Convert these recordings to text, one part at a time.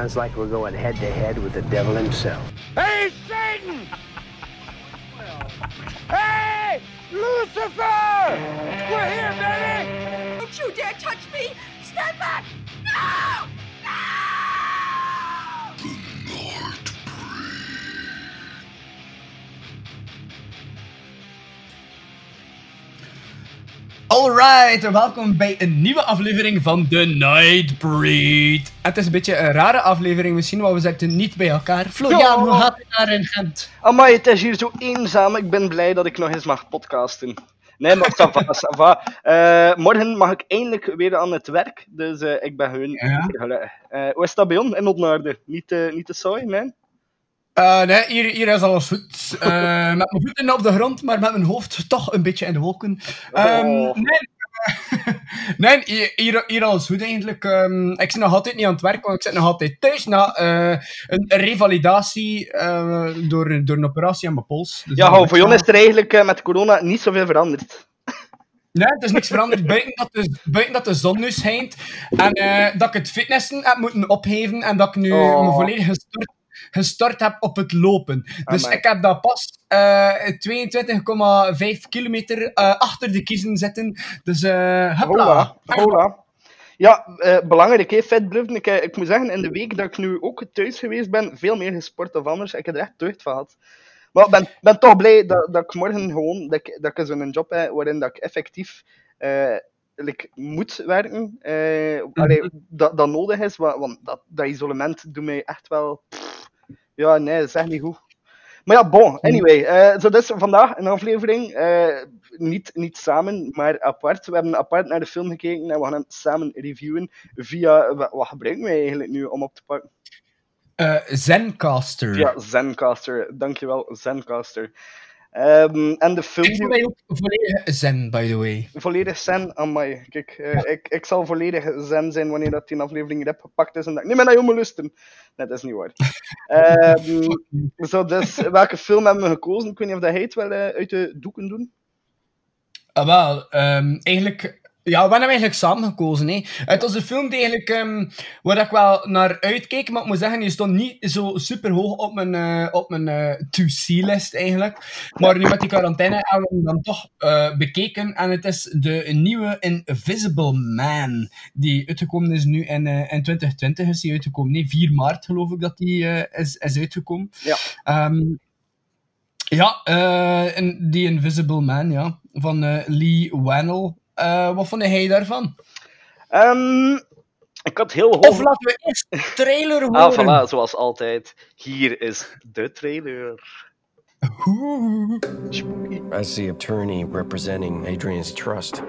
sounds like we're going head to head with the devil himself. Hey, Satan! hey, Lucifer! We're here, baby! Don't you dare touch me! Stand back! No! Alright, welkom bij een nieuwe aflevering van The Nightbreed. Het is een beetje een rare aflevering misschien, want we zitten niet bij elkaar. Florian, Ja. hoe gaat het daar in Gent? Amai, het is hier zo eenzaam. Ik ben blij dat ik nog eens mag podcasten. Nee, maar ça va. Eh, morgen mag ik eindelijk weer aan het werk, dus eh, ik ben gewoon Ja. gelukkig. Eh, hoe is dat bij ons in Otnaarde? Niet, niet te saai, nee? Eh, nee, hier, hier is alles goed. Eh, met mijn voeten op de grond, maar met mijn hoofd toch een beetje in de wolken. Ehm, Oh. nee, nee hier, hier, alles goed eigenlijk. Ehm, ik zit nog altijd niet aan het werk, want ik zit nog altijd thuis na eh, een revalidatie door, door een operatie aan mijn pols. Dus Ja, voor jou is er eigenlijk met corona niet zoveel veranderd. Nee, het is niks veranderd. Buiten dat de, buiten dat de zon nu schijnt. En dat ik het fitnessen heb moeten opgeven. En dat ik nu Oh. me volledig gestort, gestort heb op het lopen. Dus Amai. ik heb dat pas eh 22,5 kilometer eh, achter de kiezen zitten. Dus eh hopla. Hola, hola. Ja, eh, belangrijk, hè, vet blijven. Ik, eh, ik moet zeggen, in de week dat ik nu ook thuis geweest ben, veel meer gesport dan anders. Ik heb er echt deugd van gehad. Maar ik ben, ben toch blij dat, dat ik morgen gewoon, dat ik, dat ik zo'n job heb waarin dat ik effectief eh, like, moet werken. Eh, allee, dat, dat nodig is, wa- want dat, dat isolement doet mij echt wel... pff, ja, nee, dat is echt niet goed. Maar ja, bon, anyway. eh zo dus vandaag een aflevering. eh, niet, niet samen, maar apart. We hebben apart naar de film gekeken en we gaan hem samen reviewen via... Wat, gebruiken wij eigenlijk nu om op te pakken? Eh, Zencaster. Via Zencaster. Dankjewel, Zencaster. Ehm, en de film... Ik ook volledig zen, by the way. Volledig zen aan mij. Kijk, eh, ik, ik zal volledig zen zijn wanneer dat die aflevering er heb gepakt is en dat ik niet meer naar jou moet luisteren. Nee, dat is niet waar. Ehm, zo, dus, welke film hebben we gekozen? Ik weet niet of dat hij het wel eh, uit de doeken doen. Ah, wel, ehm, eigenlijk... Ja, we hebben eigenlijk samen gekozen. Hè. Het was een film die eigenlijk, ehm, waar ik wel naar uitkeek, maar ik moet zeggen, die stond niet zo super hoog op mijn, eh, op mijn eh, to-see-list eigenlijk. Maar nu met die quarantaine hebben we hem dan toch eh, bekeken. En het is de nieuwe Invisible Man, die uitgekomen is nu in, in 2020. Is die uitgekomen? Nee, 4 maart geloof ik dat die is, is uitgekomen. Ja. Ehm, ja, en die Invisible Man, ja, van Lee Wannell. Eh, wat vond hij daarvan? Ehm, ik had heel hoog... Of laten we eerst de trailer horen. Ah, voilà, zoals altijd. Hier is de trailer. Oeh. As the attorney representing Adrian's trust,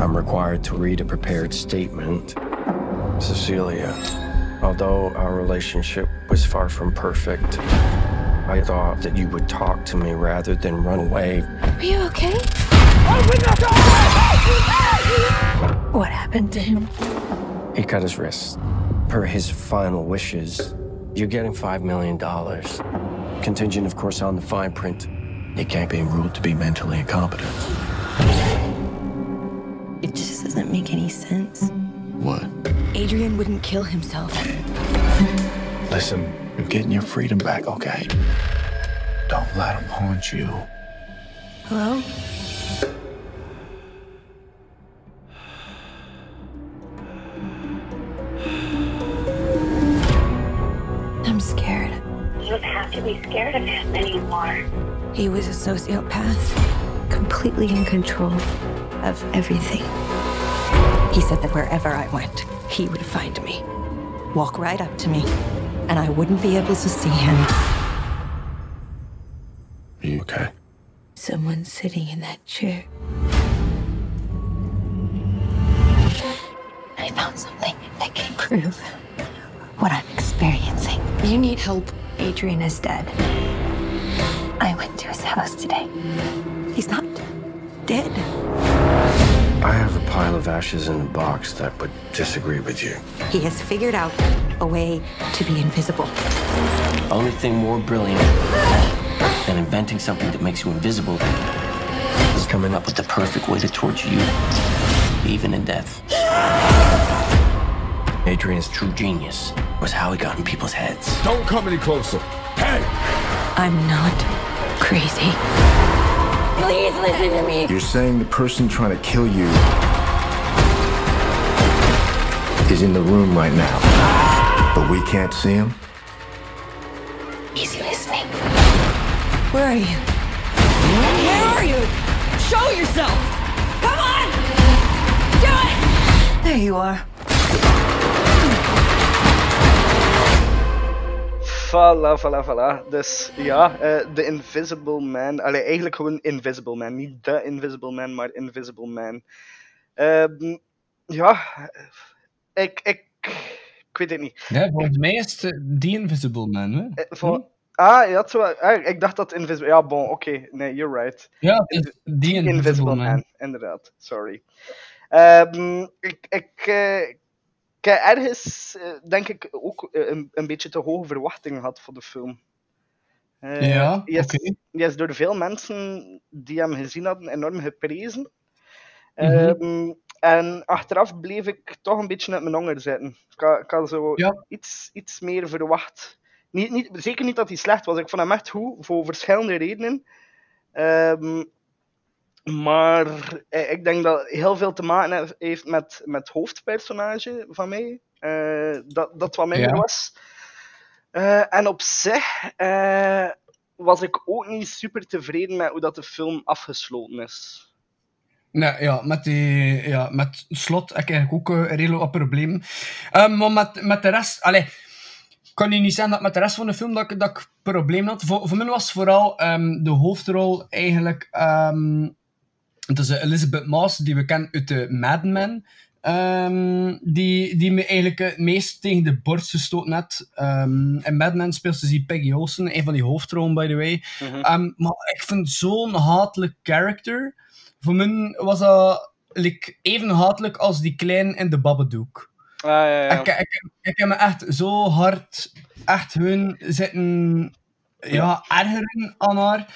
I'm required to read a prepared statement. Cecilia, although our relationship was far from perfect, I thought that you would talk to me rather than run away. Are you okay? What happened to him? He cut his wrist. Per his final wishes, you're getting $5 million. Contingent, of course, on the fine print. He can't be ruled to be mentally incompetent. It just doesn't make any sense. What? Adrian wouldn't kill himself. Listen, you're getting your freedom back, okay? Don't let him haunt you. Hello? Scared of him anymore. He was a sociopath, completely in control of everything. He said that wherever I went, he would find me, walk right up to me, and I wouldn't be able to see him. Are you okay? Someone sitting in that chair. I found something that can prove what I'm experiencing. You need help. Adrian is dead. I went to his house today. He's not dead. I have a pile of ashes in a box that would disagree with you. He has figured out a way to be invisible. Only thing more brilliant than inventing something that makes you invisible is coming up with the perfect way to torture you, even in death. Adrian's true genius was how he got in people's heads. Don't come any closer. Hey! I'm not crazy. Please listen to me. You're saying the person trying to kill you is in the room right now, but we can't see him? He's listening. Where are you? Where are you? Show yourself. Come on. Do it. There you are. Voilà, voilà, voilà. Dus ja, eh The Invisible Man. Allee, eigenlijk gewoon Invisible Man. Niet The Invisible Man, maar Invisible Man. Ehm, ja, ik, ik, ik weet het niet. Ja, volgens mij is het eh, The Invisible Man. Hè? Eh, Ah, ja, wel- ah, ik dacht dat Invisible... Ja, bon, oké. Nee, you're right. Ja, The Invisible, Invisible Man. Man, inderdaad. Sorry. Ehm, ik, ik, ik heb ergens, eh, denk ik, ook eh, een, een beetje te hoge verwachtingen gehad voor de film. Eh, Ja, die is, oké. die is door veel mensen die hem gezien hadden enorm geprezen. Mhm. Ehm, en achteraf bleef ik toch een beetje uit mijn honger zitten. Ik had, had zo Ja. iets, iets meer verwacht. Niet, niet, zeker niet dat hij slecht was. Ik vond hem echt goed, voor verschillende redenen. Ehm, maar eh, ik denk dat heel veel te maken heeft- met, met het hoofdpersonage van mij. Eh, dat, dat wat minder Ja. was. Eh, en op zich was ik ook niet super tevreden met hoe dat de film afgesloten is. Nee, ja, met, die, ja, met slot heb ik eigenlijk ook een redelijk wat problemen. Ehm, maar met, met de rest... Allee, ik kan je niet zeggen dat met de rest van de film dat ik, dat ik problemen had. Voor, voor mij was vooral ehm, de hoofdrol eigenlijk... ehm, het is eh, Elizabeth Moss, die we kennen uit de Mad Men. ehm, die, die me eigenlijk het meest tegen de borst gestoten had. Ehm in Mad Men speelt ze die Peggy Olsen, een van die hoofdrollen, by the way. Mhm. Ehm, maar ik vind zo'n hatelijk character. Voor mij was dat like, even hatelijk als die klein in de Babadook. Ah, ja, ja. Ik, ik, ik heb me echt zo hard echt hun zitten ja, ergeren aan haar.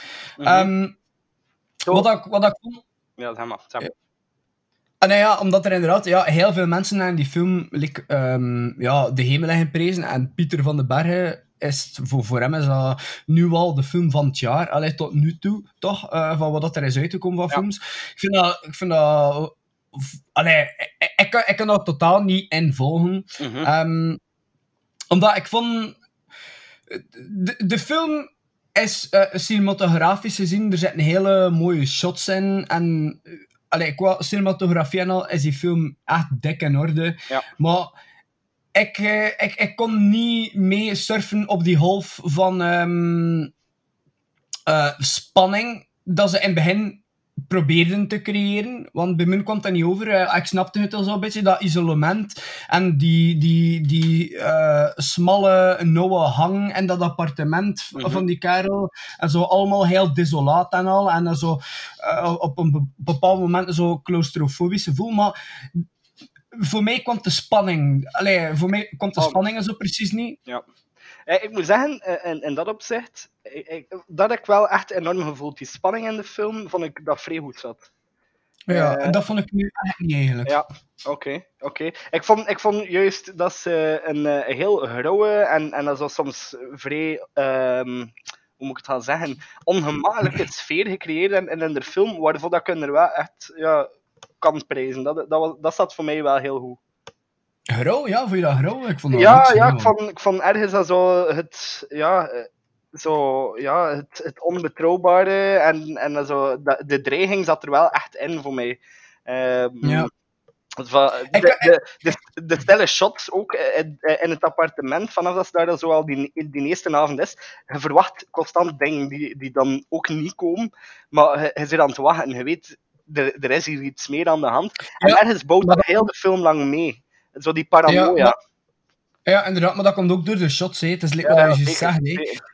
Zo. wat, ik, wat ik vond... Ja, maar. Zeg maar. Ah, nou ja, omdat er inderdaad ja, heel veel mensen in die film like, ehm, ja, de hemel hebben geprezen. En Pieter van den Bergen is, voor, voor hem is dat nu al de film van het jaar. Allee, tot nu toe, toch? eh, van wat dat er is uitgekomen van Ja. films. Ik vind dat... Ik vind dat allee, ik, ik, kan, ik kan dat totaal niet involgen. Mhm. Ehm, omdat ik vond... De, de film is eh, cinematografisch gezien, er zitten hele mooie shots in. En allee, qua cinematografie en al is die film echt dik in orde. Ja. Maar ik, eh, ik, ik kon niet mee surfen op die golf van ehm, eh, spanning dat ze in het begin probeerden te creëren. Want bij mij kwam dat niet over. Eh, ik snapte het al zo'n beetje, dat isolement. En die, die, die eh, smalle, nauwe hang in dat appartement Mhm. van die kerel. En zo allemaal heel desolaat en al. En dan zo eh, op een be- bepaald moment zo claustrofobisch gevoel. Maar voor mij kwam de spanning... Allee, voor mij kwam de Oh. spanning en zo precies niet. Ja. Eh, ik moet zeggen, eh, in, in dat opzicht, ik, dat heb ik wel echt enorm gevoeld. Die spanning in de film vond ik dat vrij goed zat. Ja, Eh, en dat vond ik nu echt niet eigenlijk. Ja, oké. oké. Ik, vond, ik vond juist dat ze een eh, heel grauwe en, en dat was soms vrij, ehm, hoe moet ik het gaan zeggen, ongemakkelijke sfeer gecreëerd hebben in, in de film, waarvoor dat ik er wel echt ja, kan prijzen. Dat, dat, was, dat zat voor mij wel heel goed. Grauw, ja, vond je dat grauw? Ik vond dat Ja, ja ik, vond, ik vond ergens dat zo het, ja, eh, zo, ja, het, het onbetrouwbare en, en zo, dat, de dreiging zat er wel echt in voor mij. Ehm, Ja. Van, de, de, de, de stille shots ook in, in het appartement, vanaf dat ze daar zo al die, die eerste avond is, je verwacht constant dingen die, die dan ook niet komen, maar je, je zit aan het wachten, je weet, er, er is hier iets meer aan de hand. En ergens bouwt dat heel de film lang mee. Zo die paranoia. Ja, maar- Ja, inderdaad, maar dat komt ook door de shots, hè. Het is like Ja, wat je zegt.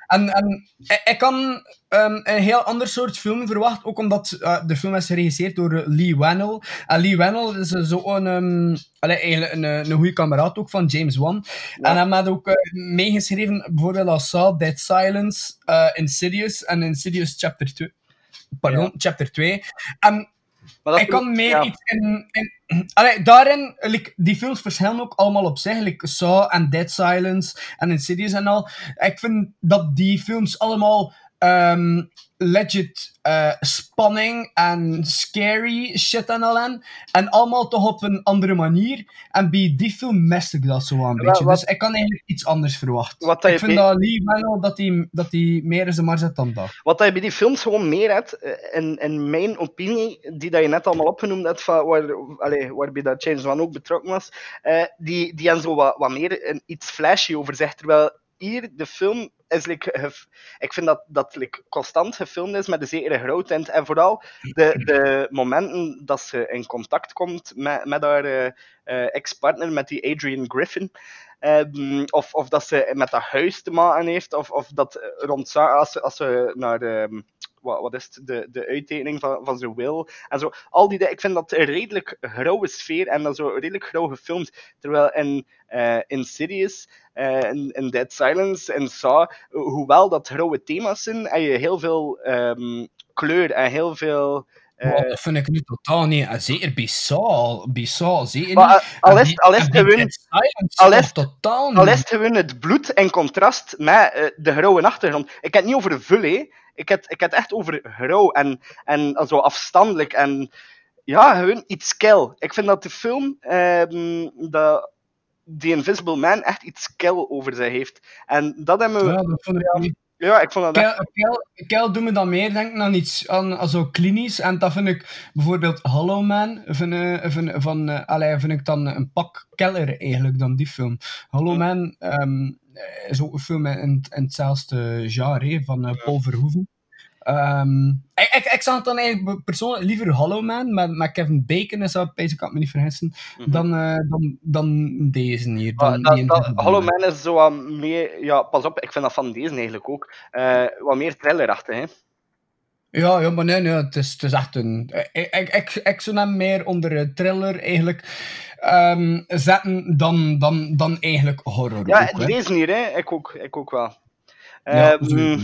En, en ik, kan ehm, een heel ander soort film verwachten, ook omdat eh, de film is geregisseerd door Lee Wannell. En Lee Wannell is eh, zo een, ehm, een, eh, een goede kameraad ook van James Wan. En hij had ook eh, meegeschreven, bijvoorbeeld als Saw, Dead Silence, eh, Insidious en Insidious Chapter 2. Pardon. Chapter 2. En Maar dat ik kan meer ja. iets in... in allee, daarin, like, die films verschillen ook allemaal op zich. Like Saw en Dead Silence en Insidious en al. Ik vind dat die films allemaal ehm, legit eh, spanning en scary shit en al en. En allemaal toch op een andere manier. En bij die film miste ik dat zo een beetje. wat- Dus ik kan eigenlijk iets anders verwachten. Wat ik vind dat lief wel dat die, dat die meer zijn maar zet dan dat. Wat dat je bij die films gewoon meer hebt, eh, in, in mijn opinie, die dat je net allemaal opgenoemd hebt, van waar, allee, waarbij dat James Wan ook betrokken was, eh, die, die hebben zo wat, wat meer een, iets flashy over zich. Terwijl hier de film ik vind dat dat like, constant gefilmd is met een zekere grauwtint. En vooral de, de momenten dat ze in contact komt met, haar eh, ex-partner, met die Adrian Griffin. Ehm, of, of dat ze met dat huis te maken heeft, of, of dat rond als als ze naar ehm, wat, wat is de, de uittekening van, van zijn wil en zo. Al die, ik vind dat een redelijk grauwe sfeer en dat zo redelijk grauw gefilmd. Terwijl in eh Insidious, eh in, in Dead Silence en Saw, hoewel dat grauwe thema's zijn, heb je heel veel ehm, kleur en heel veel. Eh, dat vind ik nu totaal niet. En zeker bij Saw zeker Maar, niet. eh, al is- al het gewoon- Dead Silence al toch is- totaal niet. Al is het gewoon het bloed in contrast met eh, de grauwe achtergrond. Ik heb het niet over de vul, hè. Ik heb, ik heb het echt over grauw en, en zo afstandelijk en ja, gewoon iets kil. Ik vind dat de film, ehm dat The Invisible Man, echt iets kil over zich heeft. En dat hebben we... Ja, dat vond ik niet. Ja, ik vond dat echt... Kel, doet me dan meer denken aan iets aan, aan zo klinisch. En dat vind ik bijvoorbeeld Hollow Man. Vind, eh, vind, van, eh, allee, vind ik dan een pak keller eigenlijk dan die film. Hollow Man ehm, is ook een film in, in hetzelfde genre van eh, Paul Verhoeven. Ehm, ik, ik, ik zag het dan eigenlijk persoonlijk liever Hollow Man met, met Kevin Bacon, is dat, ik kan me niet vergissen, dan, eh, dan, dan deze hier. Dan dat, Hollow Man. Is zo wat meer... Ja, pas op, ik vind dat van deze eigenlijk ook. eh, wat meer thrillerachtig, hè. Ja, ja, maar nee, nee het, is, het is echt een... Ik, ik, ik, ik zou hem meer onder een thriller eigenlijk ehm, zetten dan, dan, dan eigenlijk horror. Ja, ook, deze hier, hè. Ik ook, ik ook wel. Ja, Ehm.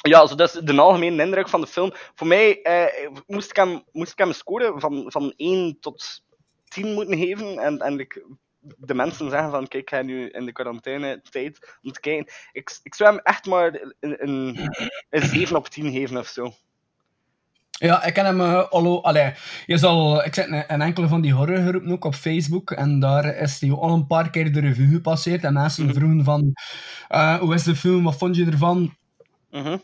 Ja, zo, dat is de algemene indruk van de film. Voor mij eh, moest, ik hem, moest ik hem een score van, van 1 tot 10 moeten geven. En, en ik, de mensen zeggen van, kijk, ik ga nu in de quarantaine tijd om te kijken. Ik, ik zou hem echt maar een, een, een 7 op 10 geven of zo. Ja, ik ken hem eh, allo, allee, je zal, ik zet een, een enkele van die horrorgroepen ook op Facebook en daar is die al een paar keer de revue gepasseerd en mensen vroegen van eh, hoe is de film, wat vond je ervan? Mhm.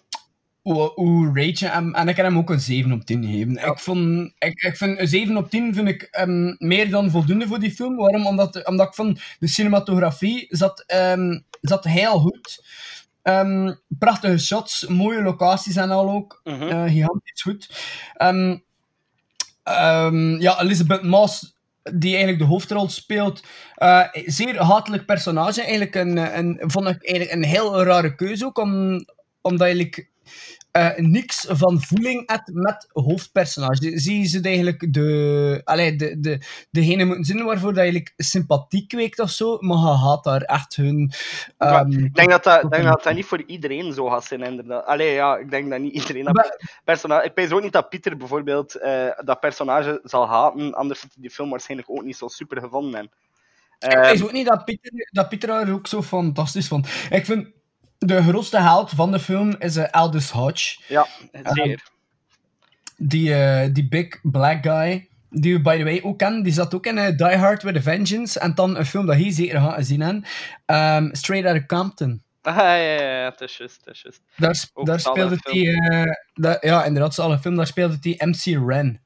Hoe, hoe rate je hem? En ik heb hem ook een 7 op 10 gegeven. Ik, vond, ik, ik vind een 7 op 10 vind ik ehm, meer dan voldoende voor die film. Waarom? Omdat, omdat ik vond de cinematografie zat, ehm, zat heel goed. Ehm, prachtige shots, mooie locaties en al ook. Mhm. Eh, gigantisch goed. Ja, Elizabeth Moss, die eigenlijk de hoofdrol speelt. eh, zeer hatelijk personage. Eigenlijk een, een, vond ik eigenlijk een heel rare keuze ook, om, omdat je eh, niks van voeling hebt met hoofdpersonage. Zie je ze eigenlijk de, allee, de, de, degene moeten zijn waarvoor dat je like, sympathie kweekt of zo, maar je haat daar echt hun... Ehm, ik denk dat dat, ik denk dat dat niet voor iedereen zo gaat zijn, inderdaad. Allee, ja, ik denk dat niet iedereen dat personage... Ik weet ook niet dat Pieter bijvoorbeeld eh, dat personage zal haten, anders had hij die film waarschijnlijk ook niet zo super gevonden. hebben. Ik Ehm, weet ook niet dat Pieter, dat Pieter haar ook zo fantastisch vond. Ik vind de grootste held van de film is eh, Aldous Hodge. ja, zeer. Die, eh, die big black guy. Die we, by the way, ook kennen. Die zat ook in eh, Die Hard with a Vengeance. En dan een film dat hij zeker gaat zien hebben. Ehm, Straight Outta Compton. Ah, ja, ja, ja, het is juist, het is juist. Daar, daar speelde hij... eh, dat- ja, inderdaad, is al een film. Daar speelde hij MC Ren.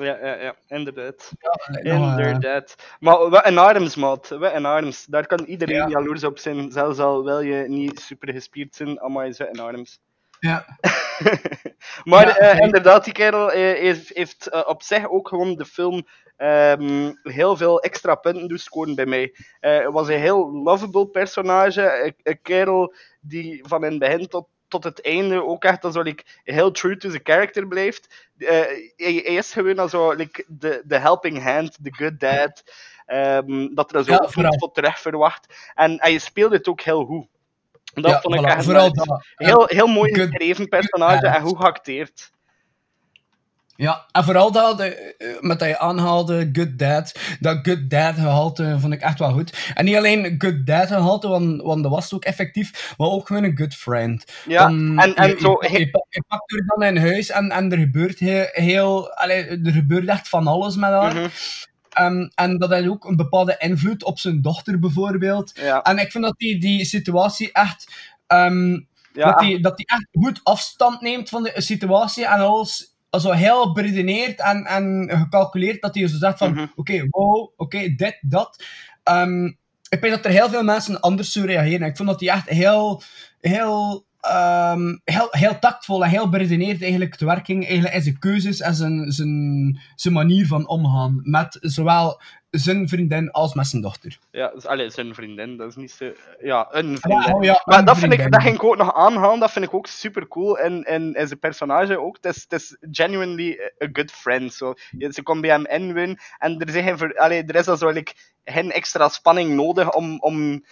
Ja, ja, ja, inderdaad. Ja, eh, Inderdaad. Maar wat een arms, maat. Wat een arms. Daar kan iedereen Ja. jaloers op zijn. Zelfs al wil je niet super gespierd zijn, allemaal is een arms. ja. maar Ja, eh, inderdaad, die kerel eh, heeft, heeft op zich ook gewoon de film ehm, heel veel extra punten doen scoren bij mij. Het was een heel lovable personage. Een, een kerel die van in het begin tot, tot het einde ook echt als like, heel true to zijn character blijft. Eh, hij, hij is gewoon als zo, like, de, de helping hand, de good dad. ehm, dat er zo Ja, ook vooral. tot terug verwacht. En hij speelde het ook heel goed. Dat Ja, vond ik voilà, echt vooral dat. Heel, heel mooi geschreven personage good en hoe geacteerd. Ja, en vooral dat, eh, met dat je aanhaalde Good Dad, dat Good Dad gehalte vond ik echt wel goed. En niet alleen Good Dad gehalte, want, want dat was het ook effectief, maar ook gewoon een good friend. Ja, en- en je, zo- Je, je, je pakt er dan in huis en, en er gebeurt heel, heel allee, er gebeurt echt van alles met haar. Mhm. Ehm, en dat heeft ook een bepaalde invloed op zijn dochter bijvoorbeeld. Ja. En ik vind dat die, die situatie echt... ehm, Ja. dat, die, dat die echt goed afstand neemt van de situatie en alles zo heel beredeneerd en, en gecalculeerd dat hij zo zegt van Mhm. oké, wow, oké, dit, dat. Ehm, ik weet dat er heel veel mensen anders zo reageren. Ik vond dat hij echt heel, heel, ehm, heel, heel tactvol en heel beredeneerd eigenlijk te werk ging eigenlijk in zijn keuzes en zijn, zijn, zijn manier van omgaan met zowel zijn vriendin als met zijn dochter. Ja, dus, allee, zijn vriendin, dat is niet zo... Ja, een vriendin. Ja, oh ja, maar een dat, vind ik, vriendin. dat ging ik ook nog aanhalen, dat vind ik ook super cool. En, en, en zijn personage ook, het is, het is genuinely a good friend. Zo. Ze komt bij hem inwonen en er, zijn geen ver, allee, er is zo like, geen extra spanning nodig om... om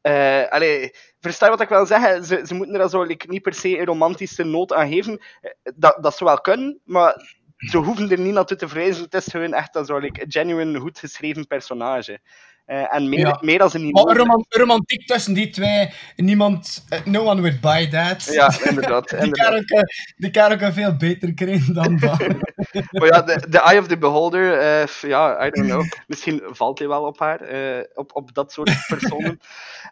eh allee, versta je wat ik wil zeggen? Ze, ze moeten er zo like, niet per se een romantische noot aan geven. Eh, Dat, dat zou wel kunnen, maar ze hoeven er niet naartoe te vrezen. Het is gewoon echt een genuine, goed geschreven personage. Eh, en meer, Ja. meer dan ze niet Maar romantiek tussen die twee, niemand, eh, no one would buy that. Ja, inderdaad. Die inderdaad. kan die kan ook een veel beter krijgen dan dat. Maar ja, de, Eye of the Beholder, eh, ja, I don't know. Misschien valt hij wel op haar, op, op dat soort personen.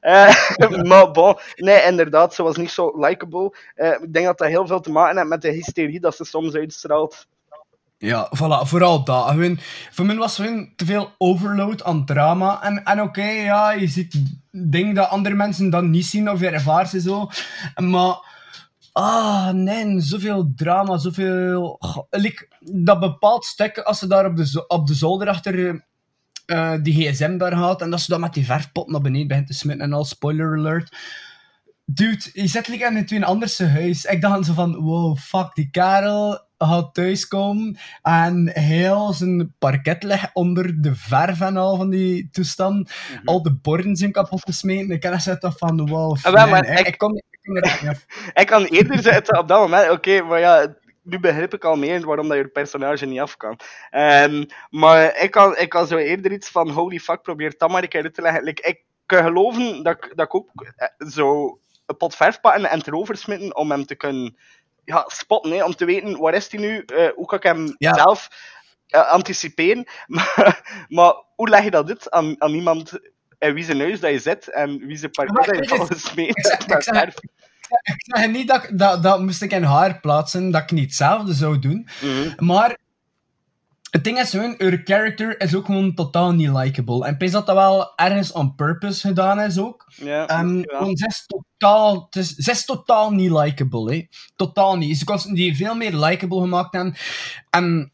Maar bon, nee, inderdaad, ze was niet zo likable. Ik denk dat dat heel veel te maken heeft met de hysterie dat ze soms uitstraalt. Ja, voilà, vooral dat. Voor mij was gewoon te veel overload aan drama. En, en oké, ja, je ziet dingen dat andere mensen dan niet zien of je ervaart ze zo. Maar, ah, nee, zoveel drama, zoveel... dat bepaald stuk, als ze daar op de, op de zolder achter eh, die gsm daar gaat, en dat ze dan met die verfpot naar beneden begint te smitten en al, spoiler alert. Dude, je zit like in een anders huis. Ik dacht zo van, wow, fuck, die kerel gaat thuiskomen en heel zijn parket ligt onder de verf en al van die toestand. Al de borden zijn kapot gesmeten. Ik had echt toch van, wow, Ah, wel, man, maar ik, kom, ik kom er. Ik kan eerder zitten op dat moment, oké, maar ja, nu begrijp ik al meer waarom dat je personage niet af kan. Ehm, maar ik kan, ik kan zo eerder iets van, holy fuck, probeer dat maar een keer uit te leggen. Like, ik kan geloven dat ik, dat ik ook eh, zo een pot verf pakken en erover smitten om hem te kunnen ja, spotten, hè, om te weten waar is hij nu, eh, hoe kan ik hem Ja. zelf eh, anticiperen. Maar, maar hoe leg je dat uit aan, aan iemand in wie zijn huis dat je zit en wie zijn parket dat je je, al gesmeed ik zeg- ik met zeg- verf? Ik zeg niet dat, ik- dat, dat moest ik in haar plaatsen, dat ik niet hetzelfde zou doen. Mhm. Maar het ding is gewoon, haar character is ook gewoon totaal niet likable. En ik dat dat wel ergens on purpose gedaan is ook. Ja, Ehm, wel. want ze is totaal, het is, ze is totaal niet likable, hè. Totaal niet. Ze konden die veel meer likable gemaakt hebben. En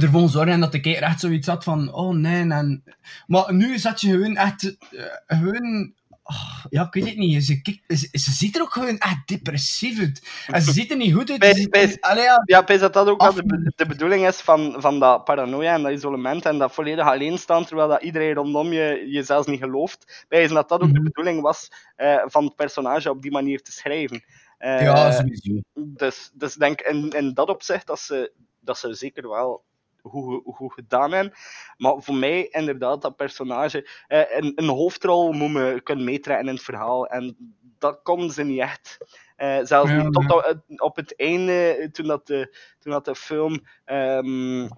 ervoor zorgen dat de kijker echt zoiets had van, oh nee, en... Maar nu zat je gewoon echt, eh, gewoon... ah, ja, ik weet het niet. Ze, ze, ze ziet er ook gewoon echt depressief uit. En ze ziet er niet goed uit. Allee, ja, Ja, dat dat ook wel de, de bedoeling is van, van dat paranoia en dat isolement en dat volledig alleen staan, terwijl dat iedereen rondom je je zelfs niet gelooft. Bij dat dat ook de Mhm. bedoeling was eh, van het personage op die manier te schrijven. Eh, ja, sowieso. dus, dus ik denk in, in dat opzicht dat ze, dat ze zeker wel goed, goed gedaan hebben. Maar voor mij, inderdaad, dat personage. eh, een, een hoofdrol moet me kunnen meetrekken in het verhaal. En dat kon ze niet echt. Eh, zelfs Ja, niet tot ja. op het, op het einde, toen dat de, toen dat de film. ehm,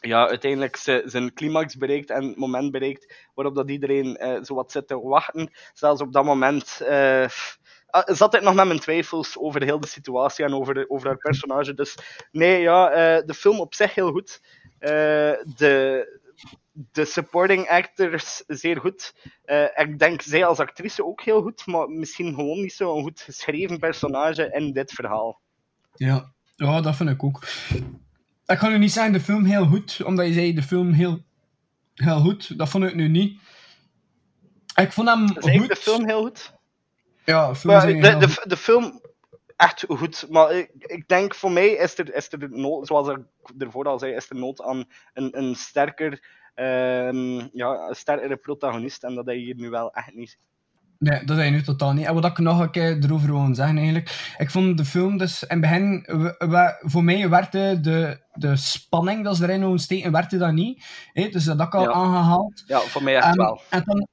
ja, uiteindelijk zijn climax bereikt en het moment bereikt waarop dat iedereen eh zo wat zit te wachten. Zelfs op dat moment eh, ah, zat ik nog met mijn twijfels over heel de situatie en over, de, over haar personage. Dus nee, ja, eh, de film op zich heel goed. Eh, de, de supporting actors zeer goed. Eh, ik denk zij als actrice ook heel goed, maar misschien gewoon niet zo'n goed geschreven personage in dit verhaal. Ja. ja, dat vind ik ook. Ik kan nu niet zeggen de film heel goed, omdat je zei de film heel, heel goed. Dat vond ik nu niet. Ik vond hem ik goed. de film heel goed? Ja, film Maar de, de film echt goed. Maar ik, ik denk voor mij is er, is er nood, zoals ik ervoor al zei, is er nood aan een, een sterker, ehm, ja, een sterkere protagonist. En dat heb je hier nu wel echt niet. Nee, dat is nu totaal niet. En wat ik nog een keer erover wil zeggen eigenlijk. Ik vond de film dus in het begin, voor mij werkte de, de spanning dat ze erin steken, werkte dat niet. Hè? Dus dat had ik al Ja. aangehaald. Ja, voor mij echt En- wel. En dan,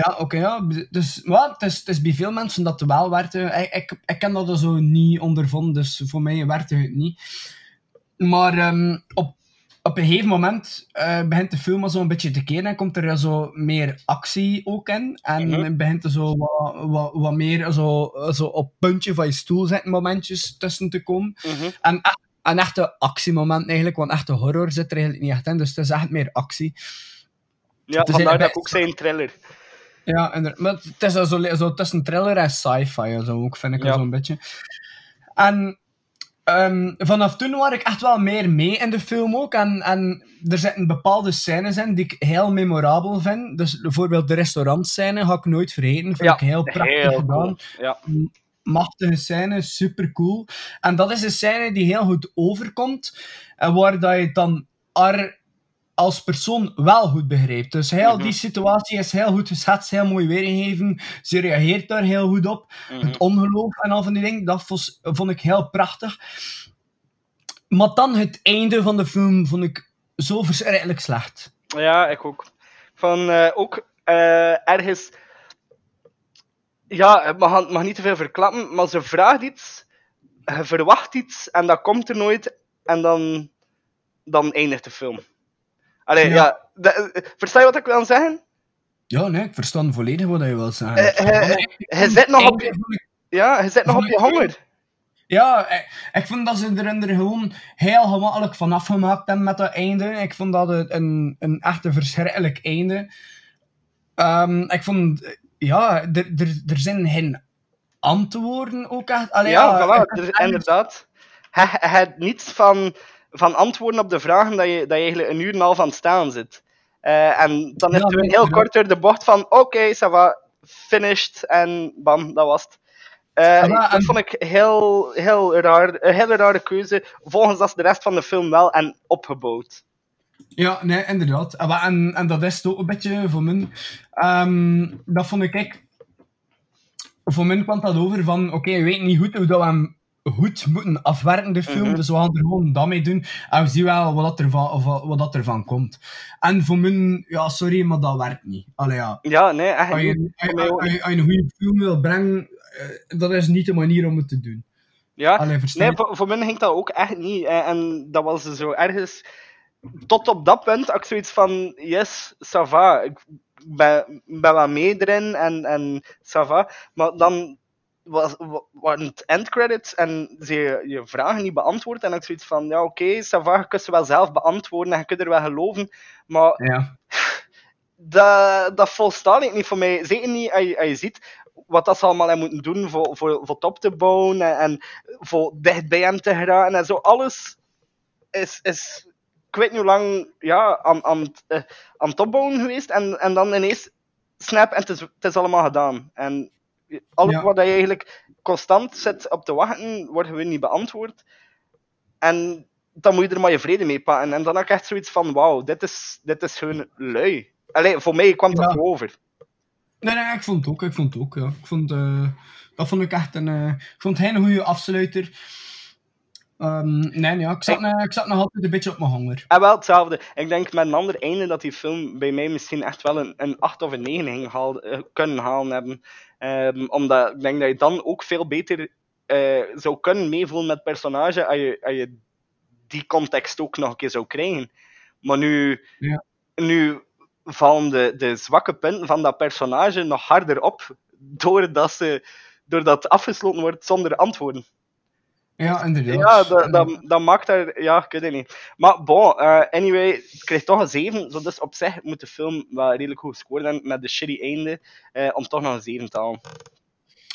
ja, oké, ja. Dus wat, het, is, het is bij veel mensen dat wel werkte. Ik, ik, ik ken dat er zo niet ondervonden, dus voor mij werkte het niet. Maar ehm, op, op een gegeven moment eh, begint de film zo een beetje te keren en komt er zo meer actie ook in. En Mhm. begint er zo wat, wat, wat meer zo, zo op het puntje van je stoel zitten momentjes tussen te komen. Mhm. En echt, een echte actiemoment eigenlijk, want echte horror zit er eigenlijk niet echt in, dus het is echt meer actie. Ja, is vandaar dat ik ook zei een thriller. Ja, inderdaad. Maar het is zo, zo tussen thriller en sci-fi en zo ook, vind ik Ja. zo'n beetje. En ehm, vanaf toen was ik echt wel meer mee in de film ook. En, en er zitten bepaalde scènes in die ik heel memorabel vind. Dus bijvoorbeeld de restaurantscène ga ik nooit vergeten. Vind Ja, ik heel prachtig heel gedaan. cool. Ja. Machtige scène, super cool. En dat is een scène die heel goed overkomt. En waar dat je dan haar als persoon wel goed begrijpt. Dus heel Mhm. die situatie is heel goed geschetst, heel mooi weergegeven. Ze reageert daar heel goed op. Mhm. Het ongeloof en al van die dingen, dat vond ik heel prachtig. Maar dan het einde van de film vond ik zo verschrikkelijk slecht. Ja, ik ook. Van eh, ook eh, ergens. Ja, het mag, het mag niet te veel verklappen, maar ze vraagt iets, je verwacht iets en dat komt er nooit en dan, dan eindigt de film. Allee, ja. Eh, versta je wat ik wil zeggen? Ja, nee, ik verstand volledig wat je wilt zeggen. Eh, eh, eh, zit nog op je- Ja, je zit nog op je honger. Ja, ik, ik vond dat ze er, gewoon heel gemakkelijk vanaf gemaakt hebben met dat einde. Ik vond dat het een, een echt een verschrikkelijk einde. Ehm, ik vond, ja, er, zijn geen antwoorden ook echt. Allee, ja, voilà, er- inderdaad. Je hebt niets van, van antwoorden op de vragen dat je, dat je eigenlijk een uur en een half aan het staan zit. Eh, en dan is Ja, het heel ja. kort door de bocht van oké, ça va, finished, en bam, dat was het. Eh, Ja, dat en- vond ik heel, heel raar, een hele rare keuze, volgens als de rest van de film wel en opgebouwd. Ja, nee, inderdaad. En, wa- en, en dat is het ook een beetje voor mij. Ehm, dat vond ik, ik. Voor mij kwam dat over van: oké, we weten niet goed hoe dat we hem goed moeten afwerken, de film. Mhm. Dus we gaan er gewoon dat mee doen. En we zien wel wat, dat ervan, of wat, dat ervan komt. En voor mij, ja, sorry, maar dat werkt niet. Allee, ja. Ja, nee, echt Als je, als, een goede film wil brengen, eh, dat is niet de manier om het te doen. Ja, Allee, nee, voor, voor mij ging dat ook echt niet. En, en dat was zo ergens... Tot op dat punt had ik zoiets van... Yes, ça va. Ik ben, ben wel mee erin en, en ça va. Maar dan was, wa- waren het endcredits en ze je, vragen niet beantwoord. En dan ik zoiets van... Ja, oké, ça va. Je kunt ze wel zelf beantwoorden en je kunt er wel geloven. Maar Ja. dat, dat volstaat niet voor mij. Zeker niet als je, als je ziet wat dat ze allemaal hebben moeten doen voor, voor, voor het op te bouwen en, en voor dicht bij hem te geraken en zo. Alles is, is ik weet niet hoe lang ja, aan, aan, het, eh, aan het opbouwen geweest en, en dan ineens snap en het is, het is allemaal gedaan. En alles Ja. wat je eigenlijk constant zit op te wachten, wordt gewoon niet beantwoord. En dan moet je er maar je vrede mee pakken. En dan had ik echt zoiets van, wauw, dit is, dit is gewoon lui. Allee, voor mij kwam dat Ja. over. Nee, nee, ik vond het ook. Ik vond het ook, ja. Ik vond, eh, dat vond ik echt een... eh, ik vond hij een goede afsluiter. Ehm, nee, ja, ik zat, ik zat nog altijd een beetje op mijn honger. En wel hetzelfde. Ik denk met een ander einde dat die film bij mij misschien echt wel een, een 8 of een 9 ging haal, eh, kunnen halen hebben. Ehm, omdat ik denk dat je dan ook veel beter eh, zou kunnen meevoelen met het personage als je, als je die context ook nog een keer zou krijgen. Maar nu, Ja. nu vallen de, de zwakke punten van dat personage nog harder op doordat, ze, doordat het afgesloten wordt zonder antwoorden. Ja, inderdaad. Ja, dat, dat, dat maakt daar... Ja, ik weet het niet. Maar bon, eh, anyway, het krijgt toch een 7. Zo dus op zich moet de film wel redelijk goed hebben met de shitty einde, eh, om toch nog een 7 te halen.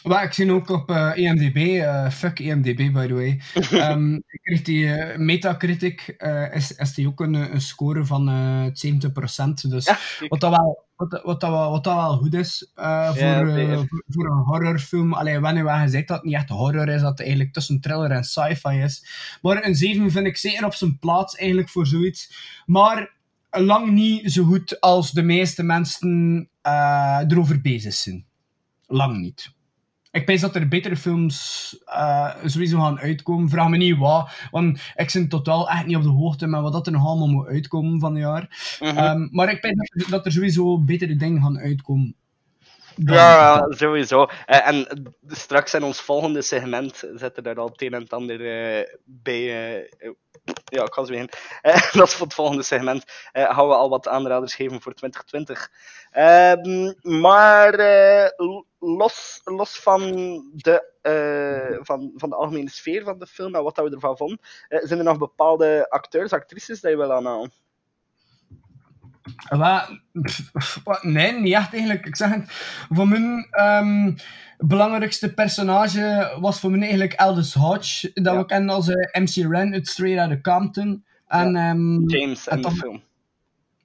Maar ik zie ook op eh IMDb, eh, fuck IMDb by the way, Ehm kreeg die eh, Metacritic, is, is die ook een, een score van eh 70%. Dus Ja, wat, dat wel, wat, wat, dat wel, wat dat wel goed is voor, voor, voor een horrorfilm. Alleen wanneer we gezegd dat het niet echt horror is, dat het eigenlijk tussen thriller en sci-fi is. Maar een 7 vind ik zeker op zijn plaats eigenlijk voor zoiets. Maar lang niet zo goed als de meeste mensen erover bezig zijn. Lang niet. Ik denk dat er betere films uh, sowieso gaan uitkomen. Vraag me niet wat, want ik zit totaal echt niet op de hoogte met wat dat er nog allemaal moet uitkomen van het jaar. Mhm. um, maar ik denk dat, dat er sowieso betere dingen gaan uitkomen. Ja, sowieso. Uh, en straks in ons volgende segment zetten daar al het een en het ander uh, bij. Ja, ik ga zo heen. dat is voor het volgende segment. gaan we al wat aanraders geven voor 2020. Ehm, maar los, los van, de, van, van de algemene sfeer van de film en wat we ervan vonden, zijn er nog bepaalde acteurs, actrices die je wil aanhalen? Wat, nee, niet echt eigenlijk. Ik zeg het, voor mijn um, belangrijkste personage was voor mij eigenlijk Aldous Hodge, dat Ja. we kennen als eh, MC Ren uit Straight Outta Compton. En, ehm, James en de film.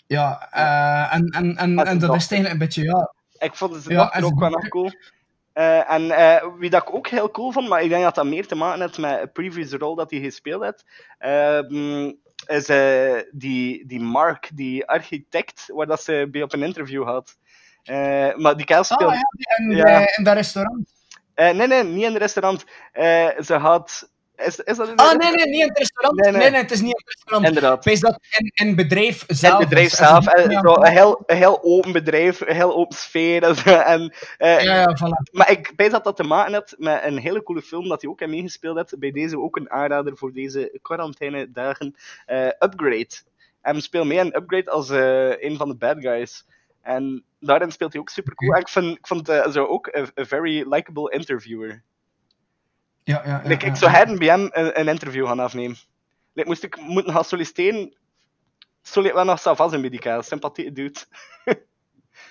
Ja, eh, en, en, en, en dat is eigenlijk een beetje, ja... Ik vond het Ja, ook wel nog cool. Eh, en eh, wie dat ik ook heel cool vond, maar ik denk dat dat meer te maken heeft met een previous rol dat hij gespeeld heeft, ehm, is eh, die, die Mark, die architect, waar dat ze bij op een interview had. Maar die kerel Ah, speelde... ja, in, Ja. in dat restaurant. Nee, nee, niet in het restaurant. Ze had... Is, is dat Ah, nee, nee, niet het restaurant. Nee, Nee, nee. nee, het is niet het restaurant. Inderdaad. Ik weet dat het bedrijf zelf het bedrijf is. zelf, En- ja, zo, een, heel, een heel open bedrijf, een heel open sfeer. En, zo, en, eh, Ja, ja, voilà. Maar ik weet dat dat te maken heeft met een hele coole film dat hij ook in meegespeeld heeft. Bij deze ook een aanrader voor deze quarantainedagen. eh Upgrade. En speelt mee in Upgrade als eh, een van de bad guys. En daarin speelt hij ook super cool. En ik, vind, ik vond eh, zo ook een een very likable interviewer. Ja, ja, ja, Like, ja, ik zou ja. her bij hem een, een interview gaan afnemen. Like, moest ik moeten gaan solliciteren, ik wel nog zelf als een medicaal. Sympathie dude.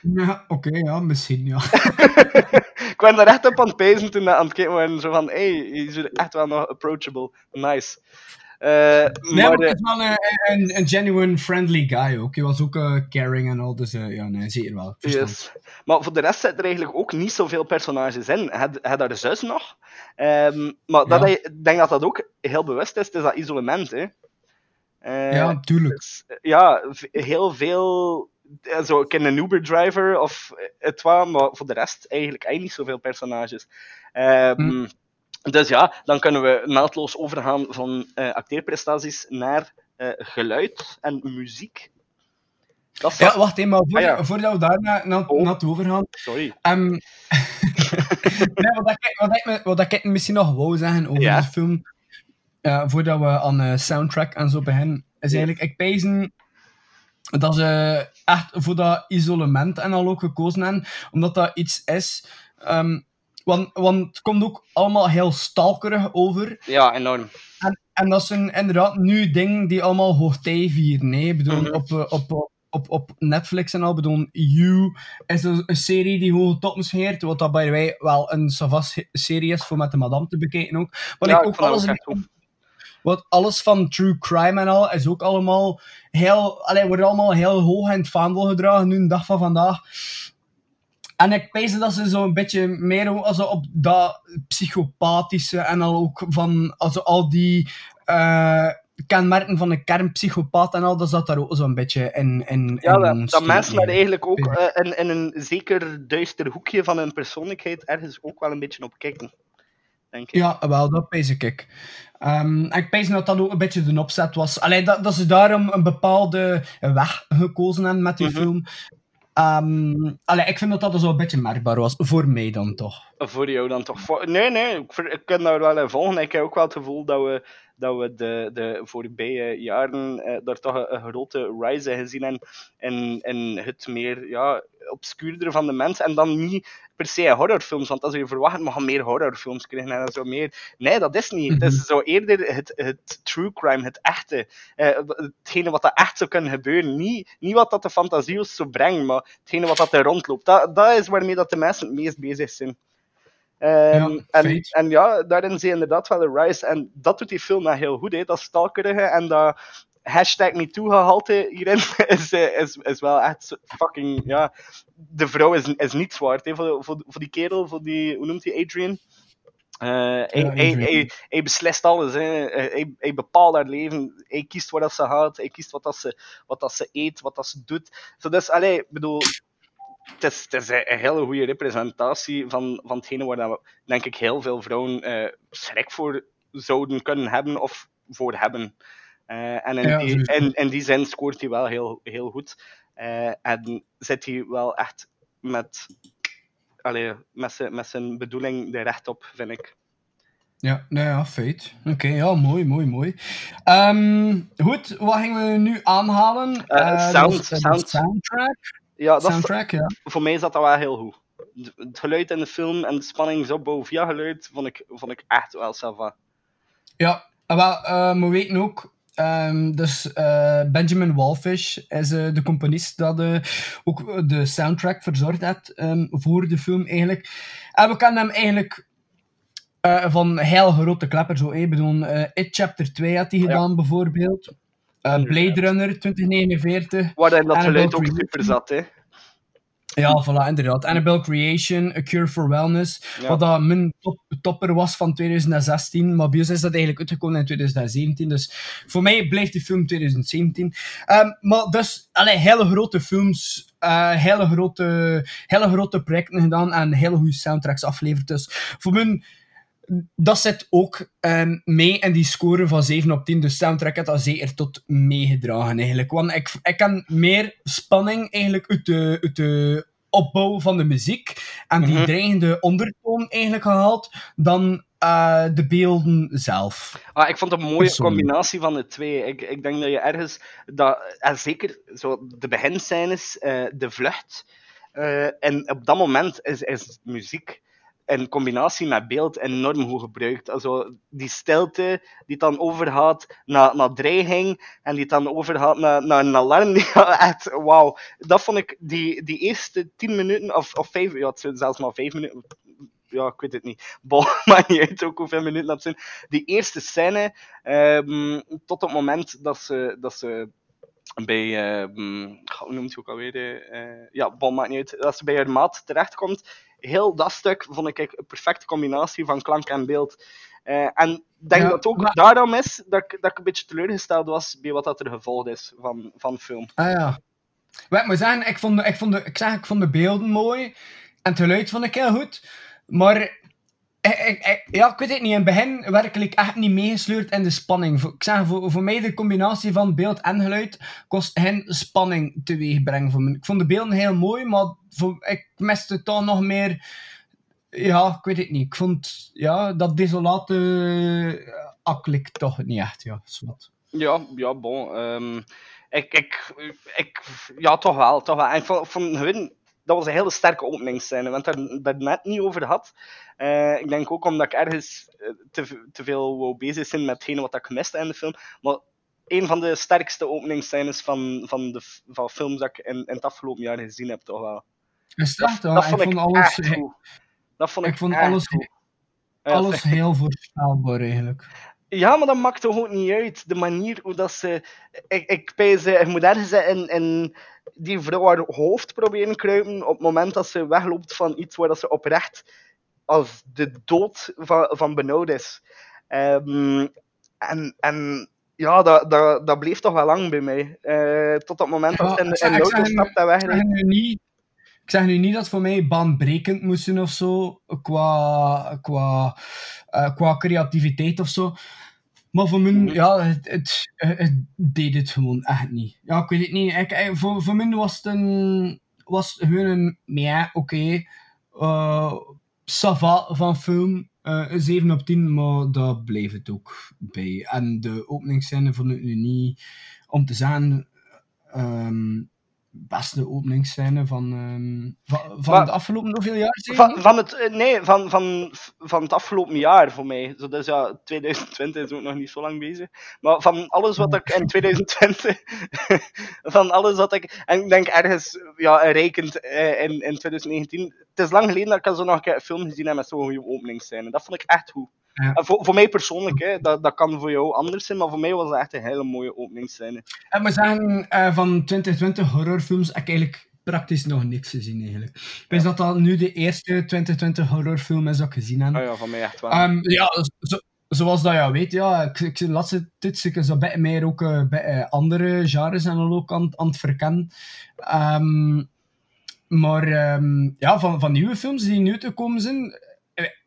Ja, oké, ja, misschien, ja. ik ben daar echt op aan het pezen toen aan het kijken waren. Zo van, hey, je is echt wel nog approachable. Nice. Eh, Nee, maar, eh, het is wel een, een, een genuine friendly guy ook. Hij was ook eh, caring en al, dus eh, ja, nee, zeker wel. Yes. Maar voor de rest zitten er eigenlijk ook niet zoveel personages in. Hij daar zus nog. Ehm, maar dat Ja. hij, ik denk dat dat ook heel bewust is. Het is dat isolement. Hè. Eh, Ja, tuurlijk. dus, ja, heel veel. eh, Zo, ik ken een Uber-driver of het wat, maar voor de rest eigenlijk, eigenlijk niet zoveel personages. Ehm, Hm. Dus ja, dan kunnen we naadloos overgaan van eh, acteerprestaties naar eh, geluid en muziek. Dat Ja, wacht even, maar voor, Ah, ja. voordat we daar naar, naar, Oh. naartoe overgaan. Sorry. ehm, nee, wat, ik, wat, ik, me- wat ik misschien nog wou zeggen over Ja. de film, eh, voordat we aan de soundtrack en zo beginnen, is eigenlijk, ik pijzen dat ze echt voor dat isolement en al ook gekozen hebben, omdat dat iets is. ehm, want, want het komt ook allemaal heel stalkerig over. Ja, enorm. En, en dat zijn inderdaad nu dingen die allemaal hoogtij vieren. Nee? Bedoel, Mhm. op, eh, op, op, op, op Netflix en al. Bedoel, You is een, een serie die hoge toppen scheert. Wat dat bij wij wel een savas serie is voor met de madame te bekijken ook. Ja, like, ik ook alles, wat, alles van true crime en al is ook allemaal heel, allee, wordt allemaal heel hoog in het vaandel gedragen nu, een dag van vandaag. En ik pijs dat ze zo een beetje meer also op dat psychopathische en al ook van also al die eh, kenmerken van een kernpsychopaat en al, dat zat daar ook zo'n beetje in. in, Ja, in dat, dat mensen daar eigenlijk ook eh, in, in een zeker duister hoekje van hun persoonlijkheid ergens ook wel een beetje op kijken. Denk ik. Ja, wel, dat pijs ik. En ik pijs dat dat ook een beetje de opzet was. Alleen dat, dat ze daarom een bepaalde weg gekozen hebben met die Mhm. film. Allee, ik vind dat dat zo een beetje merkbaar was. Voor mij dan toch. Voor jou dan toch? Nee, nee, ik, ik kan daar wel in volgen. Ik heb ook wel het gevoel dat we, dat we de, de voorbije jaren eh, daar toch een, grote rise in gezien hebben in, in het meer ja, obscuurder van de mens. En dan niet per se horrorfilms, want als je verwacht, we gaan meer horrorfilms krijgen en zo meer. Nee, dat is niet. Het is zo eerder het, het true crime, het echte. Eh, hetgene wat dat echt zou kunnen gebeuren. Niet, niet wat dat de fantasieus zou brengen, maar hetgene wat dat er rondloopt. Dat, dat is waarmee dat de mensen het meest bezig zijn. Ehm, en, feit. en ja, daarin zie je inderdaad wel de rise. En dat doet die film nou heel goed, hè. dat stalkerige en dat hashtag MeToo-gehalte hierin is, eh, is, is wel echt fucking, ja... De vrouw is, is niet zwart, hè, voor, voor, voor die kerel, voor die, hoe noemt hij, Adrian? Eh, hij, hij, hij, hij beslist alles, hè. Hij, hij bepaalt haar leven, hij kiest waar dat ze gaat, hij kiest wat, dat ze, wat dat ze eet, wat dat ze doet. Zo, dus, allee, bedoel, het is, het is een, hele goede representatie van, van hetgene waar we, denk ik heel veel vrouwen eh, schrik voor zouden kunnen hebben of voor hebben. Eh, en in, Ja, die, in, in die zin scoort hij wel heel, heel goed. Eh, en zit hij wel echt met, allee, met, zijn, met zijn bedoeling er recht op, vind ik. Ja, nou ja, feit. Oké, ja, mooi, mooi, mooi. Ehm, goed, wat gingen we nu aanhalen? Eh, dat sound, was, de sound. soundtrack. Ja, dat soundtrack, ja. voor mij zat dat wel heel goed. Het geluid in de film en de spanning zo boven via geluid vond ik, vond ik echt wel sava. Ja, eh, we weten ook, ehm, dus eh, Benjamin Wallfish is eh, de componist dat eh, ook de soundtrack verzorgd heeft ehm, voor de film eigenlijk. En we kennen hem eigenlijk van heel grote kleppen, zo. Ik bedoel, It Chapter 2 had hij gedaan bijvoorbeeld. Eh, Blade Runner 2049. Waarin dat Annabelle geluid ook super zat, hè. Ja, voilà, inderdaad. Annabelle Creation, A Cure for Wellness. Ja. Wat dat mijn top, topper was van 2016. Maar bij ons is dat eigenlijk uitgekomen in 2017. Dus voor mij blijft die film 2017. Ehm, maar dus, allee, hele grote films, eh, hele, grote, hele grote projecten gedaan en hele goede soundtracks afleverd. Dus voor mij, dat zit ook ehm, mee in die score van 7 op 10. De soundtrack heeft dat zeker tot meegedragen eigenlijk. Want ik, ik kan meer spanning eigenlijk uit de, uit de opbouw van de muziek en die Mhm. dreigende ondertoon eigenlijk gehaald dan eh, de beelden zelf. Ah, ik vond het een mooie combinatie van de twee. Ik, ik denk dat je ergens, dat, en zeker zo de beginscènes, eh de vlucht, eh, en op dat moment is, is muziek in combinatie met beeld enorm goed gebruikt. Also, die stilte die dan overgaat naar, naar dreiging en die dan overgaat naar, naar een alarm. Wauw. Dat vond ik, die, die eerste tien minuten, of, of vijf, ja, het zelfs maar vijf minuten, ja, ik weet het niet. Bon, maakt niet uit ook hoeveel minuten dat zijn. Die eerste scène, ehm, tot het moment dat ze, dat ze bij, ehm, hoe noemt hij ook alweer? eh, ja, bon, maakt niet uit. Dat ze bij haar maat terechtkomt. Heel dat stuk vond ik een perfecte combinatie van klank en beeld. Eh, en ik denk Ja, dat het ook maar- daarom is dat ik, dat ik een beetje teleurgesteld was bij wat dat er gevolgd is van, van de film. Ah ja. Wat ik moet zeggen, ik vond, de, ik, vond de, ik, zeg, ik vond de beelden mooi en het geluid vond ik heel goed. Maar ja, ik weet het niet. In het begin werkelijk echt niet meegesleurd in de spanning. Ik zeg, voor, mij de combinatie van beeld en geluid kost hen spanning teweeg brengen. Voor. Ik vond de beelden heel mooi, maar voor, ik miste toch nog meer... Ja, ik weet het niet. Ik vond ja, dat desolate aklik toch niet echt. Ja, zwart. Ja, ja, bon. ehm, ik, ik, ik, ja, toch wel, toch wel. En vond hun, dat was een hele sterke openingsscène, want daar, daar net niet over had. Eh, ik denk ook omdat ik ergens eh, te, te veel wou bezig zijn met hetgene wat ik gemist heb in de film. Maar een van de sterkste openingsscènes van, van de van films dat ik in, in het afgelopen jaar gezien heb, toch wel. Is dat, dat ik vond ik alles, echt goed. Dat vond ik, ik vond alles, goed. Alles heel voorspelbaar eigenlijk. Ja, maar dat maakt toch ook niet uit. De manier hoe dat ze. Ik, ik pijs, je moet ergens in, in die vrouw haar hoofd proberen kruipen. op het moment dat ze wegloopt van iets waar dat ze oprecht als de dood van, van benauwd is. Ehm, en, en ja, dat, dat, dat bleef toch wel lang bij mij. Eh, tot dat moment dat ze in, zeg- in de auto zeg nu- stapt en wegrijdt. nu niet, ik zeg nu niet dat het voor mij baanbrekend moest zijn of zo, qua, qua, eh, qua creativiteit of zo. Maar voor mij, Mhm. ja, het, het, het deed het gewoon echt niet. Ja, ik weet het niet. Ik, ik- voor, voor mij was het een, was het gewoon een, ja, oké, eh, ça va van film. eh, een 7 op 10, maar daar bleef het ook bij. En de openingsscène vond ik nu niet, om te zeggen, beste openingsscène van, ehm, van, van Maar- de afgelopen hoeveel jaar? Van, van, het, eh, nee, van, van, van het afgelopen jaar voor mij. Zo, dus ja, 2020 is ook nog niet zo lang bezig. Maar van alles wat ik in 2020. van alles wat ik. En ik denk ergens, ja, rekend eh, in, in 2019. Het is lang geleden dat ik al zo nog een keer een film gezien heb met zo'n goede openingsscène. Dat vond ik echt goed. Ja. En voor, voor mij persoonlijk, hè, dat, dat kan voor jou anders zijn, maar voor mij was dat echt een hele mooie openingsscène. Ik moet zeggen, eh, van 2020 horrorfilms heb ik eigenlijk praktisch nog niks gezien eigenlijk. Ik weet dat dat nu de eerste 2020 horrorfilm is dat ik gezien heb. Ah ja, van mij echt wel. Ehm, ja, zo, zoals dat je weet, ja, ik, ik de laatste tijd zo beetje meer ook eh, bij, eh, andere genres en ook aan, aan het verkennen. Ehm, maar ehm, ja, van, van nieuwe films die nu te komen zijn,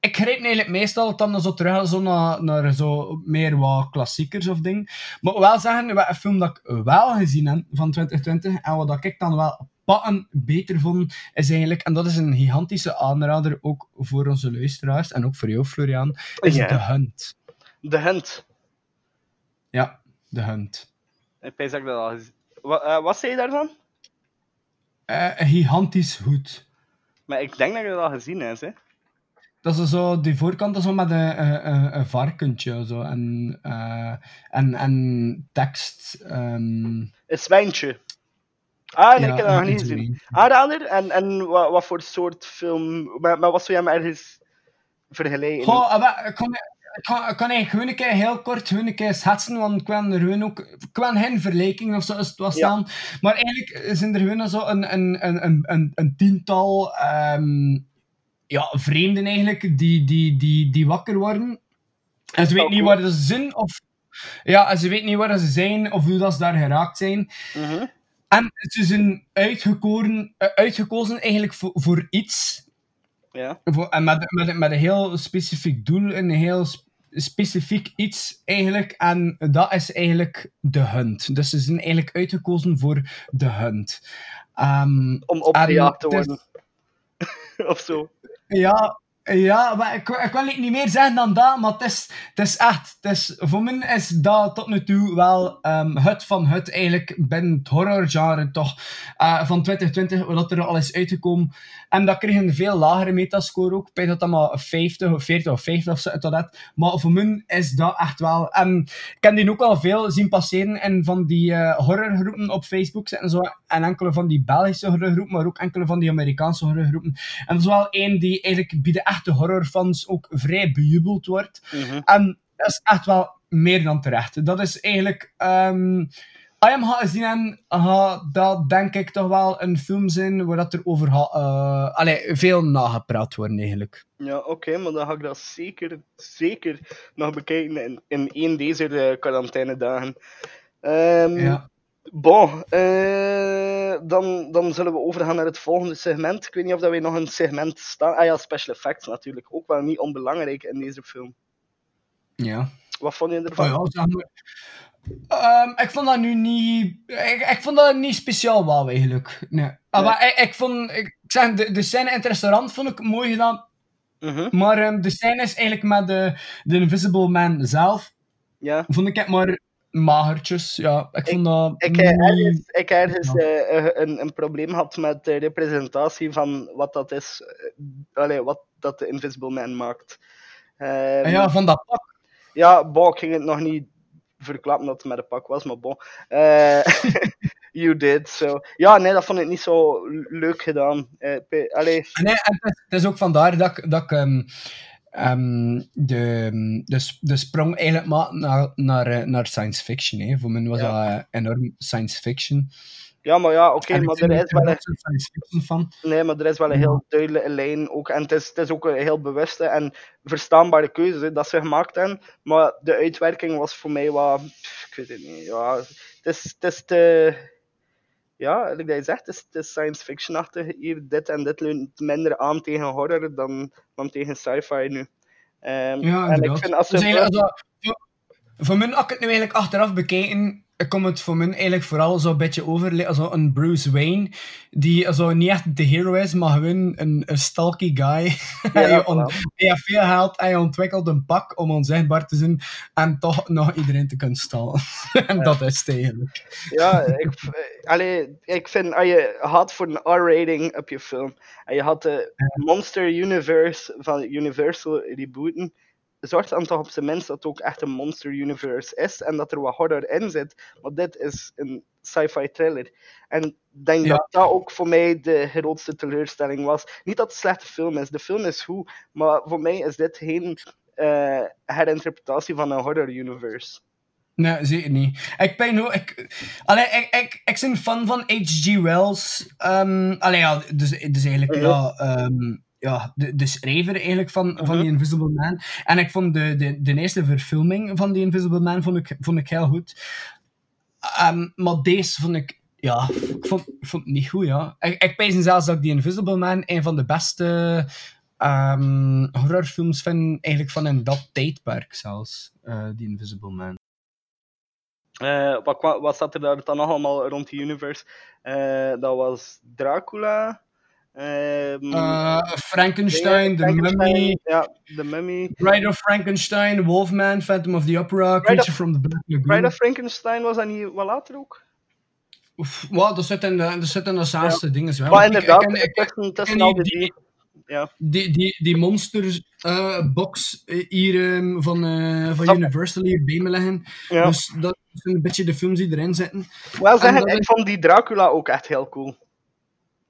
ik grijp eigenlijk meestal dan zo terug zo naar, naar zo meer wat klassiekers of ding. Maar wel zeggen, wat een film dat ik wel gezien heb van 2020 en wat ik dan wel patten beter vond, is eigenlijk, en dat is een gigantische aanrader ook voor onze luisteraars en ook voor jou, Florian, is Ja. The Hunt. De Hunt. Ja, The Hunt. Ik dat ik dat al gezien wat, eh, wat zei je daarvan? Eh, een gigantisch goed. Maar ik denk dat je dat al gezien hebt, hè. Dat is zo, die voorkant is zo met een, een, een, varkentje zo, en, eh, en, en tekst. ehm, Een zwijntje. Ah, nee, Ja, ik heb dat nog niet gezien. zwijntje. Aanrader? En, en wat, wat voor soort film... Maar, maar wat zou jij me ergens vergelijken? Goh, ah, wel, ik kan, ik kan, ik kan eigenlijk gewoon een keer heel kort gewoon een keer schetsen, want ik kan er gewoon ook... Ik kan geen vergelijking of zo is het was Ja. staan. Maar eigenlijk zijn er gewoon zo een, een, een, een, een, een tiental ehm, ja, vreemden eigenlijk, die, die, die, die wakker worden. En ze weten niet cool. waar ze zijn, of... Ja, en ze weten niet waar ze zijn, of hoe dat ze daar geraakt zijn. Mhm. En ze zijn uitgekoren, eh, uitgekozen eigenlijk voor, voor iets. Ja. Voor, en met, met, met een heel specifiek doel, een heel sp- specifiek iets eigenlijk. En dat is eigenlijk de hunt. Dus ze zijn eigenlijk uitgekozen voor de hunt. Ehm, Om op en de jacht te worden. of zo. Ja, ja maar ik, ik wil niet meer zeggen dan dat, maar het is, het is echt, het is, voor mij is dat tot nu toe wel ehm, het van het eigenlijk binnen het horrorgenre toch eh, van 2020, wat er al is uitgekomen. En dat kreeg een veel lagere metascore ook, bij dat dat maar 50 of 40 of 50 of zo uit dat. Maar voor mij is dat echt wel, en ik heb die ook al veel zien passeren in van die eh, horrorgroepen op Facebook en zo, en enkele van die Belgische horrorgroepen, maar ook enkele van die Amerikaanse horrorgroepen. En dat is wel één die eigenlijk bij de echte horrorfans ook vrij bejubeld wordt. Mhm. En dat is echt wel meer dan terecht. Dat is eigenlijk... gaat zien en gaat dat denk ik toch wel een film zijn waar dat er over eh, allee, veel nagepraat worden eigenlijk. Ja, oké, maar dan ga ik dat zeker, zeker nog bekijken in, in één deze uh, quarantainedagen. Ehm Ja. Bon, eh, dan, dan zullen we overgaan naar het volgende segment. Ik weet niet of dat wij nog een segment staan. Ah ja, special effects natuurlijk. Ook wel niet onbelangrijk in deze film. Ja. Wat vond je ervan? Oh ja, zeg maar. Ehm, ik vond dat nu niet... Ik, ik vond dat niet speciaal wauw, eigenlijk. Nee. Ah. Maar ik, ik vond... Ik, zeg, de, de scène in het restaurant vond ik mooi gedaan. Mhm. Maar ehm, de scène is eigenlijk met de, de Invisible Man zelf. Ja. Vond ik het maar magertjes. Ja, ik vond dat... Ik niet- ergens, ik ergens Ja. eh, eh, een, een probleem gehad met de representatie van wat dat is. allee, wat dat de Invisible Man maakt. Ehm, ja, van dat pak. Ja, bon, ik ging het nog niet verklappen dat het met een pak was, maar bon. Eh, you did, so. Ja, nee, dat vond ik niet zo leuk gedaan. Allee, Nee, en het, is, ook vandaar dat ik, dat ik ehm, ehm, de, de, de sprong eigenlijk naar, naar, eh, naar science fiction. Hè. Voor mij was Ja. dat eh, enorm science fiction. ja, maar ja, oké, maar er is wel een fan. nee, maar er is wel een heel duidelijke lijn ook. En het is, het is ook een heel bewuste en verstaanbare keuze hè, dat ze gemaakt hebben. Maar de uitwerking was voor mij wat... Ik weet het niet. Ja, het is, het is te... Ja, like dat je zegt, het is, het is science fiction-achtig. Hier, dit en dit leunt minder aan tegen horror dan, dan tegen sci-fi nu. Ehm, Ja, en ik vind als Dus dat- voor- mij, als ik het nu eigenlijk achteraf bekijken, komt het voor mij eigenlijk vooral zo'n beetje over als een Bruce Wayne, die zo niet echt de hero is, maar gewoon een, een stalky guy. hij, on- hij heeft veel geld, hij ontwikkelt een pak om onzichtbaar te zijn en toch nog iedereen te kunnen stallen. en dat is het eigenlijk. Ja, ik, allee, ik vind, als je gaat voor een R-rating op je film, en je had de Monster Universe van Universal rebooten, zorg dan toch op zijn minst dat het ook echt een Monster Universe is, en dat er wat horror in zit, want dit is een sci-fi thriller. En ik denk Ja. dat dat ook voor mij de grootste teleurstelling was. Niet dat het een slechte film is, de film is goed, maar voor mij is dit geen eh, herinterpretatie van een horror universe. Nee, zeker niet. Ik ben nu... Ik, allee, ik, ik, ik ben fan van H.G. Wells. Allee, ja, dus, dus eigenlijk, ja... ehm, ja, de, de schrijver eigenlijk van, van die Invisible Man. En ik vond de, de, de eerste verfilming van die Invisible Man vond ik, vond ik heel goed. Ehm, maar deze vond ik ja, ik vond, ik vond het niet goed, ja. Ik, ik pijs zelfs dat ik die Invisible Man een van de beste horrorfilms vind, eigenlijk van in dat tijdperk zelfs, eh, die Invisible Man. Eh, wat, wat zat er daar dan nog allemaal rond die universe? Eh, dat was Dracula. ehm, Eh, Frankenstein, The Mummy, Ja, The Mummy. Bride of Frankenstein, Wolfman, Phantom of the Opera, Creature of- from the Black Lagoon. Bride of Frankenstein was dat niet wat later ook? Oef, wow, dat zit in de, dat zit in de laatste dingen. maar Ik- ik inderdaad, ken- ik- tussen, tussen ken al die- die drie. Ja. Die, die, die monsters eh, box eh, hier ehm, van, eh, van. Universal hier bij me liggen. Ja. Dus dat zijn een beetje de films die erin zitten. Wel zeggen, ik is- vond die Dracula ook echt heel cool.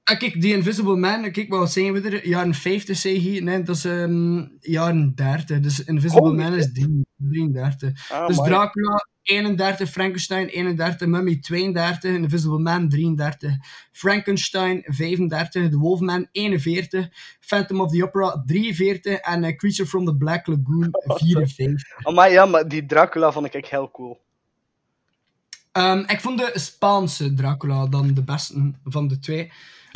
Ah, kijk, die Invisible Man, kijk, wat zijn we er? Jaren 50 zeg je? Nee, dat is ehm, jaren 30. Dus Invisible Man is 3 33. Ah, dus. Dracula 31, Frankenstein 31, Mummy 32, Invisible Man 33, Frankenstein 35, The Wolfman 41, Phantom of the Opera 43 en eh, Creature from the Black Lagoon 54. Maar ja, maar die Dracula vond ik heel cool. Ehm, ik vond de Spaanse Dracula dan de beste van de twee.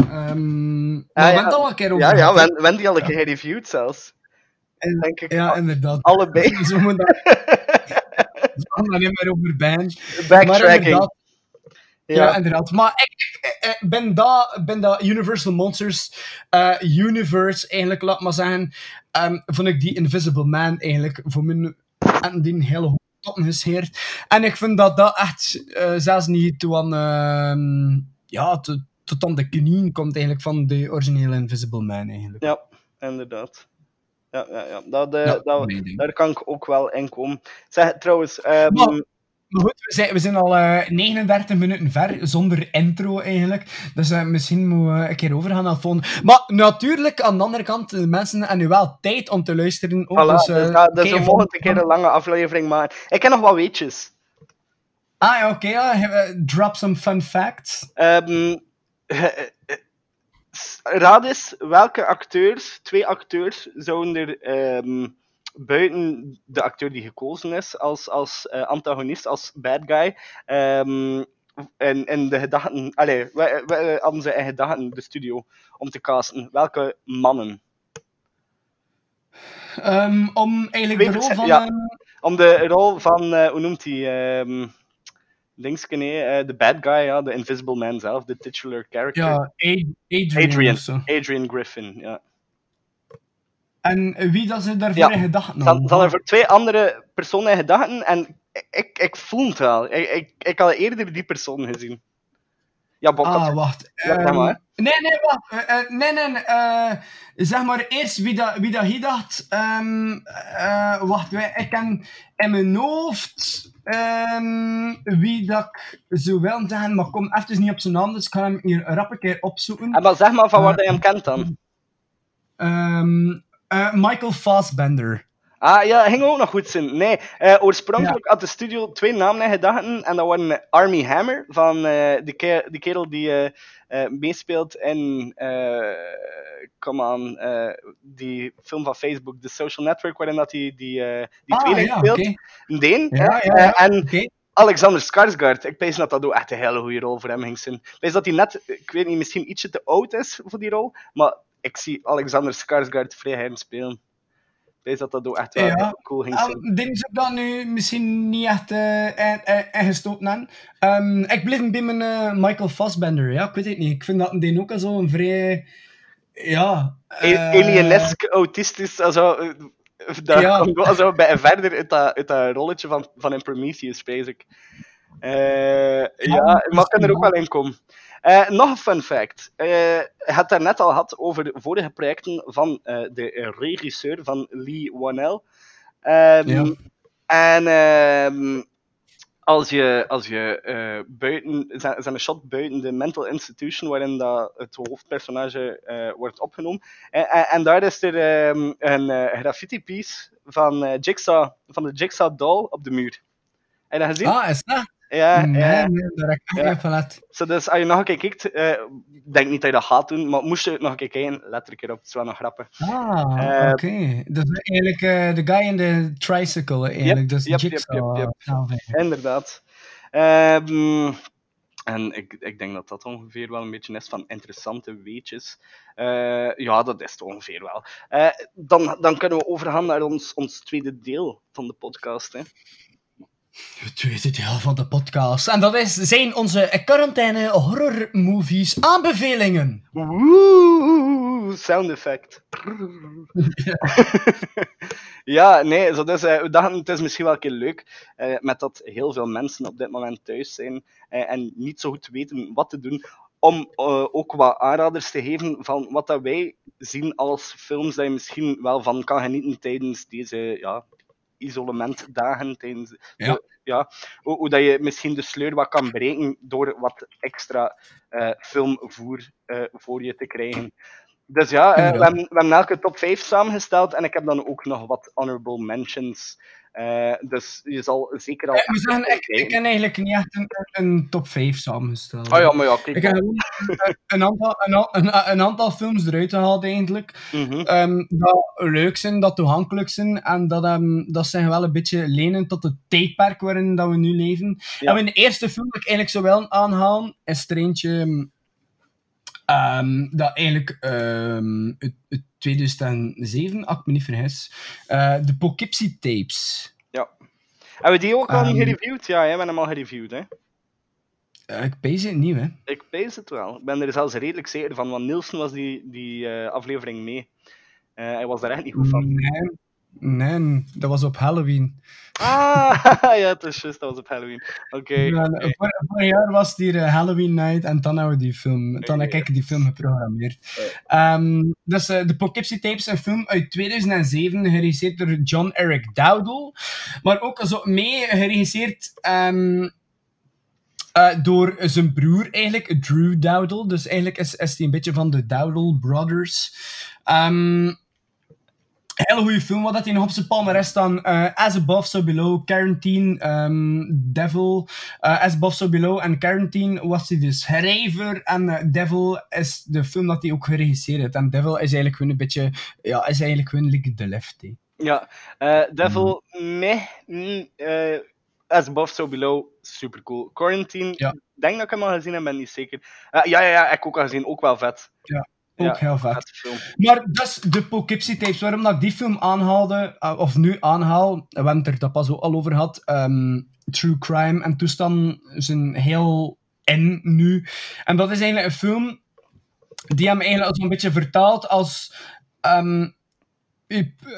Maar we Ah, ja. het al een keer over Ja, ja. Wen- Wendy al een keer gereviewd zelfs. En- Denk ik. Ja, inderdaad. Allebei. Daar daar niet meer over. Maar Backtracking. ja. Ja. inderdaad. Maar ik, ben dat, ben dat Universal Monsters eh, Universe, eigenlijk, laat maar zeggen, ehm, vond ik die Invisible Man eigenlijk voor mij en die hele hoop toppen gescheerd. En ik vind dat dat echt eh, zelfs niet toe aan, ehm, ja, tot, tot aan de knieën komt eigenlijk van de originele Invisible Man eigenlijk. Ja, inderdaad. Ja, ja, ja. Dat, eh, Ja, dat, daar kan ik ook wel in komen. Zeg, trouwens, ehm, Maar- Maar goed, we zijn, we zijn al eh, 39 minuten ver, zonder intro eigenlijk. Dus eh, misschien moeten we een keer overgaan naar volgende. Maar natuurlijk, aan de andere kant, de mensen hebben nu wel tijd om te luisteren. Ook, voilà, dus, dus, dat- dus kijk, we mogen een keer een lange aflevering maken. Ik heb nog wat weetjes. Ah ja, oké. drop some fun facts. Ehm, raad eens welke acteurs, twee acteurs, zouden er ehm, buiten de acteur die gekozen is als, als eh, antagonist, als bad guy, ehm in, in de gedachten, allee, we, we hadden ze in gedachten de studio om te casten. Welke mannen? Ehm, om eigenlijk de rol van... ja. Om de rol van, eh, hoe noemt hij? Linkske, nee, eh, de bad guy, ja, de Invisible Man zelf, de titular character. ja, Ad- Adrian, Adrian. Adrian Griffin, ja. En wie dat ze daarvoor Ja, in gedachten Zal, hadden. zal er voor twee andere personen in gedachten en ik, ik voel het wel. Ik, ik, ik had eerder die persoon gezien. Ja, Bob, Ah, wacht. Ja, Ehm, maar. nee, nee, wacht. Eh, eh, nee, nee. zeg maar eerst wie dat, wie dat hier dacht. Ehm, eh, wacht, ik ken in mijn hoofd ehm, wie dat ik zou willen zeggen, maar kom even niet op zijn naam, dus ik ga hem hier rap een keer opzoeken. En maar zeg maar van waar dat je hem kent dan. Ehm, eh, Michael Fassbender. Ah ja, ging ook nog goed zijn. Nee, eh, oorspronkelijk had de studio twee namen in gedachten. En dat waren Army Hammer, van die, ke- die kerel die meespeelt in. Come on, eh, die film van Facebook, The Social Network, waarin dat hij die, eh die Ah, tweeling ja, speelt. Deen. Ja, ja, ja, eh, en. Alexander Skarsgård, ik pees dat dat ook echt een hele goede rol voor hem ging zijn. Ik pees dat hij net, ik weet niet, misschien ietsje te oud is voor die rol, maar ik zie Alexander Skarsgård vrij hem spelen. Ik dat dat ook echt wel Ja. cool ging zijn. Um, denk ik dat nu misschien niet echt eh, in- in- ingestoken hebben. Ehm, ik bleef bij mijn Michael Fassbender, ja, ik weet het niet. Ik vind dat een ook al zo een vrij... Ja... Eh, Alienesk, autistisch, also, eh, dat Ja. zo bij verder uit dat, uit dat rolletje van, van in Prometheus, pees ik. Eh, ja, maar kan er ook wel in komen. Eh, nog een fun fact. Eh, je had het daarnet al gehad over de vorige projecten van eh, de regisseur van Lee Wanell. Ehm, Ja. En ehm, als je, als je eh, buiten, zijn, een shot buiten de mental institution waarin dat het hoofdpersonage eh, wordt opgenomen. En, en, en daar is er ehm, een eh, graffiti piece van, Jigsaw, van de Jigsaw doll op de muur. Je dat gezien? Ah, is dat? Ja, nee, ja. nee, daar heb ik Ja. van let. Dus als je nog een keer kijkt, ik denk niet dat je dat gaat doen, maar moest je het nog een keer kijken, let er een keer op, het is wel nog grappig. Ah, Eh, oké. Dat is eigenlijk eh, de guy in de tricycle, eigenlijk. Yep, dus yep, yep, Jigsaw. yep. Inderdaad. Ehm, En ik, ik denk dat dat ongeveer wel een beetje is van interessante weetjes. Ja, dat is het ongeveer wel. Dan, dan kunnen we overgaan naar ons, ons tweede deel van de podcast. Hè. Het tweede deel van de podcast. En dat is, zijn onze quarantaine horror movies aanbevelingen. Woe, sound effect. ja, nee, zo dus, eh, we dachten het is misschien wel een keer leuk, eh, met dat heel veel mensen op dit moment thuis zijn eh, en niet zo goed weten wat te doen, om ook wat aanraders te geven van wat dat wij zien als films dat je misschien wel van kan genieten tijdens deze ja, isolementdagen, tijdens Ja. ja, hoe, hoe dat je misschien de sleur wat kan breken door wat extra eh, filmvoer eh, voor je te krijgen. Dus ja, eh, we, Inderdaad. hebben, we hebben elke top 5 samengesteld en ik heb dan ook nog wat honorable mentions. Eh, dus je zal zeker al. Zeggen, ik, ik heb eigenlijk niet echt een, een top 5 samengesteld. Oh ja, maar ja, kijk. Ik heb een, aantal, een, een, een aantal films eruit gehaald eigenlijk. Mhm. Ehm, dat leuk zijn, dat toegankelijk zijn en dat, ehm, dat zich wel een beetje lenen tot het tijdperk waarin dat we nu leven. Ja. En de eerste film dat ik eigenlijk zo wel aanhalen, is er eentje ehm, dat eigenlijk ehm, het, het 2007, als ik me niet vergis, eh, de Poughkeepsie Tapes. Ja. Hebben we die ook al niet Ehm. gereviewd? Ja, hè, we hebben hem al gereviewd. Hè. Eh, ik pees het niet, hè. Ik pees het wel. Ik ben er zelfs redelijk zeker van, want Nielsen was die, die eh, aflevering mee. Hij was daar echt niet goed van. Nee, nee, dat was op Halloween. Ah, ja, het is juist, dat was op Halloween. Oké. Ja, vor- vorig jaar was het hier eh, Halloween Night en dan hebben we die film. Dan heb Ja. ik die film geprogrammeerd. Ehm, dus eh, de Poughkeepsie Tapes, een film uit 2007, geregisseerd door John Eric Dowdle. Maar ook zo mee geregisseerd ehm, eh, door zijn broer, eigenlijk, Drew Dowdle. Dus eigenlijk is, is hij een beetje van de Dowdle Brothers. Ehm hele goede film. Wat had hij nog op zijn palmarès staan? Eh, As Above, So Below, Quarantine, ehm, Devil. Eh, As Above, So Below en Quarantine was hij dus schrijver. En eh, Devil is de film dat hij ook geregisseerd heeft. En Devil is eigenlijk gewoon een beetje... Ja, is eigenlijk gewoon like The Left, hè. Ja, eh, Devil, meh. mm, eh, As Above, So Below, super cool. Quarantine, Ja. ik denk dat ik hem al gezien heb, ben niet zeker. Eh, ja, ja, ja, ik heb ook al gezien, ook wel vet. Ook Ja, heel vet. Film. Maar dus de Poughkeepsie Tapes, waarom dat ik die film aanhaalde, eh, of nu aanhaal, we hebben het er dat pas ook al over gehad, ehm, true crime en toestanden zijn heel in nu. En dat is eigenlijk een film die hem eigenlijk zo'n beetje vertaalt als... ehm,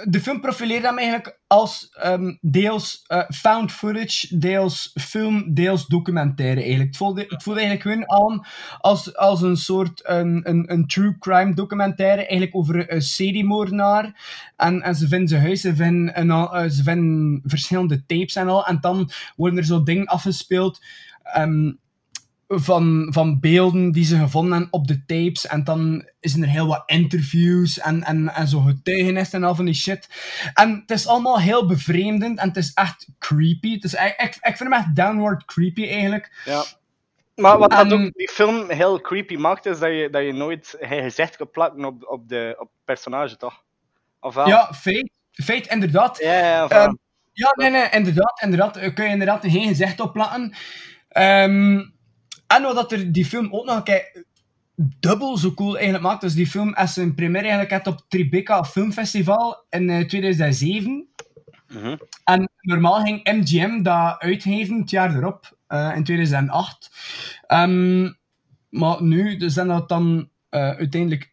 de film profileert hem eigenlijk als ehm, deels eh, found footage, deels film, deels documentaire eigenlijk. Het voelde, het voelde eigenlijk gewoon aan als, als een soort een, een, een true crime documentaire, eigenlijk over een seriemoordenaar. En, en ze vinden zijn huis, ze vinden, een, eh, ze vinden verschillende tapes en al. En dan worden er zo dingen afgespeeld ehm, van, van beelden die ze gevonden hebben op de tapes. En dan zijn er heel wat interviews en, en, en zo getuigenissen en al van die shit. En het is allemaal heel bevreemdend en het is echt creepy. Het is, ik, ik, ik vind hem echt downward creepy eigenlijk. Ja. Maar wat dat ook die film heel creepy maakt, is dat je, dat je nooit je gezicht kan plakken op, op de op het personage, toch? Of wel? Ja, feit, feit inderdaad. ja, ja, Ehm. Ja, nee, nee, inderdaad, inderdaad. eh, Kun je inderdaad geen gezicht op plakken. Ehm, en wat er die film ook nog een keer dubbel zo cool eigenlijk maakt, dus die film is zijn première eigenlijk had op Tribeca Filmfestival in eh, 2007. Mhm. En normaal ging MGM dat uitgeven het jaar erop, eh, in 2008. Ehm, maar nu dus zijn dat dan eh, uiteindelijk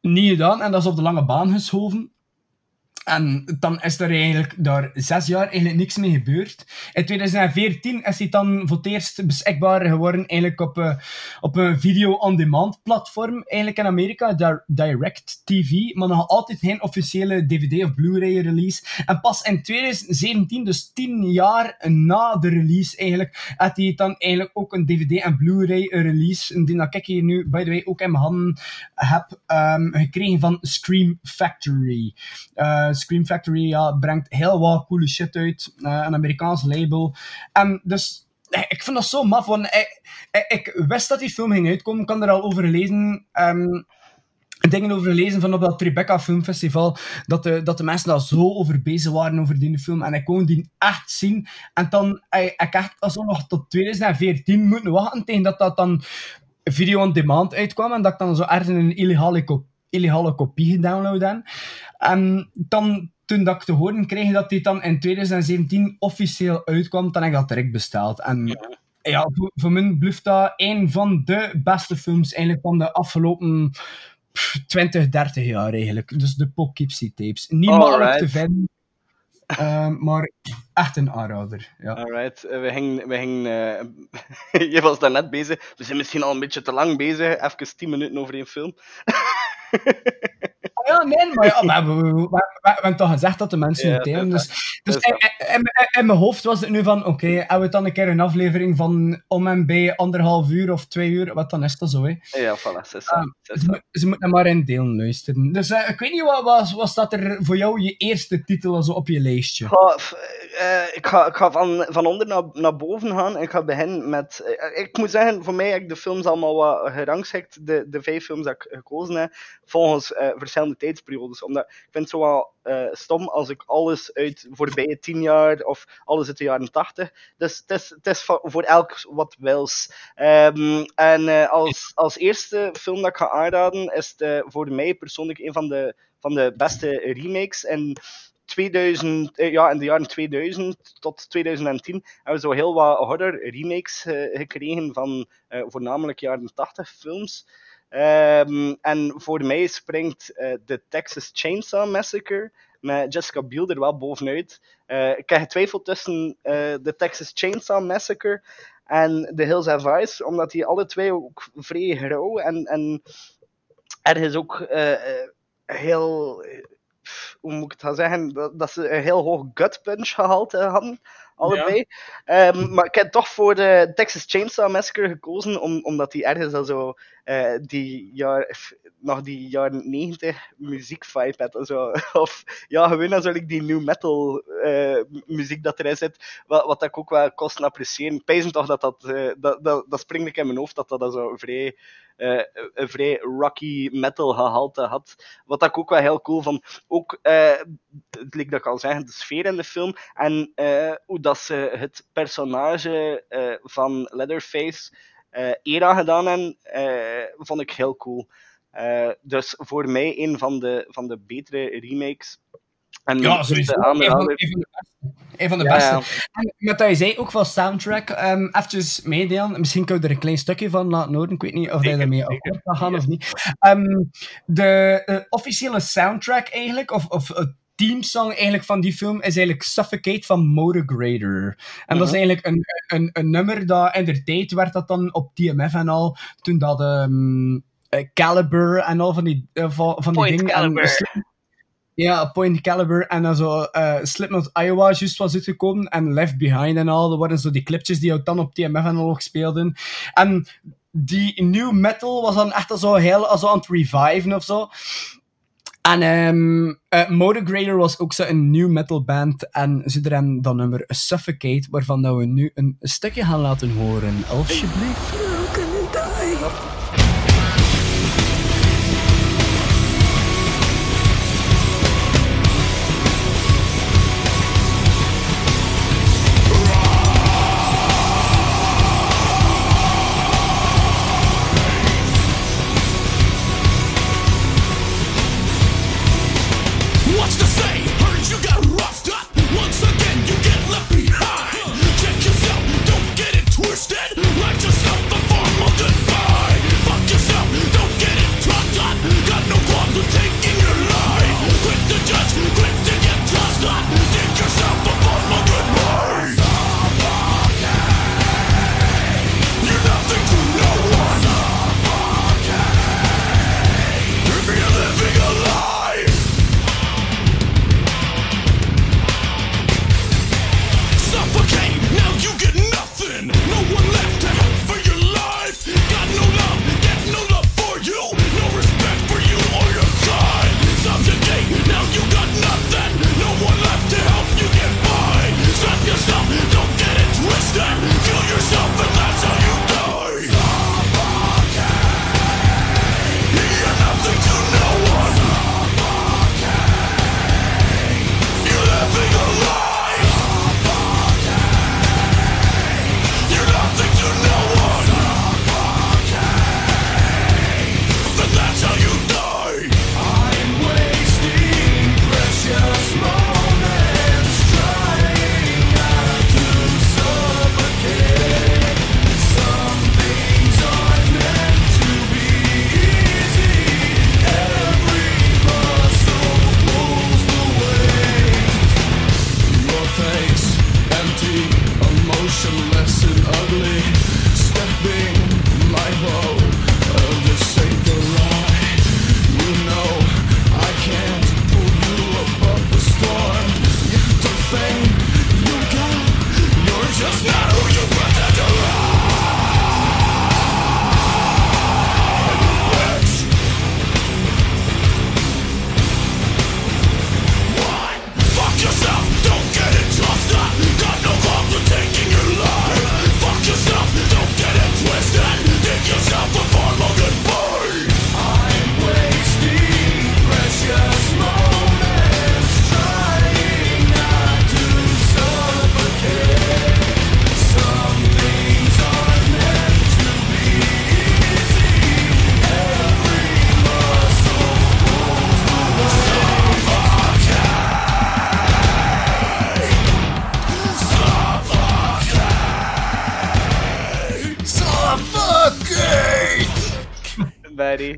niet gedaan en dat is op de lange baan geschoven. En dan is er eigenlijk daar zes jaar eigenlijk niks mee gebeurd. In 2014 is hij dan voor het eerst beschikbaar geworden eigenlijk op, eh, op een video-on-demand platform eigenlijk in Amerika, Di- Direct TV, maar nog altijd geen officiële DVD of Blu-ray release. En pas in 2017, dus tien jaar na de release eigenlijk, had hij dan eigenlijk ook een DVD en Blu-ray release, die dat ik hier nu, by the way, ook in mijn handen heb ehm, gekregen van Scream Factory. Eh, Scream Factory ja, brengt heel wat coole shit uit, eh, een Amerikaans label. En dus, eh, ik vind dat zo maf, want ik, ik, ik wist dat die film ging uitkomen, ik had er al over gelezen. ehm, dingen over gelezen van op dat Tribeca Filmfestival, dat de, dat de mensen daar zo over bezig waren over die film. En ik kon die echt zien. En dan ik echt zo nog tot 2014 moeten wachten tegen dat dat dan video on demand uitkwam. En dat ik dan zo ergens een illegale, illegale kopie gedownload heb. En dan, toen dat ik te horen kreeg dat die dan in 2017 officieel uitkwam, dan heb ik dat direct besteld. En ja, voor, voor mij blijft dat een van de beste films eigenlijk van de afgelopen pff, 20, 30 jaar eigenlijk. Dus de Poughkeepsie tapes. Niet makkelijk te vinden, ehm, maar echt een aanrader. Ja. Alright, eh, we gingen... We gingen eh, je was daar net bezig. We zijn misschien al een beetje te lang bezig. Even 10 minuten over één film. Ja, nee, maar ja, we, hebben- we, toch gezegd dat de mensen het dat Dus, dus dat in, in- in- in mijn hoofd was het nu van, oké, hebben we dan een keer een aflevering van om en bij anderhalf uur of twee uur, wat dan is dat zo, hè. Ja, voilà. Ah, c'est Ze, moeten maar in delen luisteren. Dus eh, ik weet niet, wat, wat, wat staat er voor jou je eerste titel zo op je lijstje? Eh, ik ga, ik ga van, van onder naar, naar boven gaan. Ik ga beginnen met. eh, ik moet zeggen, voor mij heb ik de films allemaal wat gerangschikt. De, de vijf films dat ik gekozen heb, volgens eh, verschillende tijdsperiodes. Omdat ik vind het zo wel stom als ik alles uit voorbije tien jaar of alles uit de jaren tachtig. Dus het is, het is voor, elk wat wils. Ehm, en als, als eerste film dat ik ga aanraden, is eh, voor mij persoonlijk een van de, van de beste remakes. En 2000, eh, ja, in de jaren 2000 tot 2010 hebben we zo heel wat horror remakes eh, gekregen van eh, voornamelijk jaren 80 films. Ehm, en voor mij springt de Texas Chainsaw Massacre met Jessica Biel er wel bovenuit. Eh, ik heb getwijfeld tussen de Texas Chainsaw Massacre en The Hills Have Eyes, omdat die alle twee ook vrij grauw en, en ergens ook heel hoe moet ik het zeggen, dat, dat ze een heel hoog gut punch gehaald eh, hadden, allebei. Ehm, maar ik heb toch voor de Texas Chainsaw Massacre gekozen, om, omdat die ergens al zo eh, die jaar, nog die jaren 90 muziek vibe had. en Zo. Of ja, gewoon ik die new metal eh, muziek dat erin zit, wat, wat ik ook wel kost appreciëren. Me toch dat dat, eh, dat, dat, dat springt ik in mijn hoofd, dat dat zo vrij, een vrij rocky metal gehalte had. Wat ik ook wel heel cool vond. Ook, het leek dat ik al zeggen, de sfeer in de film. En hoe dat ze het personage eh, van Leatherface eh era gedaan hebben, eh, vond ik heel cool. Dus voor mij een van de, van de betere remakes. En Ja, sowieso. de Een van, de beste. Van de Ja, beste. ja. En met dat je zei, ook van soundtrack, ehm eventjes meedelen. Misschien kun je er een klein stukje van laten horen. Ik weet niet of je daarmee akkoord gaat gaan of niet. Ehm, de officiële soundtrack eigenlijk, of, of het teamsong eigenlijk van die film, is eigenlijk Suffocate van Motorgrader. En dat is Mhm. eigenlijk een, een, een nummer dat in de tijd werd dat dan op TMF en al, toen dat eh, Caliber en al van die, eh, van, van die dingen... Caliber. En, ja, Point Caliber en dan zo eh Slipknot Iowa juist was uitgekomen en Left Behind en al. Dat waren zo die clipjes die ook dan op TMF en al speelden. En die new metal was dan echt al zo heel als aan het reviven of zo. En eh, Motorgrader was ook zo een new metal band en ze hebben dat nummer Suffocate, waarvan dat we nu een stukje gaan laten horen, alsjeblieft.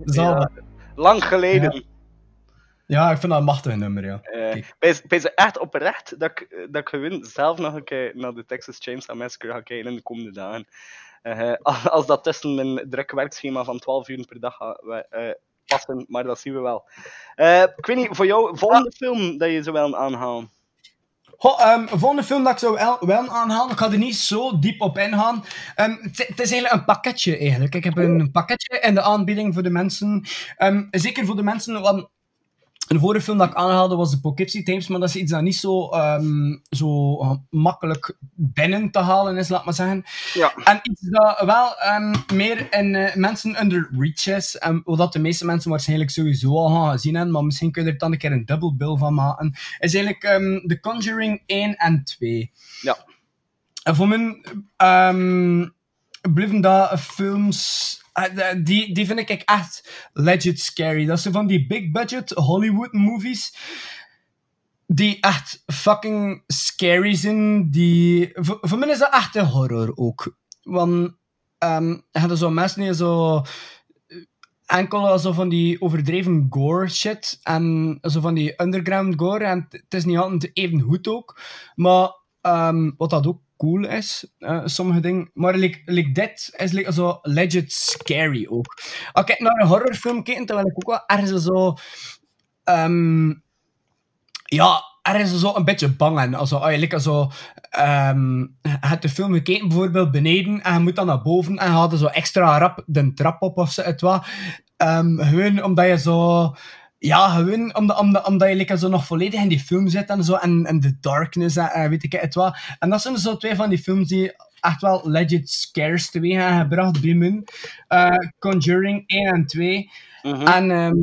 Ja. wel. Lang geleden. Ja, ik vind dat een machtig nummer, ja. Eh, ze echt oprecht dat ik, dat ik gewoon zelf nog een keer naar de Texas Chainsaw Massacre ga kijken in de komende dagen. Eh, als, dat tussen mijn drukke werkschema van 12 uur per dag gaat eh, passen, maar dat zien we wel. Eh, ik weet niet, voor jou, volgende film dat je zo wil aanhalen? Goh, ehm, volgende film dat ik zou wel, wel aanhalen, ik ga er niet zo diep op ingaan. Ehm, het, is eigenlijk een pakketje eigenlijk. Ik heb een pakketje in de aanbieding voor de mensen. Ehm, zeker voor de mensen, want de vorige film dat ik aanhaalde was de Poughkeepsie Tapes, maar dat is iets dat niet zo, ehm, zo makkelijk binnen te halen is, laat maar zeggen. Ja. En iets dat wel ehm, meer in eh, mensen under reach is, en wat de meeste mensen waarschijnlijk sowieso al gaan gezien hebben, maar misschien kun je er dan een keer een dubbel bill van maken, is eigenlijk ehm The Conjuring 1 en 2. Ja. En voor mij blijven dat films... eh, die, die vind ik echt legit scary. Dat zijn van die big budget Hollywood movies die echt fucking scary zijn. Die, voor, voor mij is dat echt horror ook. Want ehm je hebt zo mensen die zo eh, enkel zo van die overdreven gore shit en zo van die underground gore en het is niet altijd even goed ook. Maar ehm, wat dat ook cool is, eh, sommige dingen. Maar like, like dit is like, zo legit scary ook. Als ik naar een horrorfilm kijk, terwijl ik ook wel ergens zo... ehm, ja, er is zo een beetje bang aan. Also, als je zo, ehm, je hebt de film gekeken, bijvoorbeeld beneden, en je moet dan naar boven, en je zo extra rap de trap op of zo. Ehm, gewoon omdat je zo... Ja, gewoon omdat, omdat, omdat je like, zo nog volledig in die film zit en zo, en, en de darkness, en, en weet ik het wat. En dat zijn zo twee van die films die echt wel legit scares teweeg hebben gebracht bij me. Eh, Conjuring 1 en 2. En, ehm,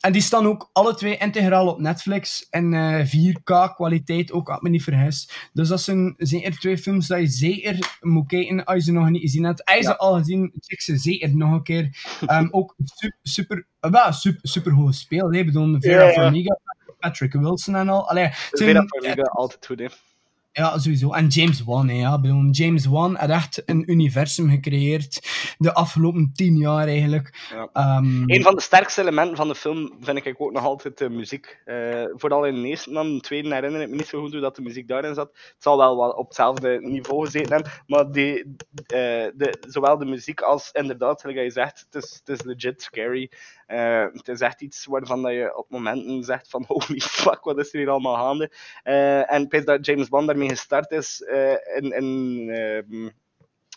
en die staan ook alle twee integraal op Netflix en eh 4K kwaliteit ook, ik me niet vergis. Dus dat zijn zeker twee films dat je zeker moet kijken als je ze nog niet gezien hebt. Als je ze al gezien, check ze zeker nog een keer. Ehm, ook super, super, eh, wel, super, super goed gespeeld. hè. Ik bedoel, Vera Ja, ja. Farmiga, Patrick Wilson en al. Allee, Vera Farmiga, altijd goed, hè. Ja, sowieso. En James Wan, hè, ja. James Wan had echt een universum gecreëerd de afgelopen tien jaar eigenlijk. Ja. Ehm, Een van de sterkste elementen van de film vind ik ook nog altijd de muziek. Eh, vooral in de eerste dan, de tweede herinner ik me niet zo goed hoe dat de muziek daarin zat. Het zal wel wat op hetzelfde niveau gezeten hebben, maar die, eh, de, zowel de muziek als inderdaad, zoals je zegt, het is, het is legit scary. Eh, het is echt iets waarvan dat je op momenten zegt van holy fuck, wat is er hier allemaal gaande? Eh, en ik dat James Bond daarmee gestart is eh, in, in, ehm,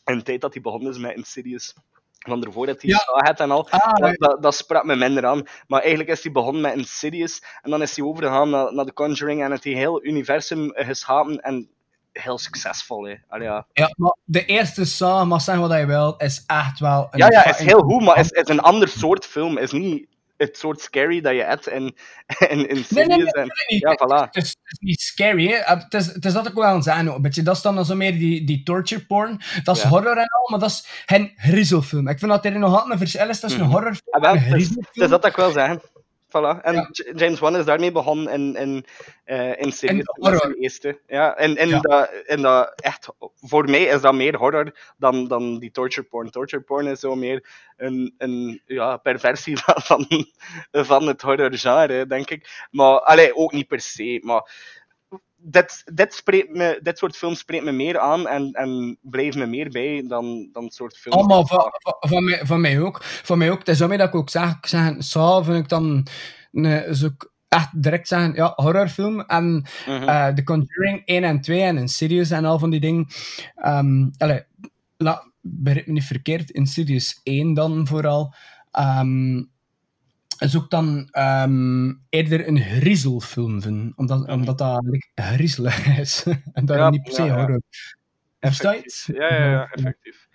in de tijd dat hij begonnen is met Insidious. Van ervoor dat hij Ja. Saw had en al. Ah, dat, dat, dat sprak me minder aan. Maar eigenlijk is hij begonnen met Insidious. En dan is hij overgegaan naar, naar The Conjuring. En het heel universum geschapen. En heel succesvol, hè. Allee, ja. Ja, maar de eerste Saw, mag zeggen wat je wil, is echt wel... Een ja, ja, is heel goed. Maar is, is een ander soort film. Is niet het soort scary dat je hebt in, in Insidious. Nee, nee, nee, en, ja, voilà. Het is, het is niet scary, hè. Het is, het is dat ik wel aan ook een beetje. Dat is dan zo meer die, die torture porn. Dat is Ja. horror en al, maar dat is geen griezelfilm. Ik vind dat er nog altijd een verschil is tussen een Mhm. horrorfilm Ah, wel, en een het is, griezelfilm. het is dat dat ik wil zeggen. Voilà. En Ja. James Wan is daarmee begonnen in, in, Insidious. In horror. zijn eerste. Ja, en, en, Ja. Dat, en dat echt, voor mij is dat meer horror dan, dan die torture porn. Torture porn is zo meer een, een ja, perversie van, van, van het horror genre, denk ik. Maar, allee, ook niet per se. Maar dit, dit, spreekt me, dit soort films spreekt me meer aan en, en blijft me meer bij dan, dan het soort films. Allemaal van, van, mij, van mij ook. Van mij ook. Het is daarmee dat ik ook zeg, ik zeg Saw vind ik dan een, zo echt direct zeggen, ja, horrorfilm. En eh, The Conjuring 1 en 2 en Insidious en al van die dingen. Ehm allee, la, me niet verkeerd, Insidious 1 dan vooral. Ehm ook dan ehm, eerder een griezelfilm vind, omdat, omdat dat griezelig is. en daarom Ja, niet per se ja, ja. Versta. Ja, ja, ja, effectief.